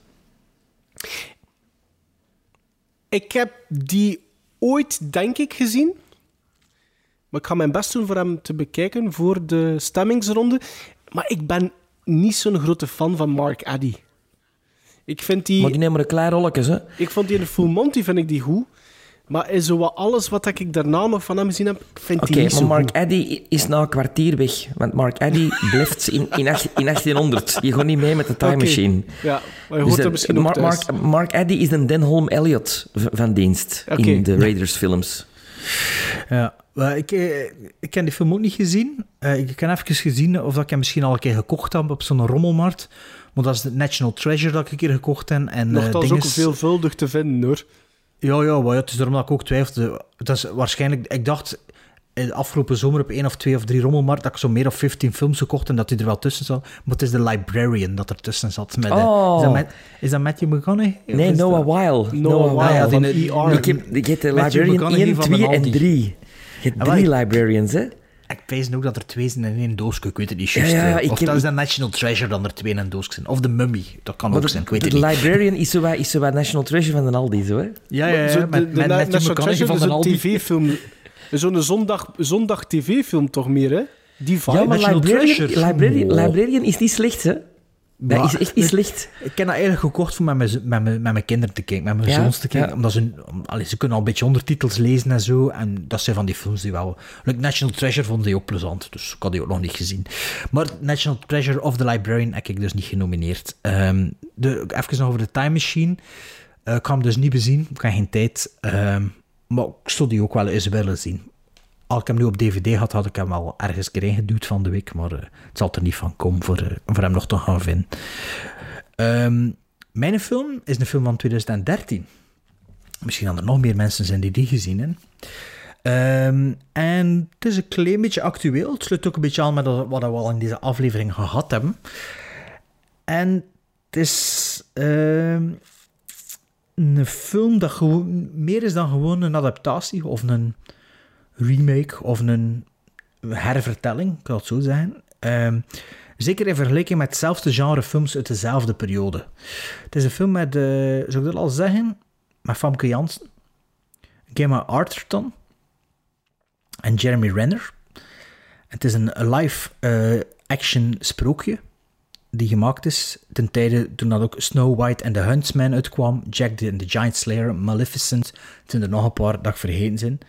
Ik heb die ooit, denk ik, gezien. Maar ik ga mijn best doen voor hem te bekijken voor de stemmingsronde. Maar ik ben niet zo'n grote fan van Mark Addy. Ik vind die... Maar die nemen een klein rolletjes, hè. Ik vond die in Full Monty vind ik die goed. Maar zo wat alles wat ik daarna nog van hem gezien heb, ik vind Oké, die niet maar zo Mark goed. Addy is na een kwartier weg. Want Mark Addy blijft in, in, acht- in 1800. Je gaat niet mee met de time Oké. machine. Ja, maar je hoort de- hem misschien Mark. Mark, Mark Addy is een Denholm Elliot van dienst in de Raiders films. Ja, ik, eh, ik heb die film ook niet gezien. Eh, ik heb even gezien of dat ik hem misschien al een keer gekocht heb op zo'n rommelmarkt. Want dat is de National Treasure dat ik een keer gekocht heb. En, eh, Nochtans ding ook veelvuldig te vinden, hoor. Ja, ja, maar ja, het is daarom dat ik ook twijfelde. Dat is waarschijnlijk... Ik dacht eh, afgelopen zomer op één of twee of drie rommelmarkt dat ik zo meer of 15 films gekocht en dat hij er wel tussen zat. Maar het is de Librarian dat er tussen zat. Met, Oh. is, dat met, is dat Matthew McConaughey? Nee, Noah Weil. Noah Ah, ja, die- Ik heb, ik heb de Librarian McConaughey 1, van 2 en Aldi. 3. Je hebt drie librarians, hè? Ik wijs ook dat er twee zijn in één doosje. Ik weet het niet juist. ja, eh. ja, ik of heb- dat is de National Treasure dan er twee in een doosje zijn. Of de Mummy. Dat kan Maar ook de, zijn. Ik weet de het niet. Librarian is zo wat, is zo wat National Treasure van de Aldi, zo, hè? Ja, ja, ja. Zo, Met, de, de, National Treasure van is de een Aldi. tv-film. Zo'n zondag, zondag tv-film toch meer, hè? Die vibe. Ja, maar National Librarian, Treasure. Librarian. Librarian is niet slecht, hè? Dat Maar- is echt slecht. Ik heb dat eigenlijk gekocht voor met mijn, met mijn, met mijn kinderen te kijken, met mijn Ja, zoons te kijken. ja. Omdat ze, om- allee, ze kunnen al een beetje ondertitels lezen en zo. En dat zijn van die films die wel... Like National Treasure vond die ook plezant, dus ik had die ook nog niet gezien. Maar National Treasure of the Librarian heb ik dus niet genomineerd. Ehm, de, even nog over de Time Machine. Eh, ik kan hem dus niet bezien, ik heb geen tijd. Ehm, maar ik zou die ook wel eens willen zien. Al ik hem nu op DVD had, had ik hem al ergens erin geduwd van de week. Maar eh, het zal er niet van komen voor, eh, voor hem nog te gaan vinden. Ehm, mijn film is een film van 2013. Misschien dat er nog meer mensen zijn die die gezien hebben. Ehm, en het is een klein beetje actueel. Het sluit ook een beetje aan met wat we al in deze aflevering gehad hebben. En het is ehm, een film dat gewoon meer is dan gewoon een adaptatie of een remake of een hervertelling, ik kan het zo zeggen. Ehm, zeker in vergelijking met hetzelfde genre films uit dezelfde periode. Het is een film met, eh zou ik dat al zeggen, met Famke Janssen, Gemma Arterton en Jeremy Renner. Het is een live-action sprookje die gemaakt is ten tijde toen dat ook Snow White en The Huntsman uitkwam, Jack the, the Giant Slayer, Maleficent, zijn er nog een paar ik vergeten zijn.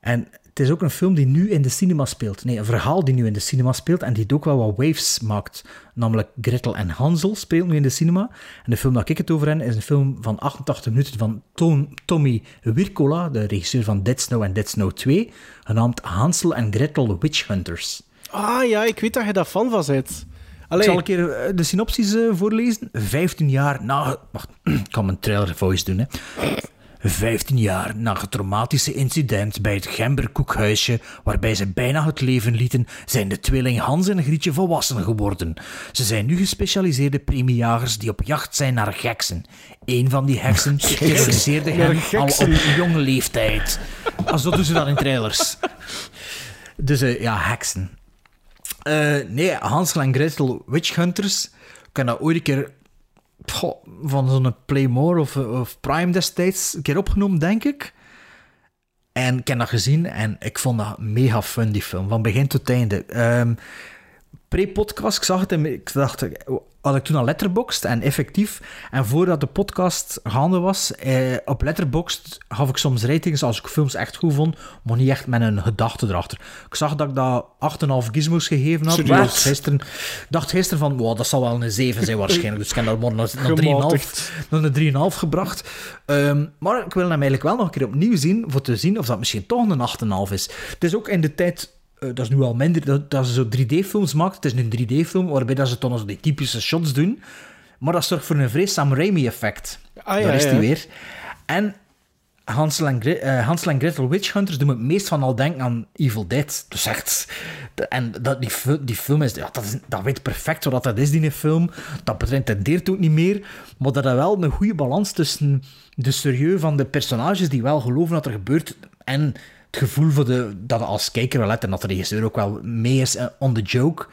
En het is ook een film die nu in de cinema speelt. Nee, een verhaal die nu in de cinema speelt en die ook wel wat waves maakt. Namelijk Gretel en Hansel speelt nu in de cinema. En de film dat ik het over heb is een film van 88 minuten van Tom, Tommy Wirkola, de regisseur van Dead Snow en Dead Snow 2, genaamd Hansel en Gretel Witch Hunters. Ah ja, ik weet dat je daar fan van bent. Ik zal een keer eh, de synopsis eh, voorlezen. 15 jaar na... Wacht, ik kan mijn trailer voice doen, hè. 15 jaar na het traumatische incident bij het Gemberkoekhuisje, waarbij ze bijna het leven lieten, zijn de tweeling Hans en Grietje volwassen geworden. Ze zijn nu gespecialiseerde premiejagers die op jacht zijn naar geksen. Een van die heksen terroriseerde hen al op jonge leeftijd. Als zo doen ze dat in trailers. Dus eh, ja, heksen. Eh, nee, Hansel en Gretel Witch Hunters. Ik heb dat ooit een keer van zo'n Playmore of, of Prime destijds een keer opgenomen, denk ik. En ik heb dat gezien en ik vond dat mega fun, die film. Van begin tot einde. Ehm, Pre-podcast, ik zag het en ik dacht, had ik toen al Letterboxd en effectief. En voordat de podcast gaande was, eh, op Letterboxd gaf ik soms ratings als ik films echt goed vond, maar niet echt met een gedachte erachter. Ik zag dat ik dat 8,5 gizmos gegeven had. Serieus? dacht gisteren, ik dacht gisteren van, wow, dat zal wel een 7 zijn waarschijnlijk. Dus ik heb dat maar naar, naar 3,5 Gematigd. naar een 3,5 gebracht. Ehm, maar ik wil hem eigenlijk wel nog een keer opnieuw zien, voor te zien of dat misschien toch een 8,5 is. Het is ook in de tijd, dat is nu al minder, dat, dat ze zo 3D-films maakt. Het is een 3D-film waarbij dat ze nog zo die typische shots doen. Maar dat zorgt voor een vrees Sam Raimi-effect. Ah, ja, Daar is ja. hij weer. En Hansel en, Gre- eh, Hansel en Gretel Witch Hunters doen me het meest van al denken aan Evil Dead. Dus echt... de- En dat, die, die film is... Ja, dat, is dat weet perfect wat dat is, die film. Dat pretendeert ook niet meer. Maar dat er wel een goede balans tussen de serieus van de personages die wel geloven dat er gebeurt en het gevoel voor de, dat je als kijker wel hebt en dat de regisseur ook wel mee is eh, on the joke.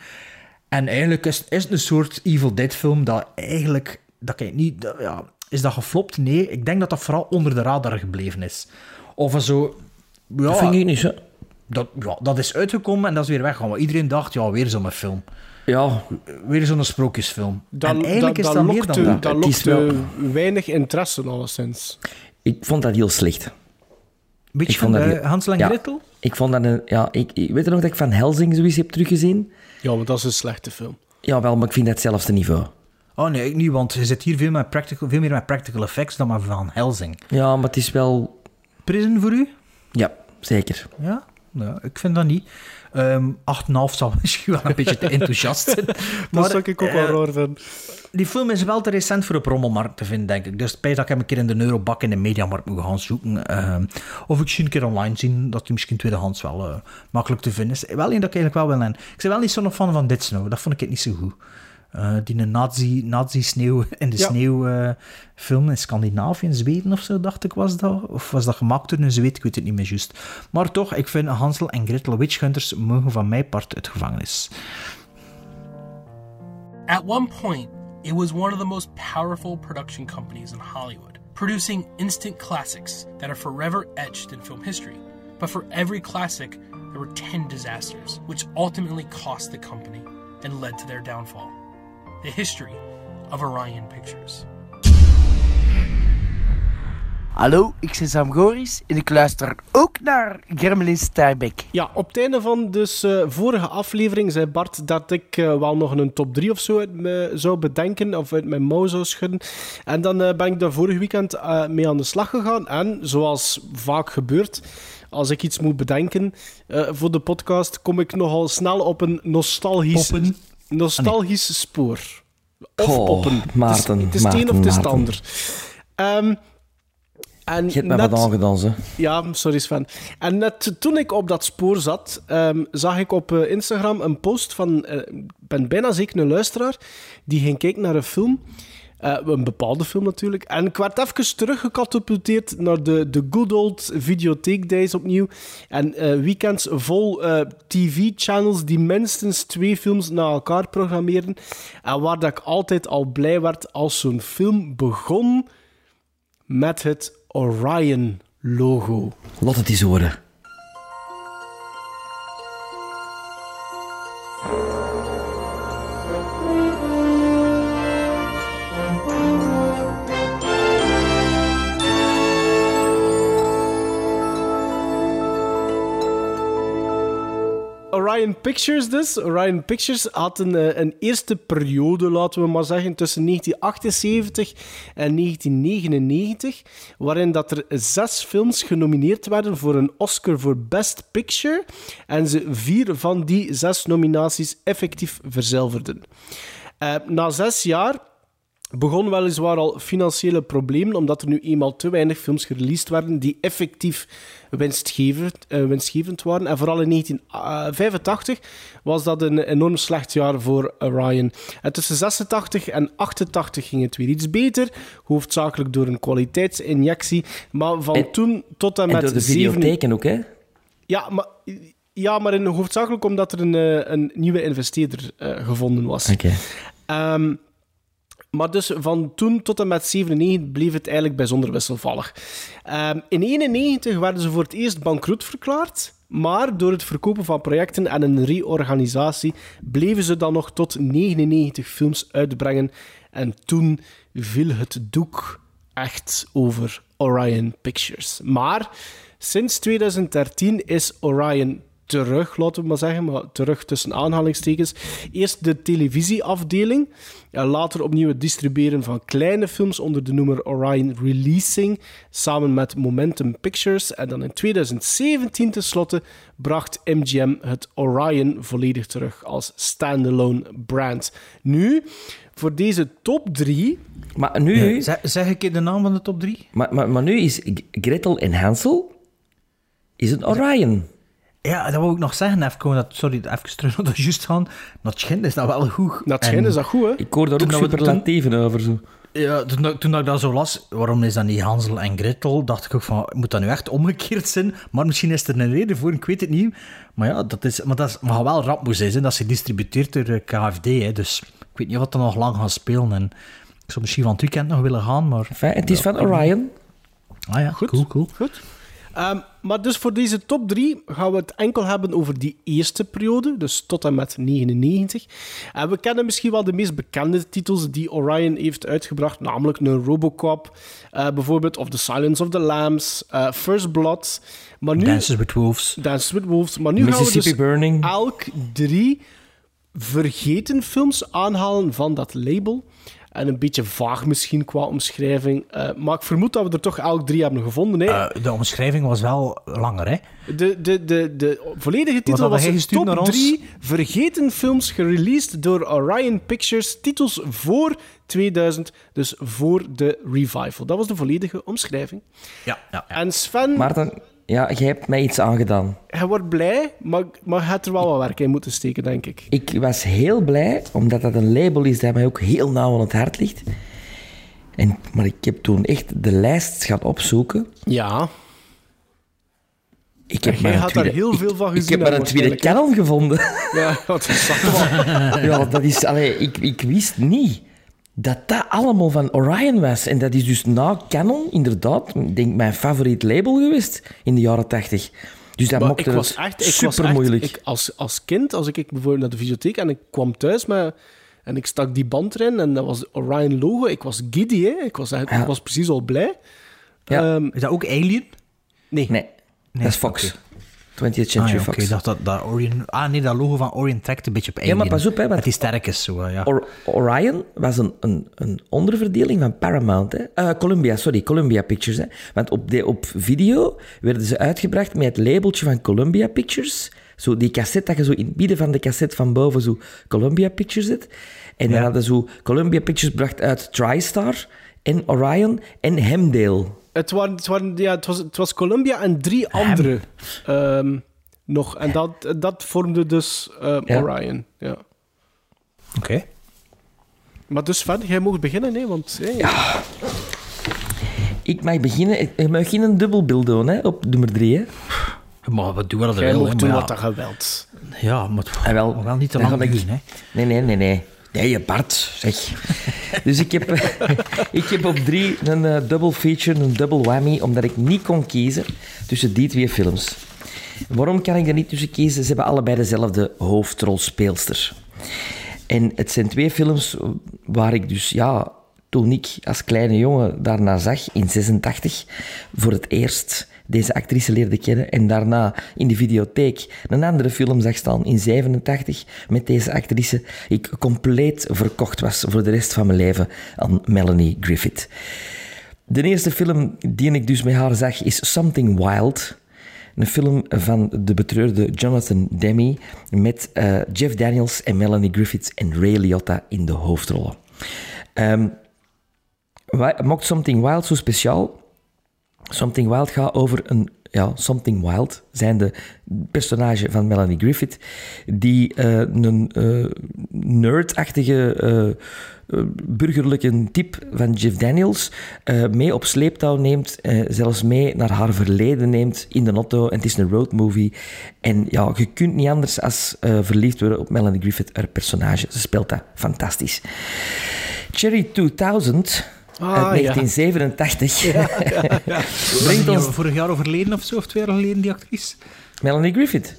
En eigenlijk is, is het een soort Evil Dead film dat eigenlijk... Dat kan je niet... dat- ja, is dat geflopt? Nee, ik denk dat dat vooral onder de radar gebleven is. Of zo... Ja, Dat vind ik niet zo. dat, ja, dat is uitgekomen en dat is weer weggegaan. Iedereen dacht, ja, weer zo'n film. Ja, Weer zo'n sprookjesfilm. dat, en eigenlijk dat, is dat meer dan dat. dat lokte wel- weinig interesse, alleszins. ik vond dat heel slecht. Beetje ik vond dat Hansel en Ja. Gretel? Ik vond dat een... Ja, ik, ik weet nog dat ik Van Helsing zoiets heb teruggezien. Ja, maar dat is een slechte film. Ja, wel, maar ik vind dat hetzelfde niveau. Oh nee, ik niet, want je zit hier veel, met practical, veel meer met practical effects dan maar van Helsing. Ja, maar het is wel... Prison voor u? Ja. zeker. Ja? ja, ik vind dat niet. Ehm 8,5 zal misschien wel een beetje te enthousiast zijn. Dat zou ik ook wel eh, raar vinden. Die film is wel te recent voor op rommelmarkt te vinden, denk ik. Dus spijt dat ik hem een keer in de Eurobak in de Mediamarkt moet gaan zoeken. Ehm, of ik zie een keer online zien dat hij misschien tweedehands wel eh, makkelijk te vinden is. Wel een dat ik eigenlijk wel wil hebben. Ik ben wel niet zo'n fan van dit snow. Dat vond ik niet zo goed. Eh, die nazi, nazi sneeuw in de Ja. sneeuw eh, film in Scandinavië, in Zweden of zo, dacht ik was dat. Of was dat gemaakt door een Zweed? Ik weet het niet meer juist. Maar toch, ik vind Hansel en Gretel Witch Hunters mogen van mij part uit gevangenis. At one point, it was one of the most powerful production companies in Hollywood, producing instant classics that are forever etched in film history. But for every classic, there were 10 disasters, which ultimately cost the company and led to their downfall. The history of Orion Pictures. Hallo, ik ben Sam Goris en ik luister ook naar Gremlin Starbek. Ja, op het einde van dus eh, vorige aflevering zei Bart dat ik eh, wel nog een top 3 of zo uit me zou bedenken, of uit mijn mouw zou schudden. En dan eh, ben ik daar vorig weekend eh, mee aan de slag gegaan. En zoals vaak gebeurt, als ik iets moet bedenken eh, voor de podcast, kom ik nogal snel op een nostalgisch, nostalgisch spoor. Of Goh, poppen. Maarten, het is, het is het een of het is het ander. Ehm, en Je hebt mij net- wat aangedaan, ze. ja, sorry Sven. En net toen ik op dat spoor zat, ehm, zag ik op eh, Instagram een post van, eh, ik ben bijna zeker een luisteraar, die ging kijken naar een film. Eh, een bepaalde film natuurlijk. En ik werd even teruggecatapulteerd naar de, de good old videotheek days opnieuw. En eh, weekends vol eh, tv-channels die minstens twee films na elkaar programmeren. En waar dat ik altijd al blij werd als zo'n film begon met het Orion-logo. Laat het eens horen. Pictures dus. Orion Pictures had een, eh, een eerste periode, laten we maar zeggen, tussen 1978 en 1999, waarin dat er zes films genomineerd werden voor een Oscar voor Best Picture en ze vier van die zes nominaties effectief verzilverden. Eh, na zes jaar begon weliswaar al financiële problemen, omdat er nu eenmaal te weinig films gereleased werden die effectief winstgevend, eh, winstgevend waren. En vooral in 1985 was dat een enorm slecht jaar voor Orion. En tussen 86 en 88 ging het weer iets beter, hoofdzakelijk door een kwaliteitsinjectie. Maar van En- toen tot en En met door de zeven- videotheken ook, hè? Ja, maar, ja, maar in, hoofdzakelijk omdat er een, eh, een nieuwe investeerder eh, gevonden was. Oké. Ehm, maar dus van toen tot en met 97 bleef het eigenlijk bijzonder wisselvallig. Ehm, in 91 werden ze voor het eerst bankroet verklaard. Maar door het verkopen van projecten en een reorganisatie bleven ze dan nog tot 99 films uitbrengen. En toen viel het doek echt over Orion Pictures. Maar sinds 2013 is Orion terug, laten we maar zeggen, maar terug tussen aanhalingstekens. Eerst de televisieafdeling, en later opnieuw het distribueren van kleine films onder de noemer Orion Releasing, samen met Momentum Pictures. En dan in 2017 tenslotte bracht MGM het Orion volledig terug als standalone brand. Nu, voor deze top 3... Maar nu... Zeg, zeg ik de naam van de top 3? Maar, maar, maar nu is Gretel en Hansel... Is het Orion? Ja, dat wou ik nog zeggen. Even, komen dat, sorry, even terug naar dat juist gaan. Schijn is dat wel goed. Dat schijn is dat goed, hè? Ik hoor daar ook dat superlatieven over. Zo. Ja, toen, dat- toen dat ik dat zo las, waarom is dat niet Hansel en Gretel, dacht ik ook van, moet dat nu echt omgekeerd zijn? Maar misschien is er een reden voor, ik weet het niet. Maar ja, dat is, maar dat is, maar wel rap zijn, hè. dat is gedistributeerd door eh, KFD, hè. dus ik weet niet wat er nog lang gaat spelen. En ik zou misschien van het weekend nog willen gaan, maar... Enfin, het is van Orion. Ah ja, Goed. cool, cool. Goed. Ehm, maar dus voor deze top 3 gaan we het enkel hebben over die eerste periode, dus tot en met 99. En we kennen misschien wel de meest bekende titels die Orion heeft uitgebracht, namelijk een Robocop, eh, bijvoorbeeld of The Silence of the Lambs, eh, First Blood. Maar nu, Dances with Wolves. Dances with Wolves. Maar nu gaan we dus Burning. elk drie vergeten films aanhalen van dat label. En een beetje vaag misschien qua omschrijving. Eh, maar ik vermoed dat we er toch elk drie hebben gevonden. Hè? Eh, de omschrijving was wel langer, hè? De, de, de, de volledige titel was hij gestuurd Top naar ons? 3 vergeten films gereleased door Orion Pictures. Titels voor 2000, dus voor de revival. Dat was de volledige omschrijving. Ja, ja, En Sven, Maarten, ja, jij hebt mij iets aangedaan. hij wordt blij, maar, maar hij had er wel wat werk in moeten steken, denk ik. Ik was heel blij, omdat dat een label is dat mij ook heel nauw aan het hart ligt. En, maar ik heb toen echt de lijst gaan opzoeken. Ja. Ik heb jij had daar tweede- heel ik- veel van Ik gezien heb maar een tweede canon gevonden. Ja, dat zag wel. ja, dat is... Allee, ik, ik wist niet dat dat allemaal van Orion was. En dat is dus na Canon, inderdaad, ik denk mijn favoriet label geweest in de jaren tachtig. Dus dat Maar maakte ik was het echt, ik was super echt moeilijk. ik, als, als kind, als ik, ik bijvoorbeeld naar de videotheek en ik kwam thuis met, en ik stak die band erin en dat was Orion logo, ik was giddy, hè. Ik, was, echt- Ja. ik was precies al blij. Ja. Ehm, Is dat ook Alien? nee. Nee, dat is Fox. 20th Ah, Century ja, oké. Fox. Ik dacht dat, dat Orion... Ah, nee, dat logo van Orion trekt een beetje op Ja, Alien. maar pas op, hè, want- die sterkes, zo, eh, ja. Or- Orion was een, een, een onderverdeling van Paramount. Hè? Eh, Columbia, sorry, Columbia Pictures. Hè? Want op, de, op video werden ze uitgebracht met het labeltje van Columbia Pictures. Zo die cassette, dat je zo in het midden van de cassette van boven zo Columbia Pictures zet. En dan Ja. hadden zo Columbia Pictures bracht uit TriStar en Orion en Hemdale. Het, waren, het, waren, ja, het, was, het was Columbia en drie andere ehm, nog. En dat, dat vormde dus ehm, Ja. Orion. Ja. Oké. Maar dus verder, jij mag beginnen, hè, want... hè, Ik mag beginnen. Ik ik mag geen dubbelbeeld doen hè, op nummer drie. Hè. Maar wat doen we dat Jij wel, mag hè, doen maar wat ja. je wilt. Ja, maar het Ah, wel, mag wel niet te lang duren, hè. Nee, nee, nee, nee. Nee, Bart, zeg. dus ik heb, ik heb op drie een eh, double feature, een double whammy, omdat ik niet kon kiezen tussen die twee films. Waarom kan ik er niet tussen kiezen? Ze hebben allebei dezelfde hoofdrolspeelster. En het zijn twee films waar ik dus, ja, toen ik als kleine jongen daarna zag, in 86, voor het eerst deze actrice leerde kennen en daarna in de videotheek een andere film zag staan in 87 met deze actrice, ik compleet verkocht was voor de rest van mijn leven aan Melanie Griffith. De eerste film die ik dus met haar zag is Something Wild. Een film van de betreurde Jonathan Demme met eh, Jeff Daniels en Melanie Griffith en Ray Liotta in de hoofdrollen. Ehm wat maakt Something Wild zo speciaal? Something Wild gaat over een ja, Something Wild, zijnde personage van Melanie Griffith, die eh, een eh, nerdachtige eh, burgerlijke type van Jeff Daniels mee op sleeptouw neemt, zelfs mee naar haar verleden neemt in de auto. En het is een roadmovie. En ja, je kunt niet anders als verliefd worden op Melanie Griffith, haar personage. Ze speelt dat fantastisch. Cherry 2000 Ah, uit ja. 1987 Brengt brengt ons vorig jaar overleden of zo, of twee jaar geleden, die actrice? Melanie Griffith.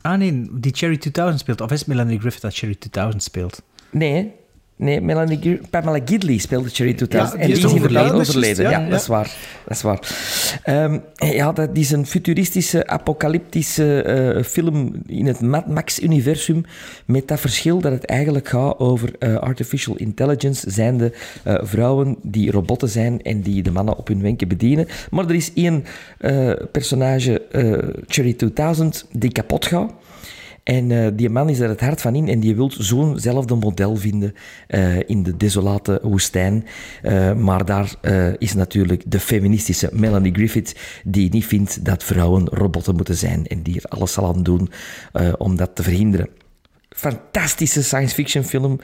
Ah nee, die Cherry 2000 speelt. Of is Melanie Griffith dat Cherry 2000 speelt? Nee? Nee Melanie Pamela Gidley speelde Cherry 2000. Ja, en die is inderdaad overleden, Ja, ja, dat is waar. Dat is waar. Ehm, ja, dat is een futuristische, apocalyptische eh, film in het Mad Max-universum. Met dat verschil dat het eigenlijk gaat over eh, artificial intelligence. Zijnde eh, vrouwen die robotten zijn en die de mannen op hun wenken bedienen. Maar er is één personage, Cherry 2000, die kapot gaat. En eh, die man is er het hart van in en die wil zo'nzelfde model vinden eh, in de desolate woestijn. Eh, maar daar is natuurlijk de feministische Melanie Griffith die niet vindt dat vrouwen robotten moeten zijn en die er alles zal aan doen om dat te verhinderen. Fantastische science fiction film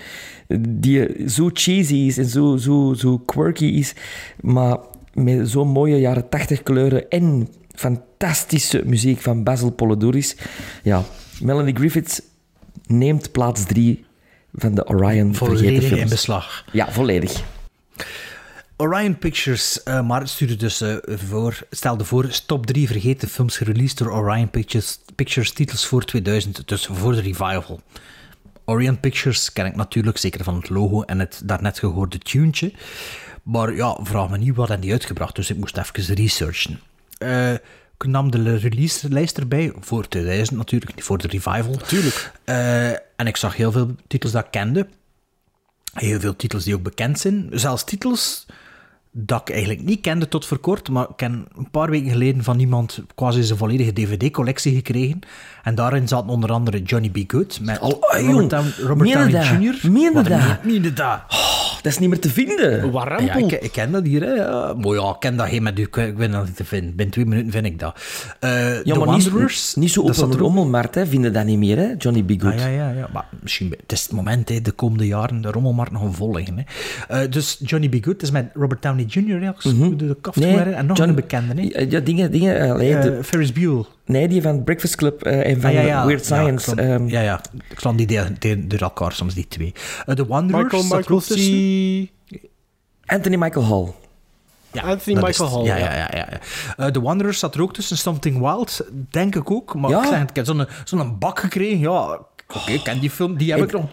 die zo cheesy is en zo, zo, zo quirky is, maar met zo'n mooie jaren tachtig kleuren en fantastische muziek van Basil Polidouris. Ja, Melanie Griffith neemt plaats drie van de Orion vergeten Volledig films. in beslag. Ja, volledig. Orion Pictures, eh, maar het stuurde dus eh, voor, stelde voor top 3 vergeten films gereleased door Orion Pictures, Pictures titels voor 2000, dus voor de revival. Orion Pictures ken ik natuurlijk, zeker van het logo en het daarnet gehoorde tuentje. Maar ja, vraag me niet wat hebben die uitgebracht, dus ik moest even researchen. Eh, ik nam de release-lijst erbij, voor 2000 natuurlijk, niet voor de revival. Tuurlijk. Eh, en ik zag heel veel titels dat ik kende. Heel veel titels die ook bekend zijn. Zelfs titels dat ik eigenlijk niet kende tot voor kort, maar ik ken een paar weken geleden van iemand quasi zijn volledige DVD-collectie gekregen. En daarin zat onder andere Johnny B. Good met Oh, Robert. Down- Robert je Downey dat? Jr. Meen je Wat een dat? meen- meen je dat? dat is niet meer te vinden. Ja, ik, ik ken dat hier. Hè. Ja, maar ja, ik ken dat geen met u. Ik, ik ben dat niet te vinden. Binnen twee minuten vind ik dat. Eh Ja, maar Wanderers. niet zo op dat een ook- rommelmarkt, hè. Vinden dat niet meer, hè? Johnny B. Good. Ah, ja, ja, ja. Maar misschien, het is het moment, hè, de komende jaren, de rommelmarkt nog een vol liggen. Hè. Eh, dus Johnny B. Good is met Robert Downey Jr. Ja, Mhm. de kaf Nee, en nog John- een bekende. Hè. Ja, dingen, dingen. eh, allee, Eh, de- Ferris Bueller. nee, die van Breakfast Club eh, en van Ah, ja, ja. Weird Ja, Science. ik ehm. ja, ja. Ik sla die door, elkaar soms, die twee. Eh, The Wanderers Michael, zat er Michael ook tussen. C. Anthony Michael Hall. Ja, Anthony Michael is Hall. Ja, ja, ja. ja, ja. Eh, The Wanderers zat er ook tussen. Something Wild, denk ik ook. Maar Ja. ik, zeg, ik heb zo'n zo'n bak gekregen. Ja, oké, ik ken die film. Die heb ik, Ik- nog.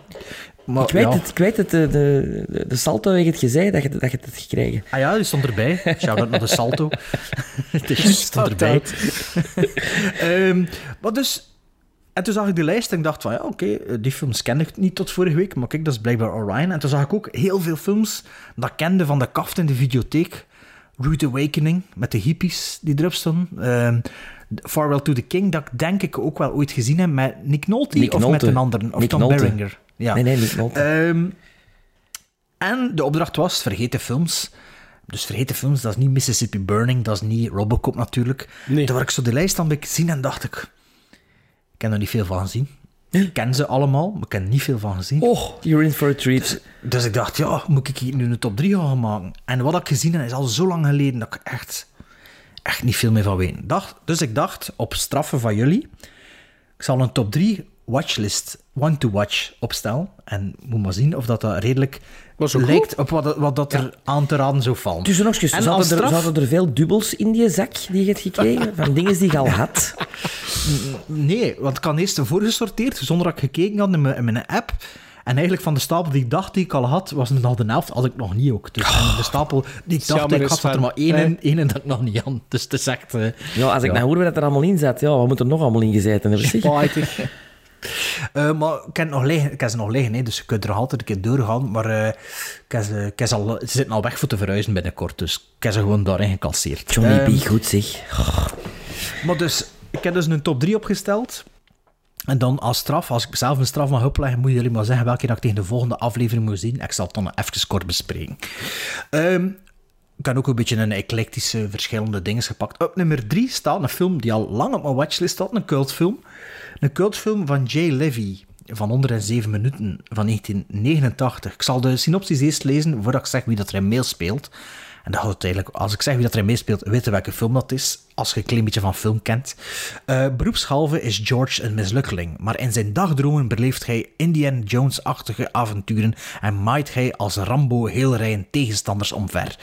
Maar, ik weet ja. het, ik weet het. De, de, de, salto heeft het gezegd dat je, dat je het hebt gekregen. Ah ja, die stond erbij. Shout-out naar de salto. die stond erbij. Ehm, maar dus... En toen zag ik de lijst en ik dacht van, ja, oké, eh, die films kende ik niet tot vorige week, maar kijk, dat is blijkbaar Orion. En toen zag ik ook heel veel films dat ik kende van de kaft in de videotheek. Rude Awakening, met de hippies die erop stonden. Ehm, Farewell to the King, dat ik denk ik ook wel ooit gezien heb met Nick Nolte Nick of met een ander, of Nick Tom Nolte. Berenger. Ja. Nee, Nolte. Ehm, en de opdracht was, vergeten films. Dus vergeten films, dat is niet Mississippi Burning, dat is niet Robocop natuurlijk. Nee. Toen ik zo de lijst aan gezien en dacht ik... Ik heb er niet veel van gezien. Ik ken ze allemaal, maar ik heb er niet veel van gezien. Oh, you're in for a treat. Dus, dus ik dacht, ja, moet ik hier nu een top 3 gaan maken? En wat ik gezien heb, is al zo lang geleden dat ik echt, echt niet veel meer van weet. Dacht, dus ik dacht, op straffen van jullie, ik zal een top 3 watchlist, one to watch, opstellen. En moet maar zien of dat, dat redelijk lijkt op wat, wat dat er aan te raden zou vallen. Tussen nog eens, En zaten, er, zaten er veel dubbels in die zak die je hebt gekregen? Van dingen die je al had? Nee, want ik had eerst voorgesorteerd, zonder dat ik gekeken had in mijn, in mijn app. En eigenlijk van de stapel die ik dacht die ik al had, was het al de helft, had ik nog niet ook. Dus en de stapel die ik dacht ik had, zat er maar één in, één in dat ik nog niet had. Dus het is echt... eh, Ja, als ik Ja. nou hoor wat er allemaal in zat, ja, wat moet er nog allemaal in gezeten hebben? Spijtig. Eh, maar ik heb, nog liggen, ik heb ze nog liggen, hè, dus je kunt er altijd een keer doorgaan. Maar eh, ik heb ze, ik heb ze, al, ze zitten al weg voor te verhuizen binnenkort, dus ik heb ze gewoon daarin gecasseerd. Johnny Ehm, B, goed zeg. Maar dus, ik heb dus een top 3 opgesteld. En dan als straf, als ik zelf een straf mag opleggen, moet jullie maar zeggen welke dat ik tegen de volgende aflevering moet zien. Ik zal het dan even kort bespreken. Ehm, ik heb ook een beetje een eclectische, verschillende dingen gepakt. Op nummer 3 staat een film die al lang op mijn watchlist staat, een cultfilm. Een cultfilm van Jay Levy van 107 minuten van 1989. Ik zal de synopsis eerst lezen voordat ik zeg wie dat er in meespeelt. En dat houdt eigenlijk, als ik zeg wie dat er in meespeelt, weten welke film dat is, als je een klein beetje van film kent. Eh beroepshalve is George een mislukkeling, maar in zijn dagdromen beleeft hij Indiana Jones-achtige avonturen en maait hij als Rambo heel rijen tegenstanders omver.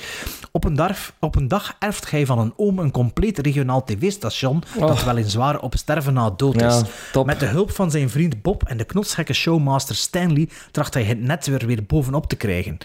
Op een, dag, op een dag erft hij van een oom een compleet regionaal tv-station dat Oh. weliswaar op sterven na dood is. Met de hulp van zijn vriend Bob en de knotsgekke showmaster Stanley tracht hij het net weer, weer bovenop te krijgen.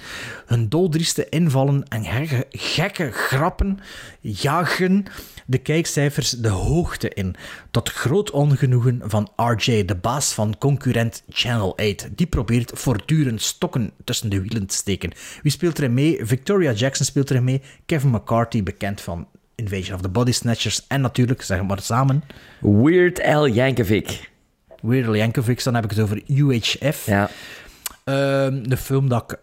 Hun doldrieste invallen en gekke, gekke grappen jagen de kijkcijfers de hoogte in. Tot groot ongenoegen van RJ, de baas van concurrent Channel 8. Die probeert voortdurend stokken tussen de wielen te steken. Wie speelt erin mee? Victoria Jackson speelt erin mee. Kevin McCarthy, bekend van Invasion of the Body Snatchers. En natuurlijk, zeg maar samen, Weird Al Yankovic. Weird Al Yankovic, dan heb ik het over UHF. Ja. Ehm, de film dat ik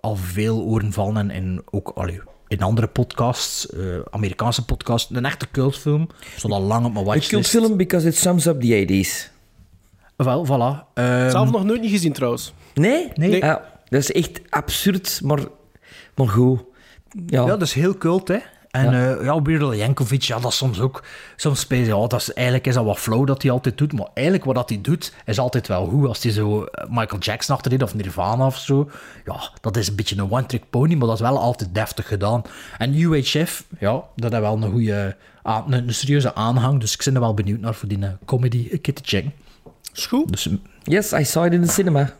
al veel oren vallen en, en ook allee, in andere podcasts, eh, Amerikaanse podcasts, een echte cultfilm. Stond al lang op mijn Een watchlist. cultfilm because it sums up the 80s. Wel, voilà. Ehm, Zelf nog nooit niet gezien trouwens. Nee? Nee. Ja, dat is echt absurd, maar, maar goed. Ja. Ja, dat is heel cult, hè. En Ja. ja, ja Yankovic, ja, dat is soms ook... Soms speel je, ja, dat is, eigenlijk is dat wat flow dat hij altijd doet, maar eigenlijk wat dat hij doet, is altijd wel goed. Als hij zo eh, Michael Jackson achterin of Nirvana of zo, ja, dat is een beetje een one-trick pony, maar dat is wel altijd deftig gedaan. En UHF, ja, dat heeft wel een goede, een, een serieuze aanhang, dus ik ben er wel benieuwd naar voor die eh, comedy. Is goed. Dus Yes, I saw it in the cinema.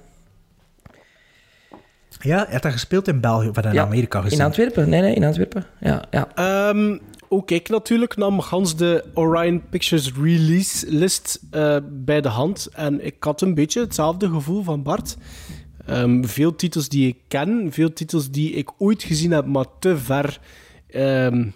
Ja, hij heeft dat gespeeld in België, of in Ja, Amerika gezien. In Antwerpen. Nee, nee, in Antwerpen. Ja, ja. Ehm, ook ik natuurlijk nam gans de Orion Pictures release list eh, bij de hand. En ik had een beetje hetzelfde gevoel van Bart. Ehm, veel titels die ik ken, veel titels die ik ooit gezien heb, maar te ver, ehm,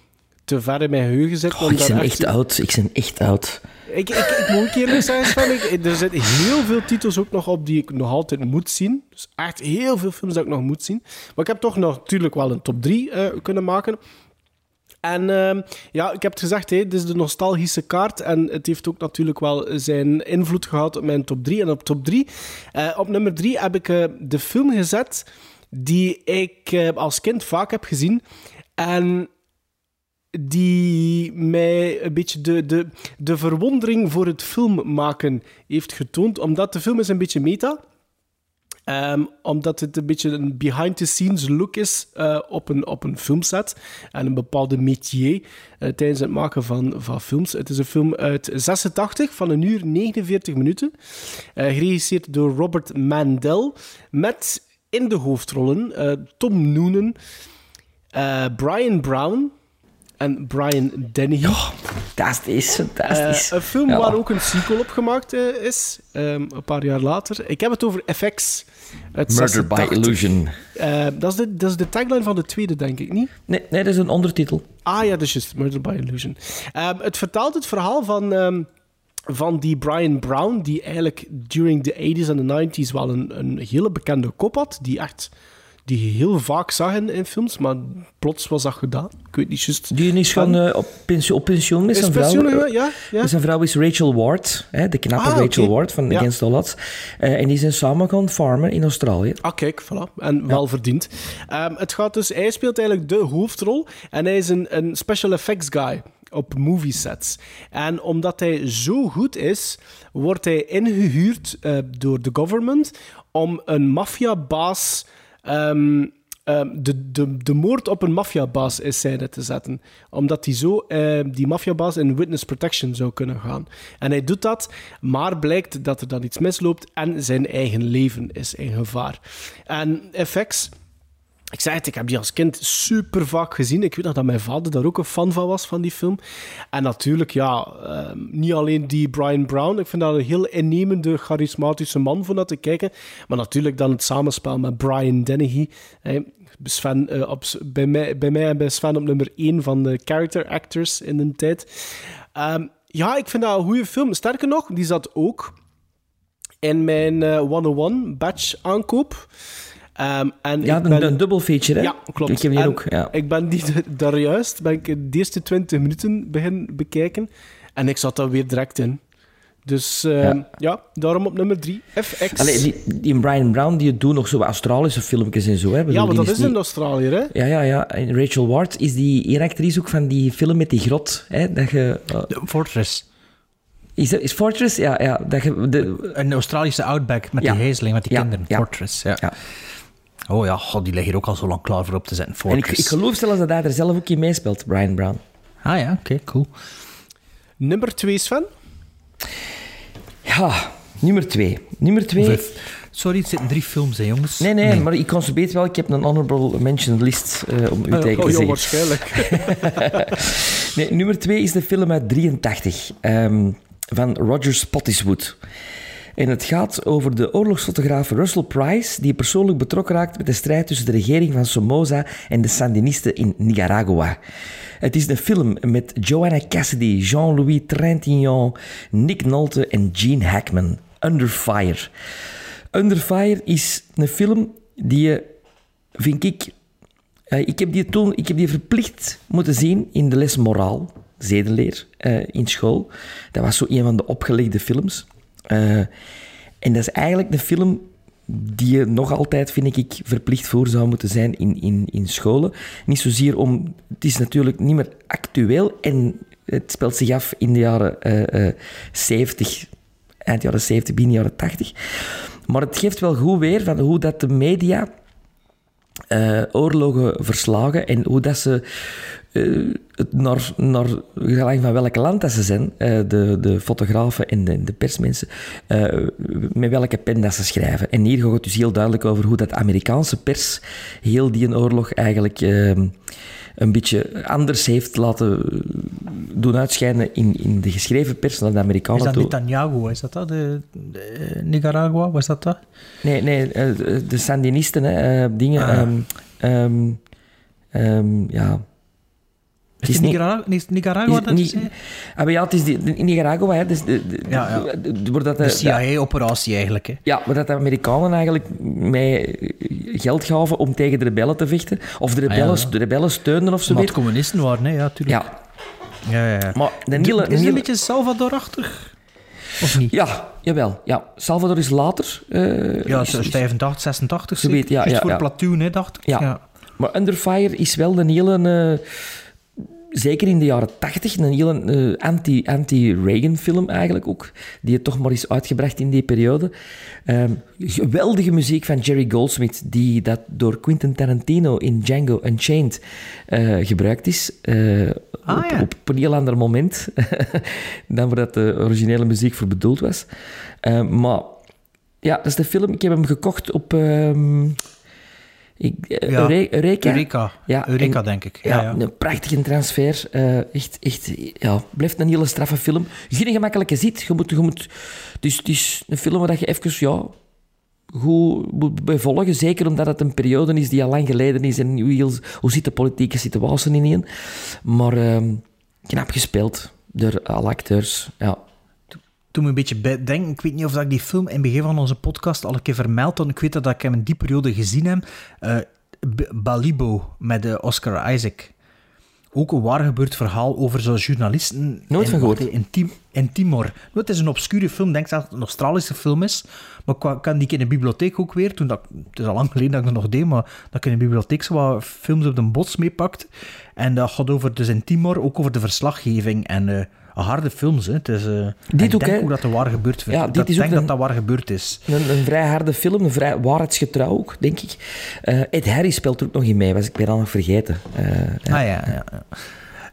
te ver in mijn geheugen zitten. Oh, ik ben echt- echt oud. Ik ben echt oud. Ik, ik, ik moet eerlijk zijn, Sven, ik, er zitten heel veel titels ook nog op die ik nog altijd moet zien. Dus echt heel veel films dat ik nog moet zien. Maar ik heb toch nog natuurlijk wel een top 3 kunnen maken. En ehm, ja, ik heb het gezegd, dit is de nostalgische kaart. En het heeft ook natuurlijk wel zijn invloed gehad op mijn top 3. En op top 3, op nummer 3 heb ik eh, de film gezet die ik eh, als kind vaak heb gezien. En die mij een beetje de, de, de verwondering voor het film maken heeft getoond. Omdat de film is een beetje meta. Ehm, omdat het een beetje een behind-the-scenes look is eh, op, een, op een filmset. En een bepaalde métier eh, tijdens het maken van, van films. Het is een film uit 86 van een uur 49 minuten. eh, geregisseerd door Robert Mandel. Met in de hoofdrollen Tom Noonan, Brian Brown en Brian Dennehy. Fantastisch, fantastisch. Eh, een film Ja. waar ook een sequel op gemaakt eh, is, ehm, een paar jaar later. Ik heb het over FX. uit Murder by 86. Illusion. Eh, dat, is de, dat is de tagline van de tweede, denk ik, niet? Nee, nee dat is een ondertitel. Ah ja, dat is juist. Murder by Illusion. Ehm, het vertelt het verhaal van, ehm, van die Brian Brown, die eigenlijk during the 80s en de 90s wel een, een hele bekende kop had, die echt... Die je heel vaak zag in, in films, maar plots was dat gedaan. Ik weet niet juist. Die is gewoon eh, op, pensioen, op pensioen met Is zijn vrouw. pensioen, ja. Zijn vrouw is Rachel Ward, hè, de knappe Ah, Rachel. Ward van Ja. Against All Odds. Eh, en die zijn samen gaan farmen in Australië. Ah, kijk, voilà. En wel verdiend. Ehm, het gaat dus... Hij speelt eigenlijk de hoofdrol. En hij is een, een special effects guy op movie sets. En omdat hij zo goed is, wordt hij ingehuurd eh, door de government om een maffiabaas... ehm, ehm, de, de, de moord op een maffiabaas in scène te zetten. Omdat hij zo ehm, die maffiabaas in witness protection zou kunnen gaan. En hij doet dat, maar blijkt dat er dan iets misloopt en zijn eigen leven is in gevaar. En FX... Ik zei het, ik heb die als kind super vaak gezien. Ik weet nog dat mijn vader daar ook een fan van was, van die film. En natuurlijk, ja, ehm, niet alleen die Brian Brown. Ik vind dat een heel innemende, charismatische man voor dat te kijken. Maar natuurlijk dan het samenspel met Brian Dennehy. Sven, eh, op, bij, mij, bij mij en bij Sven op nummer 1 van de character actors in de tijd. Ehm, ja, ik vind dat een goede film. Sterker nog, die zat ook in mijn eh 101 batch aankoop. Ehm, en Ja, ik een, ben- een dubbel feature, hè? Ja, klopt. Ik heb die En ook, ja. Ik ben die daar juist, ben ik de eerste 20 minuten begin bekijken. En ik zat daar weer direct in. Dus ehm, ja. Ja. daarom op nummer 3, FX. Allee, die, die Brian Brown die doet nog zo wat Australische filmpjes en zo. Hè? Bedoel, ja, maar die dat is niet- in Australië, hè? Ja, ja, ja. En Rachel Ward is die één actrice ook van die film met die grot. Hè? Dat je, eh, Fortress. is, dat, is Fortress? Ja, ja. Dat je, de, Een Australische outback met Ja. die hezeling, met die Ja, kinderen. ja. Fortress, ja. Oh ja, god, die liggen hier ook al zo lang klaar voor op te zetten. en Fortress. ik, ik geloof zelfs dat hij er zelf ook in meespeelt, Brian Brown. Ah ja, oké, cool. Nummer 2, Sven? Ja, nummer twee. Nummer twee... Vijf. Sorry, het zitten drie films, hè, jongens. Nee, nee, maar ik constateer wel, ik heb een honorable mention list eh, om u Oh, tegen oh, te zeggen. waarschijnlijk. Nee, nummer twee is de film uit 83 ehm, van Roger Spottiswoode. En het gaat over de oorlogsfotograaf Russell Price, die persoonlijk betrokken raakt met de strijd tussen de regering van Somoza en de Sandinisten in Nicaragua. Het is een film met Joanna Cassidy, Jean-Louis Trintignant, Nick Nolte en Gene Hackman. Under Fire. Under Fire is een film die je, vind ik, eh, ik, heb die toen, ik heb die verplicht moeten zien in de les moraal, zedenleer, eh, in school. Dat was zo een van de opgelegde films. Eh, en dat is eigenlijk een film die je nog altijd, vind ik, verplicht voor zou moeten zijn in, in, in scholen. Niet zozeer om... Het is natuurlijk niet meer actueel en het speelt zich af in de jaren eh, eh, 70, eind jaren 70, begin jaren 80. Maar het geeft wel goed weer van hoe dat de media eh, oorlogen verslagen en hoe dat ze eh, naar, naar gelang van welk land dat ze zijn, eh, de, de fotografen en de, de persmensen, met welke pen dat ze schrijven. En hier gaat het dus heel duidelijk over hoe dat Amerikaanse pers heel die oorlog eigenlijk een beetje anders heeft laten doen uitschijnen in, in de geschreven pers naar de Amerikanen Is dat toe. Netanyahu? Is dat dat? De, de Nicaragua? Was dat dat? Nee, nee, eh, de Sandinisten, hè, eh, dingen. Ah. ehm, ehm, ehm, ja. Is het Nicaragua, is Nicaragua dat je zei? Ah, maar ja, het is die, in Nicaragua, hè, dus de, Ja, ja. de- de- waar dat De de- CIA-operatie eigenlijk. Hè. Ja, maar dat de Amerikanen eigenlijk mij geld gaven om tegen de rebellen te vechten. Of de rebellen, Ah, ja. de rebellen steunden of zo Maar het communisten waren, hè? Ja, tuurlijk. Ja, Ja, ja, maar de Is het een beetje Salvador-achtig? Of niet? Ja, jawel. Ja. Salvador is later. eh, Ja, is- zo is- 85, 86 Zo weet- ja, ja, voor ja. Platoon, hè, dacht ik. Ja. Maar Under Fire is wel een hele... eh, zeker in de jaren tachtig, een hele eh, anti, anti-Reagan film eigenlijk ook. Die het toch maar is uitgebracht in die periode. Ehm, geweldige muziek van Jerry Goldsmith, die dat door Quentin Tarantino in Django Unchained eh, gebruikt is. eh, Ah, op, ja. op een heel ander moment dan waar dat de originele muziek voor bedoeld was. Ehm, maar ja, dat is de film. Ik heb hem gekocht op... ehm, ik, eh, Ja, Eure- Eureka. Eureka. Ja, Eureka, en- denk ik. Ja, een prachtige transfer. Eh, echt, echt, ja, blijft een hele straffe film. Geen gemakkelijke zit. Je moet, je moet, dus het is een film waar je even, ja, goed moet bij volgen. Zeker omdat het een periode is die al lang geleden is en hoe, hoe zit de politieke situatie ineen. Maar ehm, knap gespeeld door alle acteurs. Ja. Toen me een beetje bij denken, ik weet niet of dat ik die film in het begin van onze podcast al een keer vermeld had. Ik weet dat ik hem in die periode gezien heb. Eh, Balibo met Oscar Isaac. Ook een waar gebeurd verhaal over zo'n journalisten. Nooit van gehoord. In, Tim, in Timor. Nou, Het is een obscure film, ik denk dat het een Australische film is. Maar ik kan die in de bibliotheek ook weer, toen dat, het is al lang geleden dat ik dat nog deed, maar dat ik in de bibliotheek zo wat films op de bots meepakt. En dat gaat over, dus in Timor, ook over de verslaggeving en eh, harde films. Hè. Het is, eh, ik ook, denk hè. ook dat het waar gebeurd Ja, dit dat, is ik ook denk een- dat dat waar gebeurd is. Een, een vrij harde film, een vrij waarheidsgetrouw ook, denk ik. Eh, Ed Harris speelt er ook nog in mee, was ik weer al nog vergeten. Eh, ja. Ah ja, ja. ja.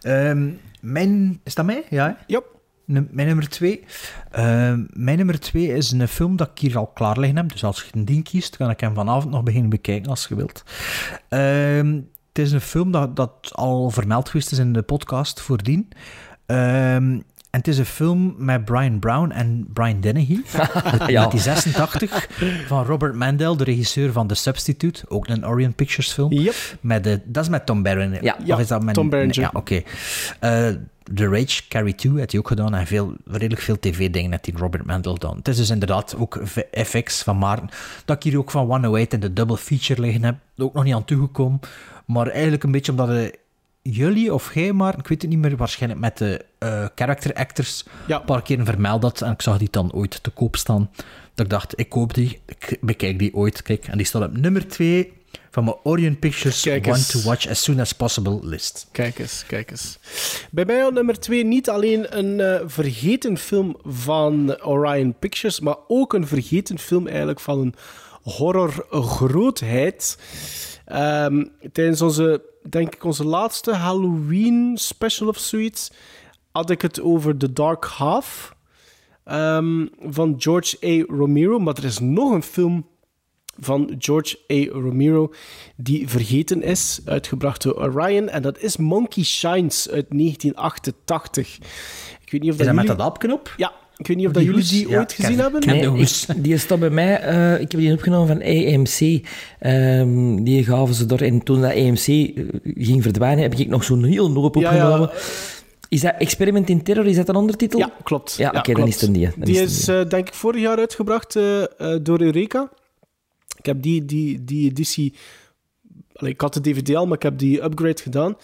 Ehm, mijn, is dat mij? Ja. Yep. Mijn nummer twee. Ehm, mijn nummer twee is een film dat ik hier al klaar liggen heb. Dus als je een ding kiest, kan ik hem vanavond nog beginnen bekijken als je wilt. Ehm, het is een film dat, dat al vermeld geweest is in de podcast voordien. Ehm, en het is een film met Brian Brown en Brian Dennehy. uit Ja. 1986 van Robert Mandel, de regisseur van The Substitute. Ook een Orient Pictures film. Yep. Met de, dat is met Tom Barron. Ja. Of is dat met, Tom Berenger. Ja, oké. Eh, The Rage, Carrie 2 heeft hij ook gedaan. En veel, redelijk veel tv-dingen heeft die Robert Mandel gedaan. Het is dus inderdaad ook FX van Maarten. Dat ik hier ook van 108 in de double feature liggen heb. Ook nog niet aan toegekomen. Maar eigenlijk een beetje omdat de, jullie of jij maar, ik weet het niet meer, waarschijnlijk met de eh, character actors Ja. een paar keer vermeld had. En ik zag die dan ooit te koop staan. Dat ik dacht, ik koop die, ik bekijk die ooit. Kijk, en die staat op nummer 2 van mijn Orient Pictures Kijk Want to Watch As Soon As Possible list. Kijk eens, kijk eens. Bij mij op nummer 2 niet alleen een eh, vergeten film van Orion Pictures, maar ook een vergeten film eigenlijk van een horrorgrootheid. Ehm tijdens onze, denk ik, onze laatste Halloween special of zoiets had ik het over The Dark Half ehm, van George A. Romero. Maar er is nog een film van George A. Romero, die vergeten is, uitgebracht door Orion. En dat is Monkey Shines uit 1988. Ik weet niet of Is dat met dat aapknop? Ja, ik weet niet of Die dat jullie die Ja, ooit gezien hebben. Nee, ik, hoes. die bij mij. eh, ik heb die opgenomen van AMC. Ehm, die gaven ze door. En toen dat AMC eh, ging verdwijnen, heb ik nog zo'n heel hoop Ja, ja. opgenomen. Is dat Experiment in Terror? Is dat een ondertitel? Ja, klopt. Ja, oké, dan is het een die. Dan Die is, eh, denk ik, vorig jaar uitgebracht door Eureka. Ik heb die, die, die editie... Ik had de DVD al, maar ik heb die upgrade gedaan.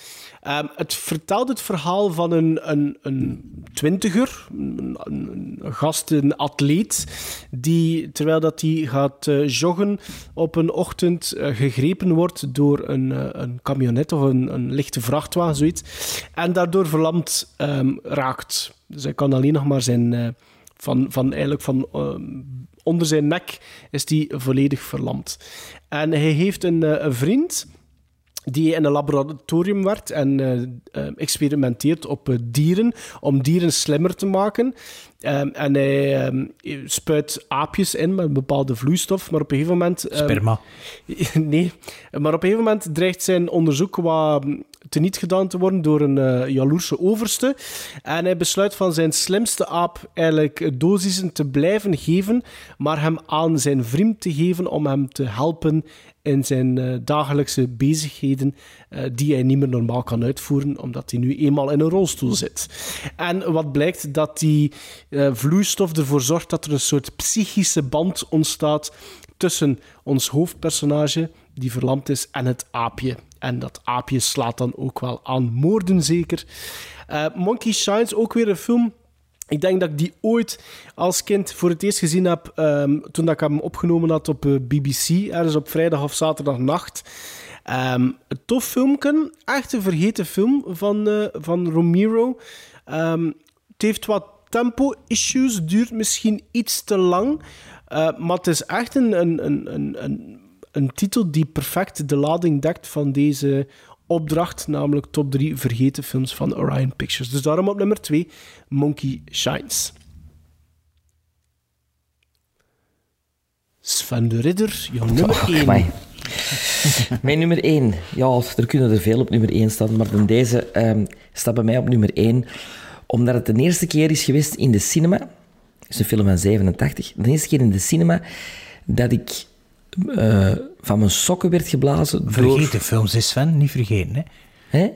Ehm, het vertelt het verhaal van een, een, een twintiger, een, gast, een atleet, die, terwijl dat hij gaat eh, joggen, op een ochtend eh, gegrepen wordt door een, eh, een camionet of een, een lichte vrachtwagen, zoiets. En daardoor verlamd ehm, raakt. Dus hij kan alleen nog maar zijn... van, van eigenlijk van ehm, onder zijn nek is die volledig verlamd. En hij heeft een, eh, een vriend die in een laboratorium werkt en eh, eh, experimenteert op dieren om dieren slimmer te maken. Ehm, en hij ehm, spuit aapjes in met een bepaalde vloeistof, maar op een gegeven moment... ehm, Sperma. nee, maar op een gegeven moment dreigt zijn onderzoek wat teniet gedaan te worden door een eh, jaloerse overste. En hij besluit van zijn slimste aap eigenlijk dosissen te blijven geven, maar hem aan zijn vriend te geven om hem te helpen in zijn eh, dagelijkse bezigheden eh, die hij niet meer normaal kan uitvoeren, omdat hij nu eenmaal in een rolstoel zit. En wat blijkt dat die vloeistof ervoor zorgt dat er een soort psychische band ontstaat tussen ons hoofdpersonage, die verlamd is, en het aapje. En dat aapje slaat dan ook wel aan moorden, zeker. Eh, Monkey Shines, ook weer een film ik denk dat ik die ooit als kind voor het eerst gezien heb ehm, toen ik hem opgenomen had op eh, BBC, ergens op vrijdag of zaterdagnacht. Ehm een tof filmpje, echt een vergeten film van, eh, van Romero. Ehm, het heeft wat tempo-issues, duurt misschien iets te lang, maar het is echt een, een, een, een, een, titel die perfect de lading dekt van deze opdracht, namelijk top 3 vergeten films van Orion Pictures. Dus daarom op nummer 2, Monkey Shines. Sven de Ridder, jouw nummer 1. Amai. Mijn nummer 1. Ja, er kunnen er veel op nummer 1 staan, maar dan deze ehm, staat bij mij op nummer 1. Omdat het de eerste keer is geweest in de cinema. Het is een film van 87. De eerste keer in de cinema dat ik eh, van mijn sokken werd geblazen door... Vergeten films is Sven, niet vergeten. Hè? Hè?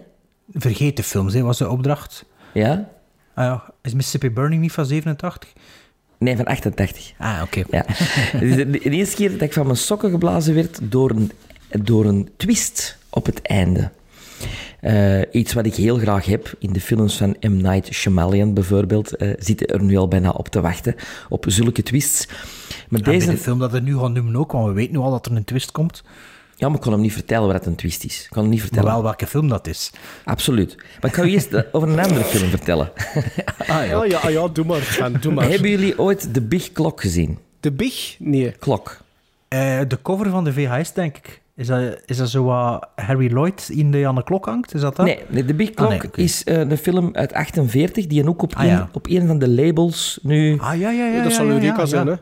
Vergeten films, hè, was de opdracht. Ja? Ah, ja. Is Mississippi Burning niet van 87? Nee, van 88. Ah, oké. Ja. De, de eerste keer dat ik van mijn sokken geblazen werd door een, door een twist op het einde. Eh, iets wat ik heel graag heb in de films van M. Night Shyamalan bijvoorbeeld, eh, zitten er nu al bijna op te wachten, op zulke twists. Maar En bij deze... de film dat we nu gaan noemen ook, want we weten nu al dat er een twist komt. Ja, maar ik kon hem niet vertellen wat een twist is. Ik kon hem niet vertellen. Maar wel welke film dat is. Absoluut. Maar ik ga je eerst over een andere film vertellen. Ah, ja. Ah ja, ah ja, doe maar, Sven, doe maar. Hebben jullie ooit The Big Clock gezien? De Big? Nee. Klok. Eh, de cover van de VHS, denk ik. Is dat, is dat zo wat Harry Lloyd in de aan de klok hangt? Is dat dat? Nee, nee, The Big Ah, Clock nee, is eh, een film uit 48 die ook op, Ah, een, ja. op een van de labels nu... Ah, ja, ja, ja. dat ja, zal ja, Eureka ja, zijn, ja. hè?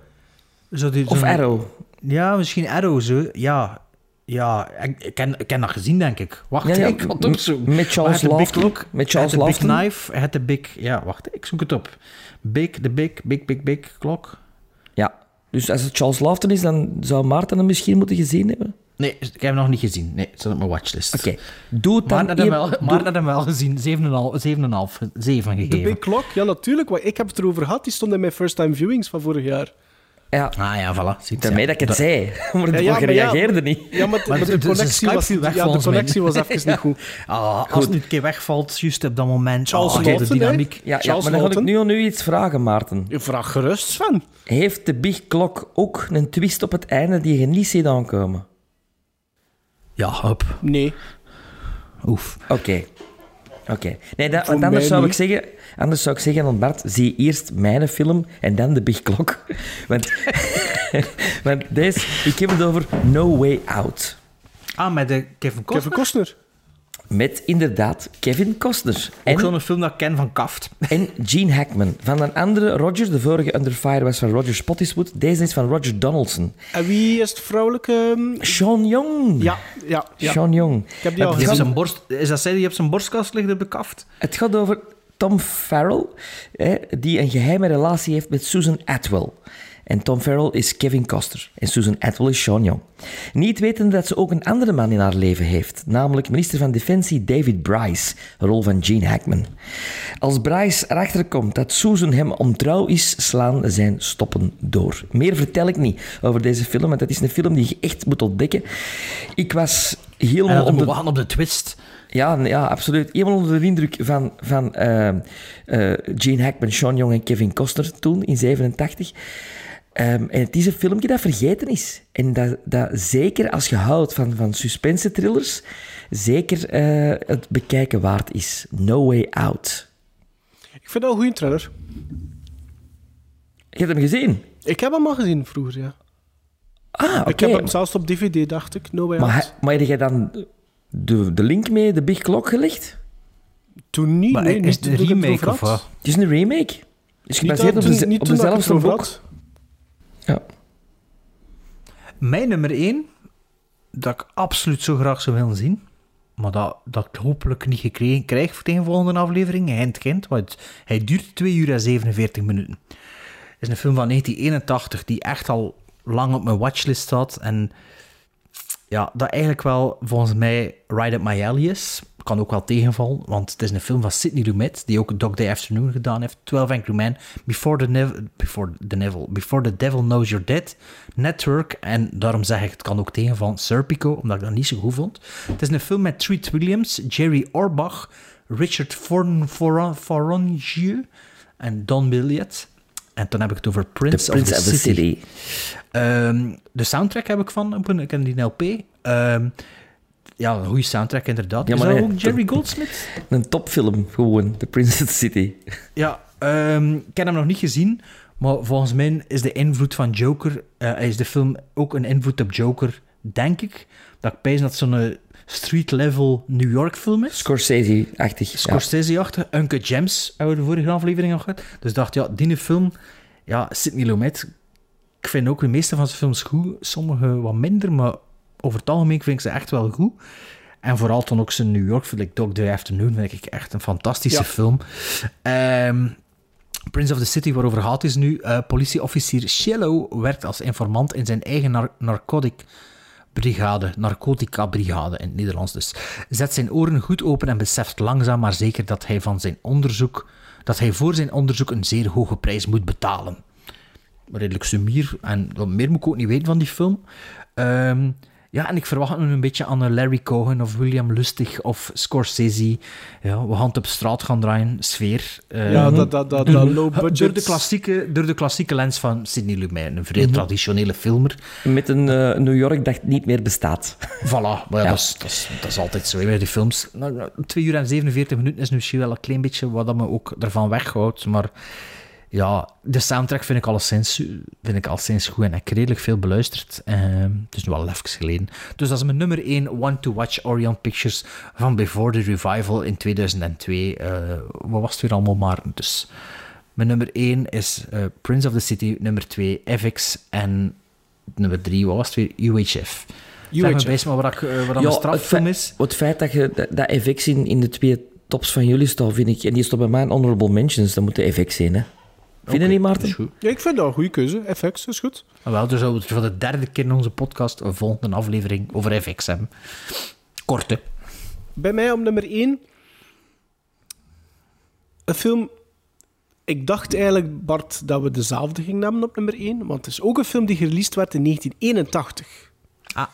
Zo die, Of Arrow. Ja, misschien Arrow, zo. Ja, ja ik, ik, ken, ik ken dat gezien, denk ik. Wacht, Ja, ja, ik ga het opzoeken. met Charles Clock, Met Charles Big Laughton. Knife, het de Big... Ja, wacht, ik zoek het op. Big, de Big, Big, Big, Big Clock. Ja. Dus als het Charles Laughton is, dan zou Maarten hem misschien moeten gezien hebben. Nee, ik heb hem nog niet gezien. Nee, het staat op mijn watchlist. Oké. Doe het Maar dan... wel, doe- maar net hem wel gezien. 7,5, 7,5, 7 De gegeven. Big Clock, ja natuurlijk, want ik heb het erover gehad. Die stond in mijn first time viewings van vorig jaar. Ja, Ah ja, voilà. Ziet, daarmee dat ik het zei. Maar Ja, ja, ja, je maar ja, reageerde niet. Ja, maar, de- de, de- de connectie was, weg ja, de connectie was even niet goed. Ah, als het nu een keer wegvalt, juist op dat moment. Charles oh, de Lawton, hè? dynamiek. Ja, ja, Charles maar dan ga ik nu al nu iets vragen, Maarten. Je vraag gerust, Sven. Heeft de Big Clock ook een twist op het einde die je niet ziet aankomen? Ja, hop. Nee. Oef. Oké. Oké. Nee, dat, Voor want anders zou, ik niet. zeggen, anders zou ik zeggen aan Bart, zie eerst mijn film en dan de Big Clock. Want, want deze, ik heb het over No Way Out. Ah, met de Kevin Costner. Kevin Costner. Met inderdaad Kevin Costner. En, Ook zo'n film dat ik ken van Kaft. en Gene Hackman. Van een andere Roger, de vorige Under Fire was van Roger Spottiswoode. Deze is van Roger Donaldson. En wie is het vrouwelijke... ehm, Sean Young. Ja, ja, ja. Sean Young. Ik heb die al gezien. zijn borst, is dat zij die op zijn borstkast ligt op de kaft? Het gaat over Tom Farrell, hè, die een geheime relatie heeft met Susan Atwell. En Tom Farrell is Kevin Costner en Susan Atwell is Sean Young. Niet wetende dat ze ook een andere man in haar leven heeft, namelijk minister van Defensie David Bryce, rol van Gene Hackman. Als Bryce erachter komt dat Susan hem ontrouw is, slaan zijn stoppen door. Meer vertel ik niet over deze film, want het is een film die je echt moet ontdekken. Ik was En helemaal dat onder... wachten op de twist. Ja, ja, absoluut. Helemaal onder de indruk van, van eh, eh, Gene Hackman, Sean Young en Kevin Costner toen, in 87. Ehm, en het is een filmpje dat vergeten is. En dat, dat zeker als je houdt van, van suspense-thrillers, zeker eh, het bekijken waard is. No Way Out. Ik vind dat een goede trailer. Je hebt hem gezien? Ik heb hem al gezien vroeger, ja. Ah, oké. Ik heb hem zelfs op DVD, dacht ik. No Way Maar, Out. maar heb jij dan de, de link mee, de Big Clock, gelegd? Toen niet, Maar nee. is het een remake of wat? Het is een remake. Het is Niet gebaseerd dat- op, de, niet op dezelfde boek. Ja. Mijn nummer 1, dat ik absoluut zo graag zou willen zien, maar dat, dat ik hopelijk niet gekregen krijg voor de volgende aflevering. Hint, hint, want hij duurt 2 uur en 47 minuten. Het is een film van 1981 die echt al lang op mijn watchlist staat. En ja, dat eigenlijk wel volgens mij Ride Up My Alley is. Kan ook wel tegenvallen, want het is een film van Sidney Lumet, die ook Dog Day Afternoon gedaan heeft. 12 Angry Men, Before the, Nev Before the Neville, Before the Devil Knows You're Dead, Network, en daarom zeg ik, het kan ook tegenvallen, Serpico, omdat ik dat niet zo goed vond. Het is een film met Treat Williams, Jerry Orbach, Richard Foron, Foron, Forongieu en Don Billiot. En dan heb ik het over Prince, of the, of the City. City. Ehm, de soundtrack heb ik van, ik heb die LP. Ehm, ja, een goede soundtrack inderdaad. Ja, is dat nee, ook Jerry Goldsmith? Een topfilm, gewoon. The Prince of the City. Ja, ehm, ik heb hem nog niet gezien, maar volgens mij is de invloed van Joker, eh, is de film ook een invloed op Joker, denk ik. Dat ik pijs dat zo'n street-level New York film is. Scorsese-achtig. ja. Scorsese-achtig. Uncut Gems hebben we de vorige aflevering al gehad. Dus ik dacht, ja, die film, ja, Sidney Lumet, ik vind ook de meeste van zijn films goed. Sommige wat minder, maar over het algemeen vind ik ze echt wel goed. En vooral dan ook zijn New York film, like Dog Day Afternoon, vind ik echt een fantastische Ja. film. Ehm, Prince of the City, waarover gaat is nu, eh, politieofficier Shello werkt als informant in zijn eigen nar narcotic brigade, narcotica brigade in het Nederlands dus. Zet zijn oren goed open en beseft langzaam maar zeker dat hij van zijn onderzoek, dat hij voor zijn onderzoek een zeer hoge prijs moet betalen. Redelijk sumier en wat meer moet ik ook niet weten van die film. Ehm, ja, en ik verwacht nu een beetje aan een Larry Cohen of William Lustig of Scorsese. Ja, we gaan het op straat gaan draaien, sfeer. Eh, Ja, dat- dat- dat- door- dat low budget. Door de, klassieke, door de klassieke lens van Sidney Lumet, een vrij Mhm. traditionele filmer. Met een eh, New York dat niet meer bestaat. Voilà, maar ja, Ja. Dat, is, dat, is, dat is altijd zo bij die films. Nou, nou, 2 uur en 47 minuten is misschien wel een klein beetje wat dat me ook ervan weghoudt. Maar ja, de soundtrack vind ik alleszins, vind ik alleszins goed en ik heb redelijk veel beluisterd. Ehm, het is nu wel even geleden. Dus dat is mijn nummer 1 One to Watch Orion Pictures van Before the Revival in 2002. Eh, wat was het weer allemaal maar? Dus mijn nummer 1 is eh, Prince of the City, nummer 2 FX en nummer 3, wat was het weer? UHF. Zeg UHF. bij maar wat, ik, eh, wat Ja, het, straffilm is. het feit dat je dat, FX in, in de twee tops van jullie staat, vind ik... En die staat bij mij in honorable mentions, dat moet de FX zijn, hè. Vind je niet, Maarten? is goed. Ja, ik vind dat een goede keuze. FX is goed. Ah, wel, dus zouden we voor de derde keer in onze podcast een volgende aflevering over FX hebben. Korte. Bij mij op nummer 1. Een film. Ik dacht eigenlijk, Bart, dat we dezelfde gingen nemen op nummer 1. Want het is ook een film die gereleased werd in 1981. Ah.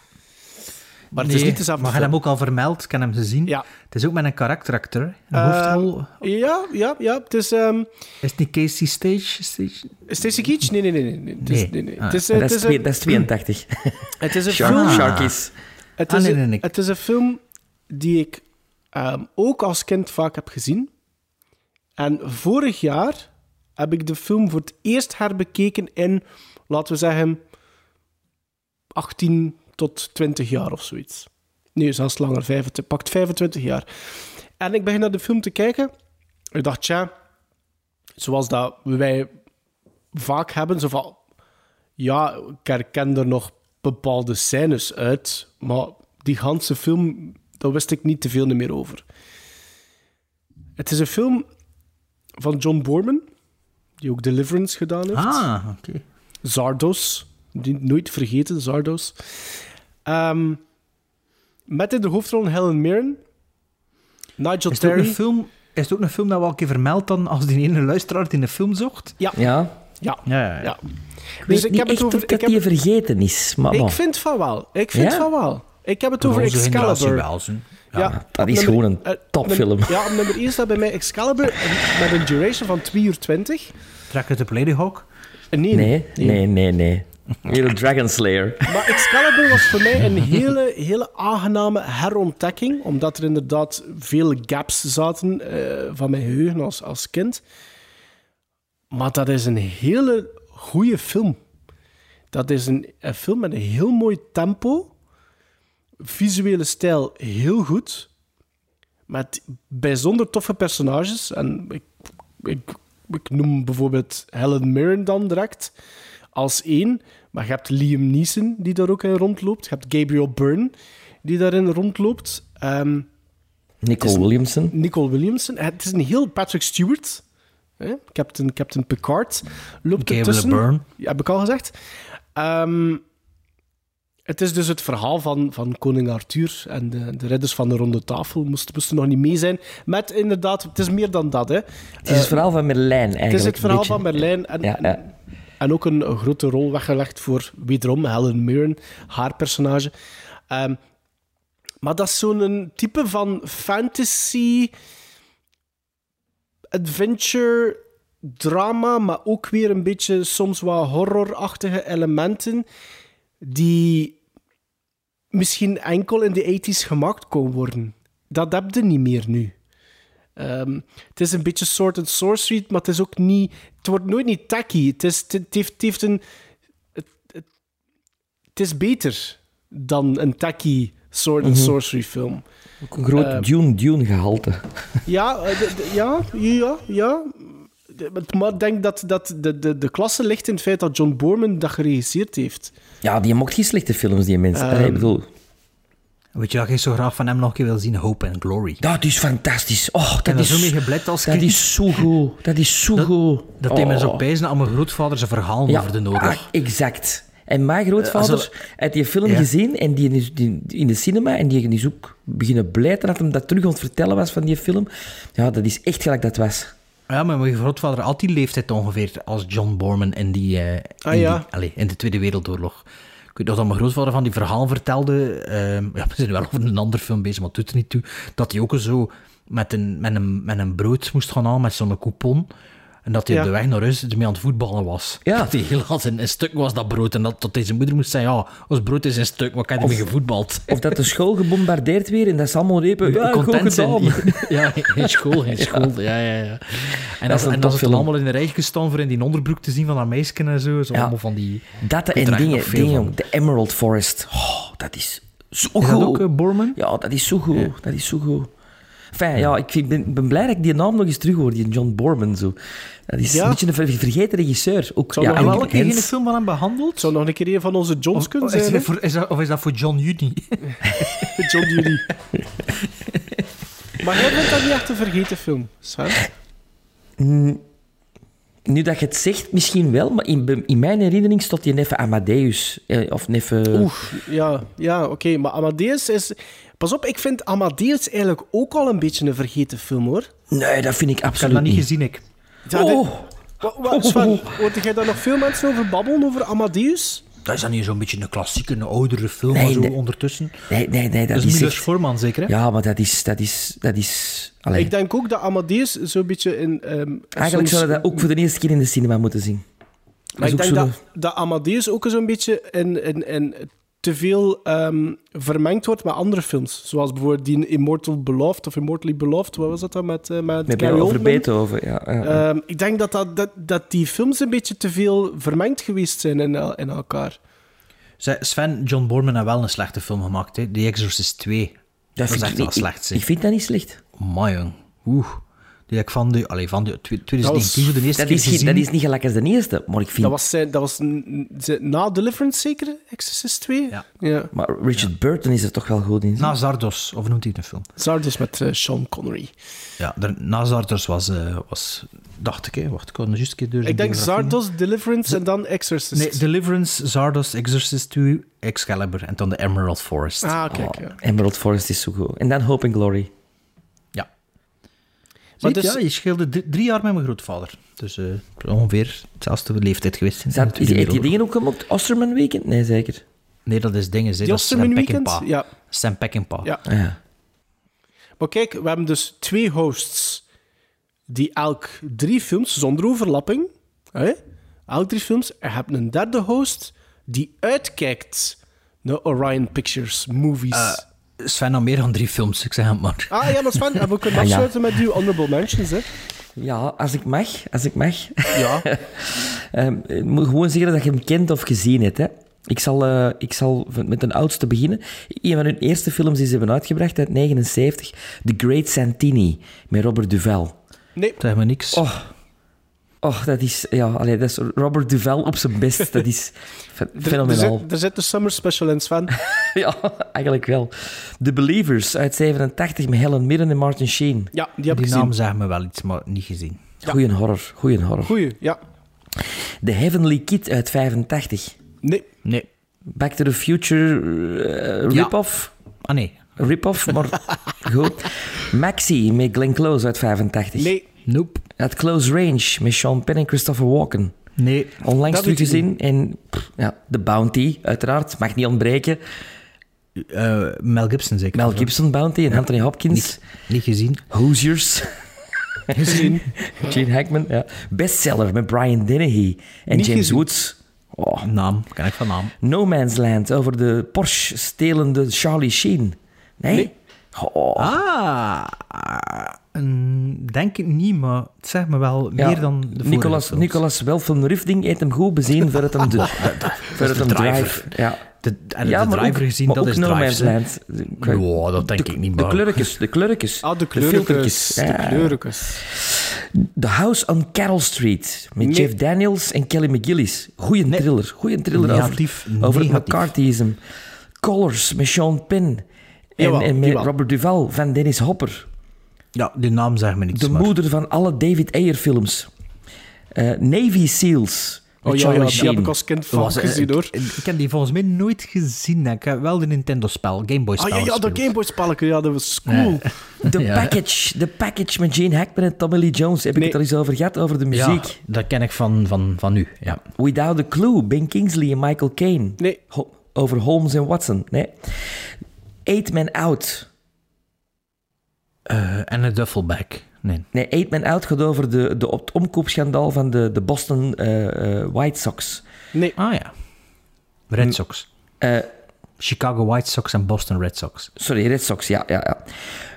Maar het is niet dezelfde Maar je film. hebt hem ook al vermeld, ik heb hem gezien. Ja. Het is ook met een karakteracteur, een Ehm, hoofdrol. Ja, ja, ja. Het is... ehm Is het niet Casey Stage? Stage? Stacey Keach? Nee, nee, nee. nee. nee. Het is, Nee. nee, nee. Ah. Het is, Dat het is, is twee- een- dat is 82. Het is een Shark- film... Sharkies. Het Ah, is, nee, een- nee, nee. het is een film die ik ehm, ook als kind vaak heb gezien. En vorig jaar heb ik de film voor het eerst herbekeken in, laten we zeggen, 18 tot 20 jaar of zoiets. Nee, zelfs langer, 25, pakt 25 jaar. En ik begin naar de film te kijken. Ik dacht, tja, zoals dat wij vaak hebben, zo van, ja, ik herken er nog bepaalde scènes uit, maar die ganse film, daar wist ik niet te veel meer over. Het is een film van John Borman, die ook Deliverance gedaan heeft. Ah, oké. Zardos, die nooit vergeten, Zardos. Ehm, met in de hoofdrol Helen Mirren, Nigel Is ook Terry. een film, is het ook een film dat we al een keer vermeld dan als die ene luisteraar die een film zocht? Ja. Ja. Ja. Ja, ja, ja. ja. Ik Dus ik heb het over... of Ik, dat heb, die vergeten is, maar ik vind van wel. Ik vind Ja? van wel. Ik heb het over Excalibur. wel. Ja, dat is nummer- gewoon een eh, topfilm. Ja, op nummer 1 staat bij mij Excalibur met een duration van 2 uur 20. Trek het op Ladyhawk? Eh, Nee, Nee, nee, nee, nee. Hier Dragon Slayer. Maar Excalibur was voor mij een hele, hele aangename herontdekking, omdat er inderdaad veel gaps zaten eh, van mijn geheugen als, als kind. Maar dat is een hele goede film. Dat is een, een film met een heel mooi tempo, visuele stijl heel goed, met bijzonder toffe personages. En ik, ik, ik noem bijvoorbeeld Helen Mirren dan direct als één. Maar je hebt Liam Neeson, die daar ook in rondloopt. Je hebt Gabriel Byrne, die daarin rondloopt. Ehm, Nicole Williamson. Nicole Williamson. Het is een heel Patrick Stewart. Hè? Captain, Captain Picard loopt Gabriel ertussen. Byrne. Ja, heb ik al gezegd. Ehm, het is dus het verhaal van, van koning Arthur en de, de ridders van de ronde tafel moesten, moesten nog niet mee zijn. Met inderdaad, het is meer dan dat. Hè. Het is het verhaal van Merlijn eigenlijk. Het is het verhaal beetje. van Merlijn. En, Ja, ja. En ook een, grote rol weggelegd voor, wederom, Helen Mirren, haar personage. Ehm, maar dat is zo'n type van fantasy, adventure, drama, maar ook weer een beetje soms wat horrorachtige elementen die misschien enkel in de 80s gemaakt kon worden. Dat heb je niet meer nu. Ehm, het is een beetje sword and sorcery, maar het is ook niet... Het wordt nooit niet tacky. Het, is, het, heeft, het heeft een... Het, het, het is beter dan een tacky sword and Mhm. sorcery film. Ook een groot Ehm, Dune, Dune gehalte. ja, eh, ja, ja, ja. Maar ik denk dat, dat de, de, de klasse ligt in het feit dat John Boorman dat geregisseerd heeft. Ja, die mocht geen slechte films, die mensen. Ehm, Allee, ik bedoel, Weet je wat ik zo graag van hem nog een keer wil zien? Hope and Glory. dat is fantastisch. Oh, dat, is zo mee gebleid als Dat kind. is zo goed. Dat is zo goed. Dat deed me zo Oh. pijzen aan mijn grootvader zijn verhaal Ja, over de oorlog. ah, exact. En mijn grootvader Eh, als had die film Ja. gezien en die in de cinema en die is ook beginnen blijten dat hem dat terug aan het vertellen was van die film. Ja, dat is echt gelijk dat was. Ja, maar mijn grootvader had die leeftijd ongeveer als John Borman in, die, eh, in, Ah, ja. die- allee, in de Tweede Wereldoorlog. Weet dat mijn grootvader van die verhaal vertelde. ehm, ja, we zijn wel over een ander film bezig, maar het doet er niet toe. Dat hij ook zo met een, met een, met een brood moest gaan halen met zo'n coupon. En dat hij Ja. op de weg naar huis ermee aan het voetballen was. Ja. Dat hij heel als een, een stuk was, dat brood. En dat tot deze moeder moest zeggen, ja, ons brood is een stuk, wat kan je ermee gevoetbald? Of dat de school gebombardeerd weer en dat ze allemaal repen. Ja, content zijn. Ja, in school, in school. Ja, ja, ja. En Dat is en topfilm. allemaal in de rij gestaan voor in die onderbroek te zien van dat meisje en zo. zo Ja. allemaal van die... Dat en dingen, dingen, de Emerald Forest. Oh, dat is zo Is goed. dat ook eh, Borman? Ja, dat is zo goed. Dat is zo goed. Enfin, ja, ik vind- ben, ben blij dat ik die naam nog eens terug hoor, die John Borman. Zo. Dat is Ja. een beetje een ver- vergeten regisseur. Ook, Zou ja, nog wel Welke keer film van hem behandeld? Zou nog een keer een van onze Johns Of, kunnen is, zijn. dat hè? voor, is, dat, of is dat voor John Judy? John Judy. maar jij vindt dat niet echt een vergeten film, Sven? Mm, Nu dat je het zegt, misschien wel, maar in, in mijn herinnering stond die neffe Amadeus. eh, Of neffe... Oeh, ja, ja oké. Maar Amadeus is... Pas op, ik vind Amadeus eigenlijk ook al een beetje een vergeten film, hoor. Nee, dat vind ik Ik heb absoluut dat niet niet. gezien, ik. Ja, dit- Oh. Wa- wa- Sven, hoorde jij daar nog veel mensen over babbelen, over Amadeus? Dat is dan niet zo'n beetje een klassieke, een oudere film, Nee, maar zo nee. ondertussen. Nee, nee, nee, dat, Dat is Milos echt... Forman zeker, hè? Ja, maar dat is... Dat is, dat is allee. Ik denk ook dat Amadeus zo'n beetje in... ehm, Eigenlijk soms- zouden we dat ook voor de eerste keer in de cinema moeten zien. Maar is ik denk zo dat, dat Amadeus ook zo'n beetje in, in, in te veel ehm, vermengd wordt met andere films. Zoals bijvoorbeeld die Immortal Beloved of Immortally Beloved. Wat was dat dan met, eh, met, Met Gary Oldman? Beethoven, ja. ja, ja. Ehm, ik denk dat, dat, dat, dat die films een beetje te veel vermengd geweest zijn in, el- in elkaar. Zij- Sven, John Borman heeft wel een slechte film gemaakt, hè? The Exorcist 2. Dat, vind is ik echt wel slecht, zeg. Ik vind dat niet slecht. Maar jong, oeh. Die ik van de, allee, van de twi- 2019 voor de eerste Dat keer is, gezien. dat is niet gelijk als de eerste, maar ik vind... Dat was, zijn, dat was na Deliverance zeker, Exorcist 2? Ja. ja. Maar Richard Burton is er toch wel goed in. Na Zardos, of noemt hij het een film? Zardos met eh, Sean Connery. Ja, na Zardos was, eh, was, dacht ik, hè, wacht, ik had nog juist een keer door Ik denk. Zardos, Deliverance en dan Exorcist. Nee, Deliverance, Zardos, Exorcist 2, Excalibur en dan de Emerald Forest. Ah, kijk. Oh, ja. Emerald Forest is zo goed. En dan Hope and Glory. Ja. Maar Ziet, dus- ja, je scheelde drie, drie jaar met mijn grootvader. Dus eh, ongeveer hetzelfde leeftijd geweest. Zat, is, die Wereldoorlog. dingen ook gemaakt? Osterman Weekend? Nee, zeker. Nee, dat is dingen. Die Dat is Sam? Peckinpah. Ja. Sam Peckinpah. Ja. Ah, ja. Maar kijk, we hebben dus twee hosts die elk drie films zonder overlapping, hè? elk drie films, en je hebt een derde host die uitkijkt naar Orion Pictures movies. Eh, Sven had meer dan drie films, ik zeg het maar. ah ja, maar Sven, en we kunnen Ah, ja. afsluiten met uw honorable mentions. Hè? Ja, als ik mag. Als ik mag. Ja. Ehm, ik moet gewoon zeggen dat je hem kent of gezien hebt. Hè. Ik, zal, eh, ik zal met een oudste beginnen. Een van hun eerste films die ze hebben uitgebracht uit 79. The Great Santini, met Robert Duval. Nee, Zeg maar niks. Oh, Oh, dat is... Ja, allee, dat is Robert Duval op zijn best. Dat is fe- Er, er, fenomenaal. zit, er zit de Summer Special in, Sven. ja, eigenlijk wel. The Believers uit 87 met Helen Mirren en Martin Sheen. Ja, die heb ik Die gezien. naam zegt me wel iets, maar niet gezien. Goeie horror, goeie horror. Goeie, ja. The Heavenly Kid uit 85. Nee. Nee. Back to the Future Ja. rip-off. Ah nee. Rip-off, maar goed. Maxi met Glenn Close uit 85. Nee. Nope. At Close Range met Sean Penn en Christopher Walken. Nee. Onlangs teruggezien. En pff, ja, The Bounty, uiteraard. Mag niet ontbreken. Eh, Mel Gibson zeker. Mel Gibson Bounty en Anthony Hopkins. Niet, niet gezien. Hoosiers. Gezien. Gene Hackman, ja. Bestseller met Brian Dennehy en Niet James gezien. Woods. Oh. Naam, ken ik van naam. No Man's Land over de Porsche-stelende Charlie Sheen. Nee? Nee. Oh. Ah, denk ik niet, maar het zegt me wel Ja, meer dan de vorige Nicolas, films. Nicolas Welfen Rifding heeft hem goed bezien voor het hem, de, voor het de hem driver. drive. Ja. De, en ja, de maar driver ook, gezien, maar dat ook is No hè. Land. Ja, dat denk ik niet, De maar- kleurkes, de kleurkes. Ah, de De kleurkes. De Ja. kleurkes. The House on Carroll Street met Nee. Jeff Daniels en Kelly McGillis. Goeie thriller. Goeie thriller Negatief, over, over het negatief. McCarthyism. Colors met Sean Penn. En, Jawel, en met jawel. Robert Duval van Dennis Hopper. Ja, die naam zegt me niets. De maar- moeder van alle David Ayer films. Eh, Navy Seals. Oh ja, ja, die heb ik als kind vaak was, eh, gezien, hoor. Ik, ik heb die volgens mij nooit gezien. Ik heb wel de Nintendo-spel, Game Boy Ah spel ja, ja, dat. Gameboy-spelletje, ja, dat was cool. The, Ja. package, the Package met Gene Hackman en Tommy Lee Jones. Heb ik het al eens over gehad, over de Ja, muziek. dat ken ik van, van, van nu. Ja. Without a Clue, Ben Kingsley en Michael Caine. Nee. Ho- over Holmes en Watson. Nee. Eight Man Out. Eh, en een duffelbag. Nee. Nee, Eight Man Out gaat over de, de, het omkoopschandaal van de, de Boston eh, eh, White Sox. Nee. Ah ja. Red Sox. Eh, Chicago White Sox en Boston Red Sox. sorry, Red Sox, ja, ja, ja.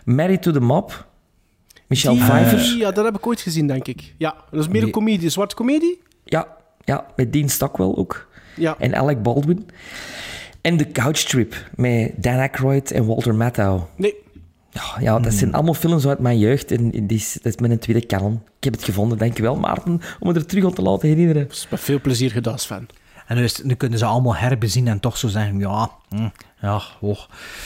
Married to the Mob. Michelle Die- Pfeiffer. Ja, dat heb ik ooit gezien, denk ik. Ja, dat is meer een Die- comedie, een zwarte comedie. Ja, ja, met Dean Stockwell ook. Ja. En Alec Baldwin. En The Couch Trip met Dan Aykroyd en Walter Matthau. Nee. Ja, ja, dat zijn allemaal films uit mijn jeugd. En en die is, dat is mijn tweede kanon. Ik heb het gevonden, dankjewel Maarten, om me er terug aan te laten herinneren. Dat is met veel plezier gedaan, Sven. En nu, is, nu kunnen ze allemaal herbezien en toch zo zeggen, ja, hm, ja, oh.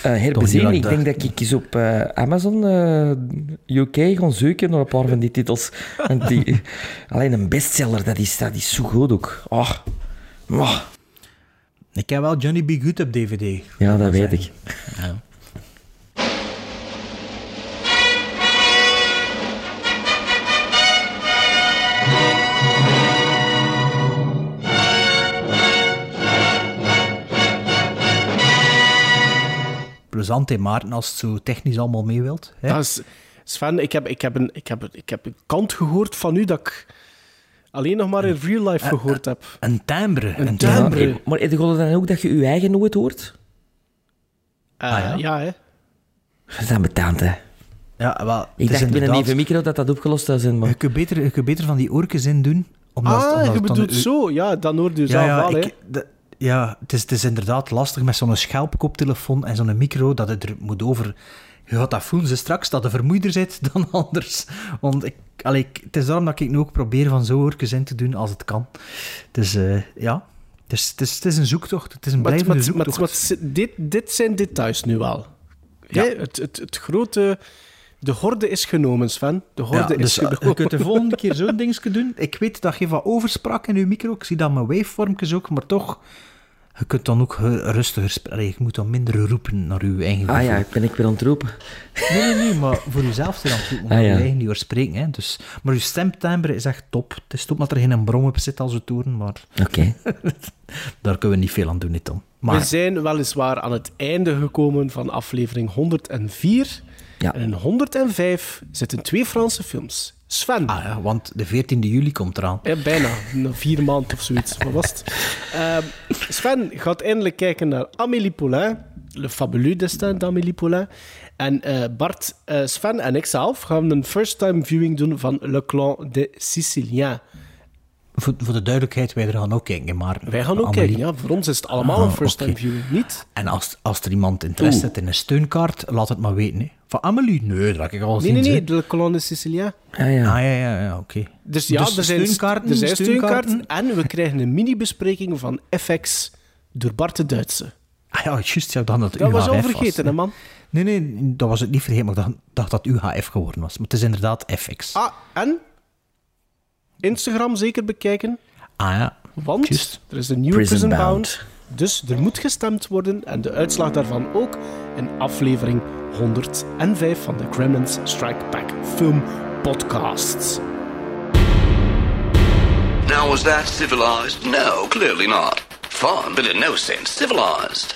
Eh herbezien, ik denk dat ik eens op eh, Amazon eh, UK ga zoeken naar een paar van die titels. En die, alleen een bestseller, dat is, dat is zo goed ook. Oh. Oh. Ik heb wel Johnny B. Good op DVD. Ja, dat weet ik. Ja. Plezant in Maarten als het zo technisch allemaal mee wilt. Hè? Dat is, Sven, ik heb, ik, heb een, ik, heb, ik heb een kant gehoord van u dat ik alleen nog maar in real life gehoord heb. Een timbre. Een timbre. maar heb je dan ook dat je je eigen nooit hoort? Eh, Ah, ja? ja, hè. Dat is ambetant, hè. Ja, wel, Ik dacht een inderdaad- even micro dat dat opgelost zou zijn, maar... Je kunt beter, je kunt beter van die oortjes in doen. Omdat, Ah, omdat je dan bedoelt u- zo. Ja, dan hoorde je zelf ja, wel, hè. de- ja het, is, het is inderdaad lastig met zo'n schelpkoptelefoon en zo'n micro dat het er moet over. Je gaat dat voelen ze straks dat de vermoeider zit dan anders. Want ik, allee, ik- het is daarom dat ik nu ook probeer van zo oortjes in te doen als het kan. Dus eh, ja, het is, het, is, het is een zoektocht. Het is een blijvende zoektocht. dit, dit zijn details nu wel. Ja. Het, het, het grote... De horde is genomen, Sven. De horde Ja, is dus, eh, genomen. je kunt de volgende keer zo'n dingetje doen. Ik weet dat je wat oversprak in je micro. Ik zie dat mijn waveformjes ook, maar toch... Je kunt dan ook rustiger spreken. Je moet dan minder roepen naar je eigen Ah ja, ben ik weer aan het roepen. Nee, nee, nee, maar voor jezelf te dan roepen, Ah, ja. je eigen niet spreken. Hè. Dus, maar je stemtimbre is echt top. Het is top dat er geen brom op zit als we toeren, maar Oké. daar kunnen we niet veel aan doen, niet dan. We Maar zijn weliswaar aan het einde gekomen van aflevering 104. Ja. En in 105 zitten twee Franse films. Sven. ah, ja, want de 14e juli komt eraan. Ja, bijna. Na vier maanden of zoiets. Wat was het? Ehm, Sven gaat eindelijk kijken naar Amélie Poulain. Le fabuleux destin d'Amélie Poulain. En eh, Bart, eh, Sven en ikzelf gaan een first-time viewing doen van Le Clan des Siciliens. Voor, voor de duidelijkheid, wij er gaan ook kijken. Maar Wij gaan ook Amelie- kijken, ja. Voor ons is het allemaal een Ah, first-time oké. viewing. Niet? En als, als er iemand interesse heeft in een steunkaart, laat het maar weten. Hè. Van Amelie? Nee, dat heb ik al Nee, nee, nee. De Colonne Sicilia. Ah ja. Ah, ja, ja, ja, oké. Dus ja, Dus er zijn steunkaarten, Er zijn steunkaarten. steunkaarten. En we krijgen een mini-bespreking van FX door Bart de Duitse. Ah ja, juist, ja, dan dat Dat was al vergeten, hè. man? Nee, nee, dat was het niet vergeten, maar ik dacht, dacht dat het UHF geworden was. Maar het is inderdaad FX. Ah, en? Instagram zeker bekijken. Ah ja, Want er is een nieuwe Prison Prison, Bound. Bound. Dus er moet gestemd worden. En de uitslag daarvan ook in aflevering 105 van de Gremlins Strike Back Film Podcasts. Now, was that civilized? No, clearly not. Fun, but in no sense civilized.